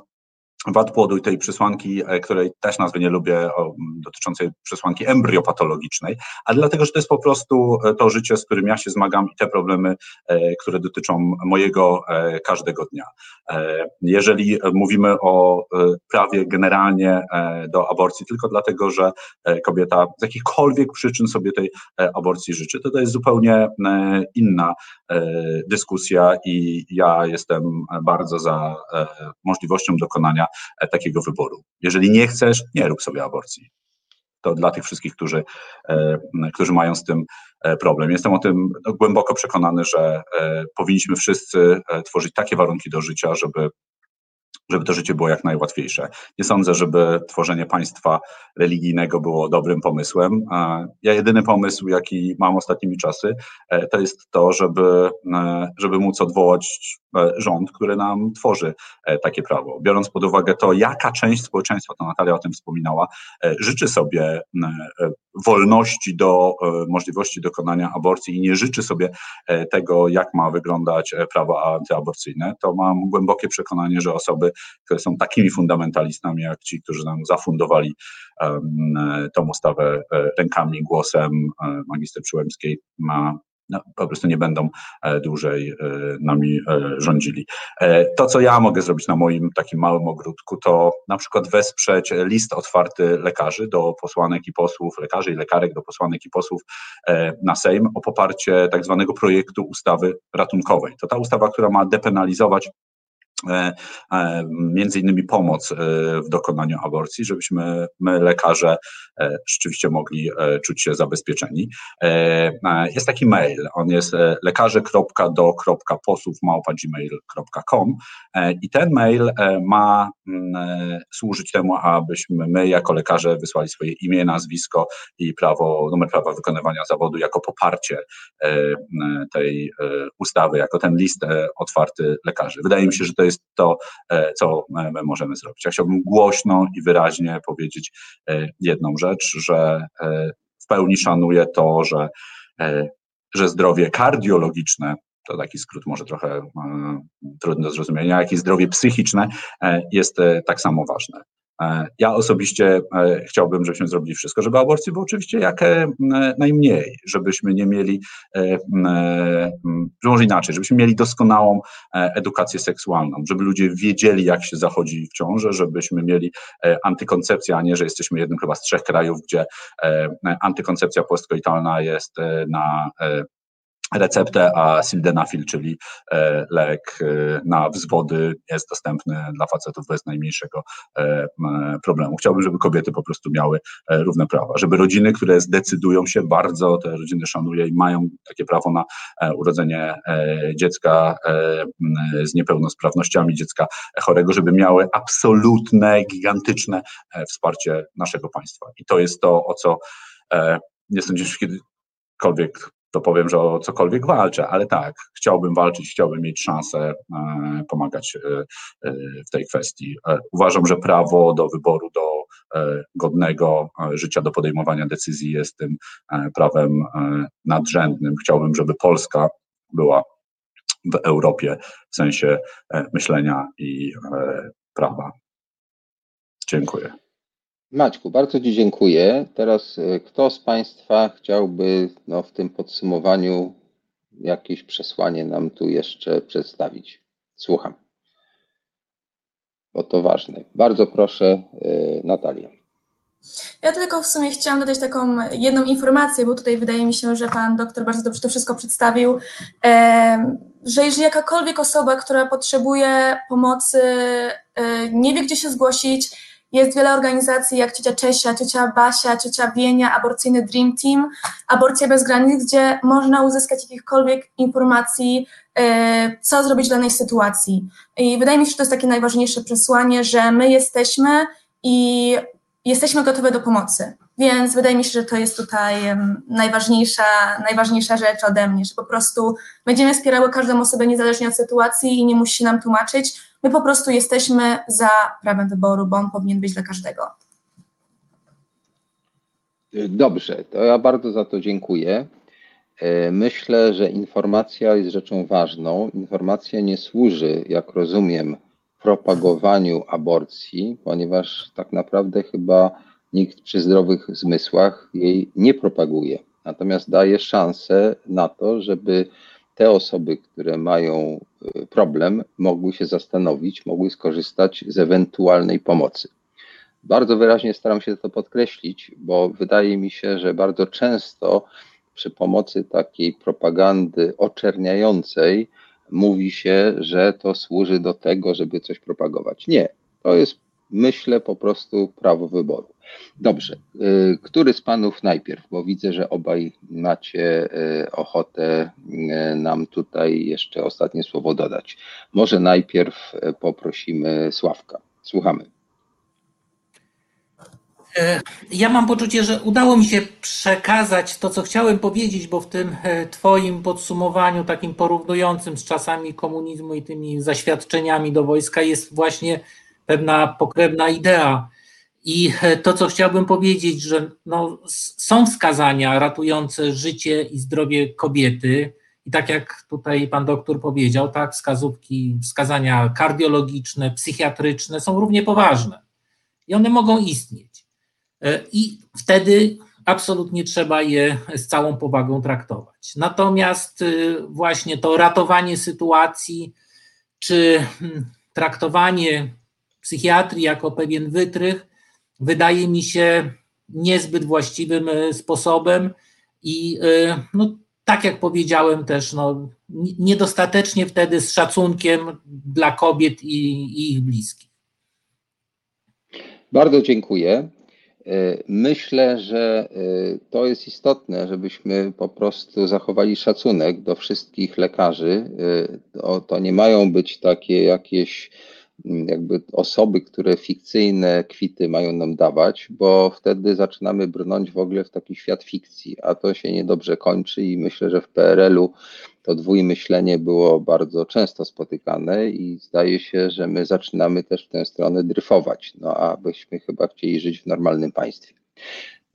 wad płodu i tej przesłanki, e, której też nazwy nie lubię, dotyczącej przesłanki embryopatologicznej, ale dlatego, że to jest po prostu e, to życie, z którym ja się zmagam i te problemy, e, które dotyczą mojego każdego dnia. Jeżeli mówimy o prawie generalnie do aborcji tylko dlatego, że kobieta z jakichkolwiek przyczyn sobie tej aborcji życzy, to to jest zupełnie inna dyskusja i ja jestem bardzo za możliwością dokonania takiego wyboru. Jeżeli nie chcesz, nie rób sobie aborcji. To dla tych wszystkich, którzy, e, którzy mają z tym e, problem. Jestem o tym głęboko przekonany, że powinniśmy wszyscy tworzyć takie warunki do życia, żeby żeby to życie było jak najłatwiejsze. Nie sądzę, żeby tworzenie państwa religijnego było dobrym pomysłem. Ja jedyny pomysł, jaki mam ostatnimi czasy, to jest to, żeby, żeby móc odwołać E, rząd, który nam tworzy e, takie prawo. Biorąc pod uwagę to, jaka część społeczeństwa, to Natalia o tym wspominała, e, życzy sobie wolności do możliwości dokonania aborcji i nie życzy sobie tego, jak ma wyglądać prawo antyaborcyjne, to mam głębokie przekonanie, że osoby, które są takimi fundamentalistami, jak ci, którzy nam zafundowali tą ustawę rękami, głosem magister Przyłębskiej, ma no, po prostu nie będą e, dłużej e, nami e, rządzili. To, co ja mogę zrobić na moim takim małym ogródku, to na przykład wesprzeć list otwarty lekarzy do posłanek i posłów, lekarzy i lekarek do posłanek i posłów na Sejm o poparcie tak zwanego projektu ustawy ratunkowej. To ta ustawa, która ma depenalizować E, e, między innymi pomoc e, w dokonaniu aborcji, żebyśmy my, lekarze, rzeczywiście mogli czuć się zabezpieczeni. Jest taki mail, on jest lekarze.do.posłów.gmail.com i ten mail ma mm, służyć temu, abyśmy my jako lekarze wysłali swoje imię, nazwisko i prawo, numer prawa wykonywania zawodu jako poparcie tej ustawy, jako ten list otwarty lekarzy. Wydaje mi się, że to jest jest to, e, co my możemy zrobić. Ja chciałbym głośno i wyraźnie powiedzieć e, jedną rzecz, że e, w pełni szanuję to, że, że zdrowie kardiologiczne to taki skrót może trochę trudny do zrozumienia, jak i zdrowie psychiczne jest tak samo ważne. E, ja osobiście e, chciałbym, żebyśmy zrobili wszystko, żeby aborcji było oczywiście jak e, najmniej, żebyśmy nie mieli, może inaczej, żebyśmy mieli doskonałą edukację seksualną, żeby ludzie wiedzieli, jak się zachodzi w ciąży, żebyśmy mieli antykoncepcję, a nie, że jesteśmy jednym chyba z trzech krajów, gdzie antykoncepcja postkoitalna jest na receptę, a sildenafil, czyli e, lek e, na wzwody jest dostępny dla facetów bez najmniejszego e, problemu. Chciałbym, żeby kobiety po prostu miały równe prawa, żeby rodziny, które zdecydują się bardzo, te rodziny szanuję i mają takie prawo na urodzenie dziecka z niepełnosprawnościami, dziecka chorego, żeby miały absolutne, gigantyczne wsparcie naszego państwa. I to jest to, o co sądzę, że kiedykolwiek to powiem, że o cokolwiek walczę, ale tak, chciałbym walczyć, chciałbym mieć szansę e, pomagać e, e, w tej kwestii. Uważam, że prawo do wyboru, do godnego życia, do podejmowania decyzji jest tym prawem nadrzędnym. Chciałbym, żeby Polska była w Europie w sensie myślenia i prawa. Dziękuję. Maćku, bardzo Ci dziękuję. Teraz e, kto z Państwa chciałby no, w tym podsumowaniu jakieś przesłanie nam tu jeszcze przedstawić? Słucham. Bo to ważne. Bardzo proszę, e, Natalia. Ja tylko w sumie chciałam dodać taką jedną informację, bo tutaj wydaje mi się, że pan doktor bardzo dobrze to wszystko przedstawił, że jeżeli jakakolwiek osoba, która potrzebuje pomocy, e, nie wie, gdzie się zgłosić, jest wiele organizacji jak ciocia Czesia, ciocia Basia, ciocia Wienia, aborcyjny Dream Team, Aborcja bez granic, gdzie można uzyskać jakichkolwiek informacji, e, co zrobić w danej sytuacji. I wydaje mi się, że to jest takie najważniejsze przesłanie, że my jesteśmy i jesteśmy gotowe do pomocy. Więc wydaje mi się, że to jest tutaj najważniejsza, najważniejsza rzecz ode mnie, że po prostu będziemy wspierały każdą osobę niezależnie od sytuacji i nie musi nam tłumaczyć. My po prostu jesteśmy za prawem wyboru, bo on powinien być dla każdego. Dobrze, to ja bardzo za to dziękuję. E, myślę, że informacja jest rzeczą ważną. Informacja nie służy, jak rozumiem, propagowaniu aborcji, ponieważ tak naprawdę chyba nikt przy zdrowych zmysłach jej nie propaguje. Natomiast daje szansę na to, żeby te osoby, które mają y, problem, mogły się zastanowić, mogły skorzystać z ewentualnej pomocy. Bardzo wyraźnie staram się to podkreślić, bo wydaje mi się, że bardzo często przy pomocy takiej propagandy oczerniającej mówi się, że to służy do tego, żeby coś propagować. Nie, to jest, myślę, po prostu prawo wyboru. Dobrze, y, który z panów najpierw, bo widzę, że obaj macie y, ochotę y, nam tutaj jeszcze ostatnie słowo dodać. Może najpierw poprosimy Sławka. Słuchamy. E, ja mam poczucie, że udało mi się przekazać to, co chciałem powiedzieć, bo w tym e, Twoim podsumowaniu, takim porównującym z czasami komunizmu i tymi zaświadczeniami do wojska, jest właśnie pewna pokrewna idea. I e, to, co chciałbym powiedzieć, że no, są wskazania ratujące życie i zdrowie kobiety. I tak jak tutaj pan doktor powiedział, tak, wskazówki, wskazania kardiologiczne, psychiatryczne są równie poważne. I one mogą istnieć. E, i wtedy absolutnie trzeba je z całą powagą traktować. Natomiast y, właśnie to ratowanie sytuacji, czy hmm, traktowanie psychiatrii jako pewien wytrych, wydaje mi się niezbyt właściwym y, sposobem i y, no, tak jak powiedziałem też, no, niedostatecznie wtedy z szacunkiem dla kobiet i, i ich bliskich. Bardzo dziękuję. E, myślę, że e, to jest istotne, żebyśmy po prostu zachowali szacunek do wszystkich lekarzy. E, to nie mają być takie jakieś jakby osoby, które fikcyjne kwity mają nam dawać, bo wtedy zaczynamy brnąć w ogóle w taki świat fikcji, a to się niedobrze kończy i myślę, że w PRL-u to dwójmyślenie było bardzo często spotykane i zdaje się, że my zaczynamy też w tę stronę dryfować, no a byśmy chyba chcieli żyć w normalnym państwie.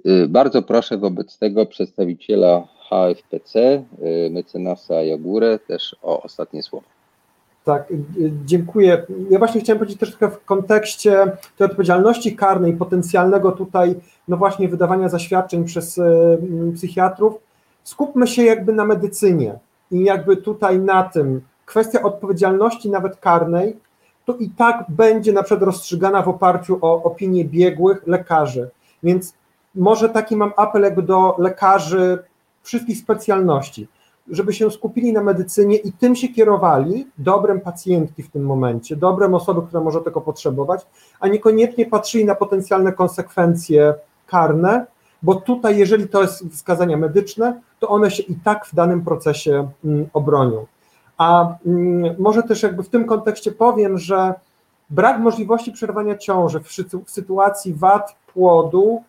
Y, bardzo proszę wobec tego przedstawiciela HFPC, y, mecenasa Jagurę, też o ostatnie słowo. Tak, y, dziękuję. Ja właśnie chciałem powiedzieć też trochę w kontekście tej odpowiedzialności karnej, potencjalnego tutaj, no właśnie wydawania zaświadczeń przez psychiatrów. Skupmy się jakby na medycynie i jakby tutaj na tym kwestia odpowiedzialności nawet karnej, to i tak będzie na przykład rozstrzygana w oparciu o opinie biegłych lekarzy. Więc może taki mam apel jakby do lekarzy wszystkich specjalności, żeby się skupili na medycynie i tym się kierowali, dobrem pacjentki w tym momencie, dobrem osoby, która może tego potrzebować, a niekoniecznie patrzyli na potencjalne konsekwencje karne, bo tutaj, jeżeli to jest wskazania medyczne, to one się i tak w danym procesie mm, obronią. A mm, może też jakby w tym kontekście powiem, że brak możliwości przerwania ciąży w sytuacji wad płodu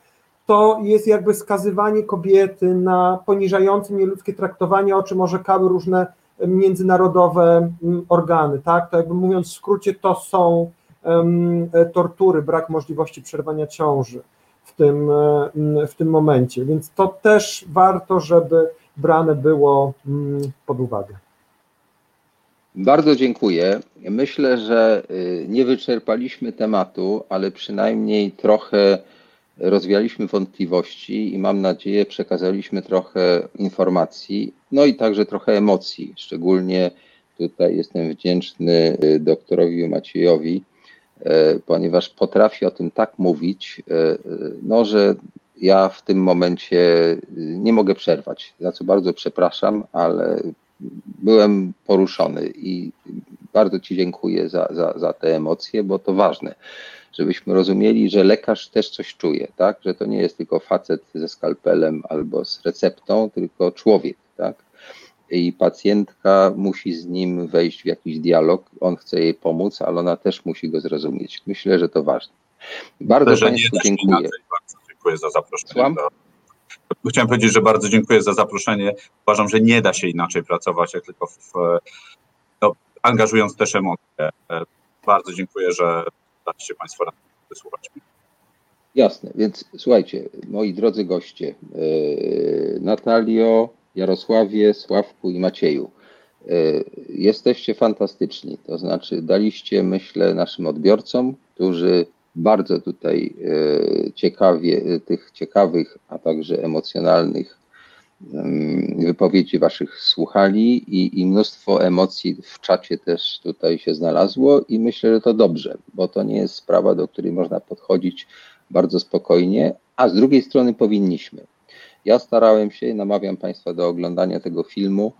to jest jakby skazywanie kobiety na poniżające nieludzkie traktowanie, o czym orzekały różne międzynarodowe mm, organy, tak? To jakby mówiąc w skrócie, to są um, tortury, brak możliwości przerwania ciąży w tym, e, w tym momencie. Więc to też warto, żeby brane było mm, pod uwagę. Bardzo dziękuję. Myślę, że y, nie wyczerpaliśmy tematu, ale przynajmniej trochę rozwialiśmy wątpliwości i mam nadzieję przekazaliśmy trochę informacji, no i także trochę emocji. Szczególnie tutaj jestem wdzięczny y, doktorowi Maciejowi, E, ponieważ potrafi o tym tak mówić, e, no, że ja w tym momencie nie mogę przerwać, za co bardzo przepraszam, ale byłem poruszony i bardzo Ci dziękuję za, za, za te emocje, bo to ważne, żebyśmy rozumieli, że lekarz też coś czuje, tak? że to nie jest tylko facet ze skalpelem albo z receptą, tylko człowiek. Tak? i pacjentka musi z nim wejść w jakiś dialog. On chce jej pomóc, ale ona też musi go zrozumieć. Myślę, że to ważne. Bardzo Myślę, Państwu dziękuję. bardzo dziękuję za zaproszenie. Chciałem powiedzieć, że bardzo dziękuję za zaproszenie. Uważam, że nie da się inaczej pracować, jak tylko w, no, angażując też emocje. Bardzo dziękuję, że daliście Państwo radę wysłuchać. Jasne, więc słuchajcie, moi drodzy goście, yy, Natalio, Jarosławie, Sławku i Macieju. Jesteście fantastyczni, to znaczy daliście, myślę, naszym odbiorcom, którzy bardzo tutaj ciekawie, tych ciekawych, a także emocjonalnych wypowiedzi Waszych słuchali i, i, mnóstwo emocji w czacie też tutaj się znalazło i myślę, że to dobrze, bo to nie jest sprawa, do której można podchodzić bardzo spokojnie, a z drugiej strony powinniśmy. Ja starałem się, namawiam Państwa do oglądania tego filmu,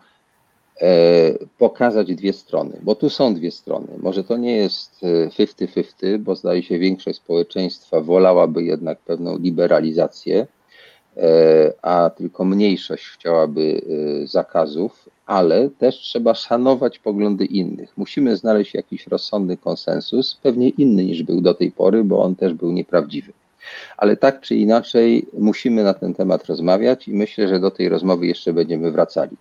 e, pokazać dwie strony, bo tu są dwie strony. Może to nie jest 50-50, bo zdaje się większość społeczeństwa wolałaby jednak pewną liberalizację, E, a tylko mniejszość chciałaby e, zakazów, ale też trzeba szanować poglądy innych. Musimy znaleźć jakiś rozsądny konsensus, pewnie inny niż był do tej pory, bo on też był nieprawdziwy. Ale tak czy inaczej musimy na ten temat rozmawiać i myślę, że do tej rozmowy jeszcze będziemy wracali.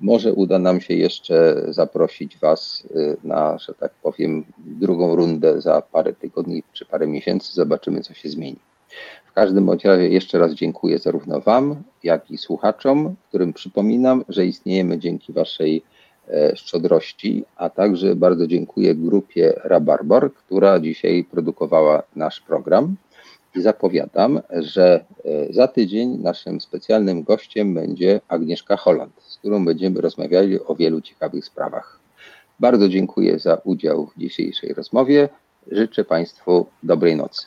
Może uda nam się jeszcze zaprosić Was e, na, że tak powiem, drugą rundę za parę tygodni czy parę miesięcy. Zobaczymy, co się zmieni. W każdym bądź razie jeszcze raz dziękuję zarówno Wam, jak i słuchaczom, którym przypominam, że istniejemy dzięki Waszej e, szczodrości, a także bardzo dziękuję grupie Rabarbar, która dzisiaj produkowała nasz program. I zapowiadam, że e, za tydzień naszym specjalnym gościem będzie Agnieszka Holland, z którą będziemy rozmawiali o wielu ciekawych sprawach. Bardzo dziękuję za udział w dzisiejszej rozmowie. Życzę Państwu dobrej nocy.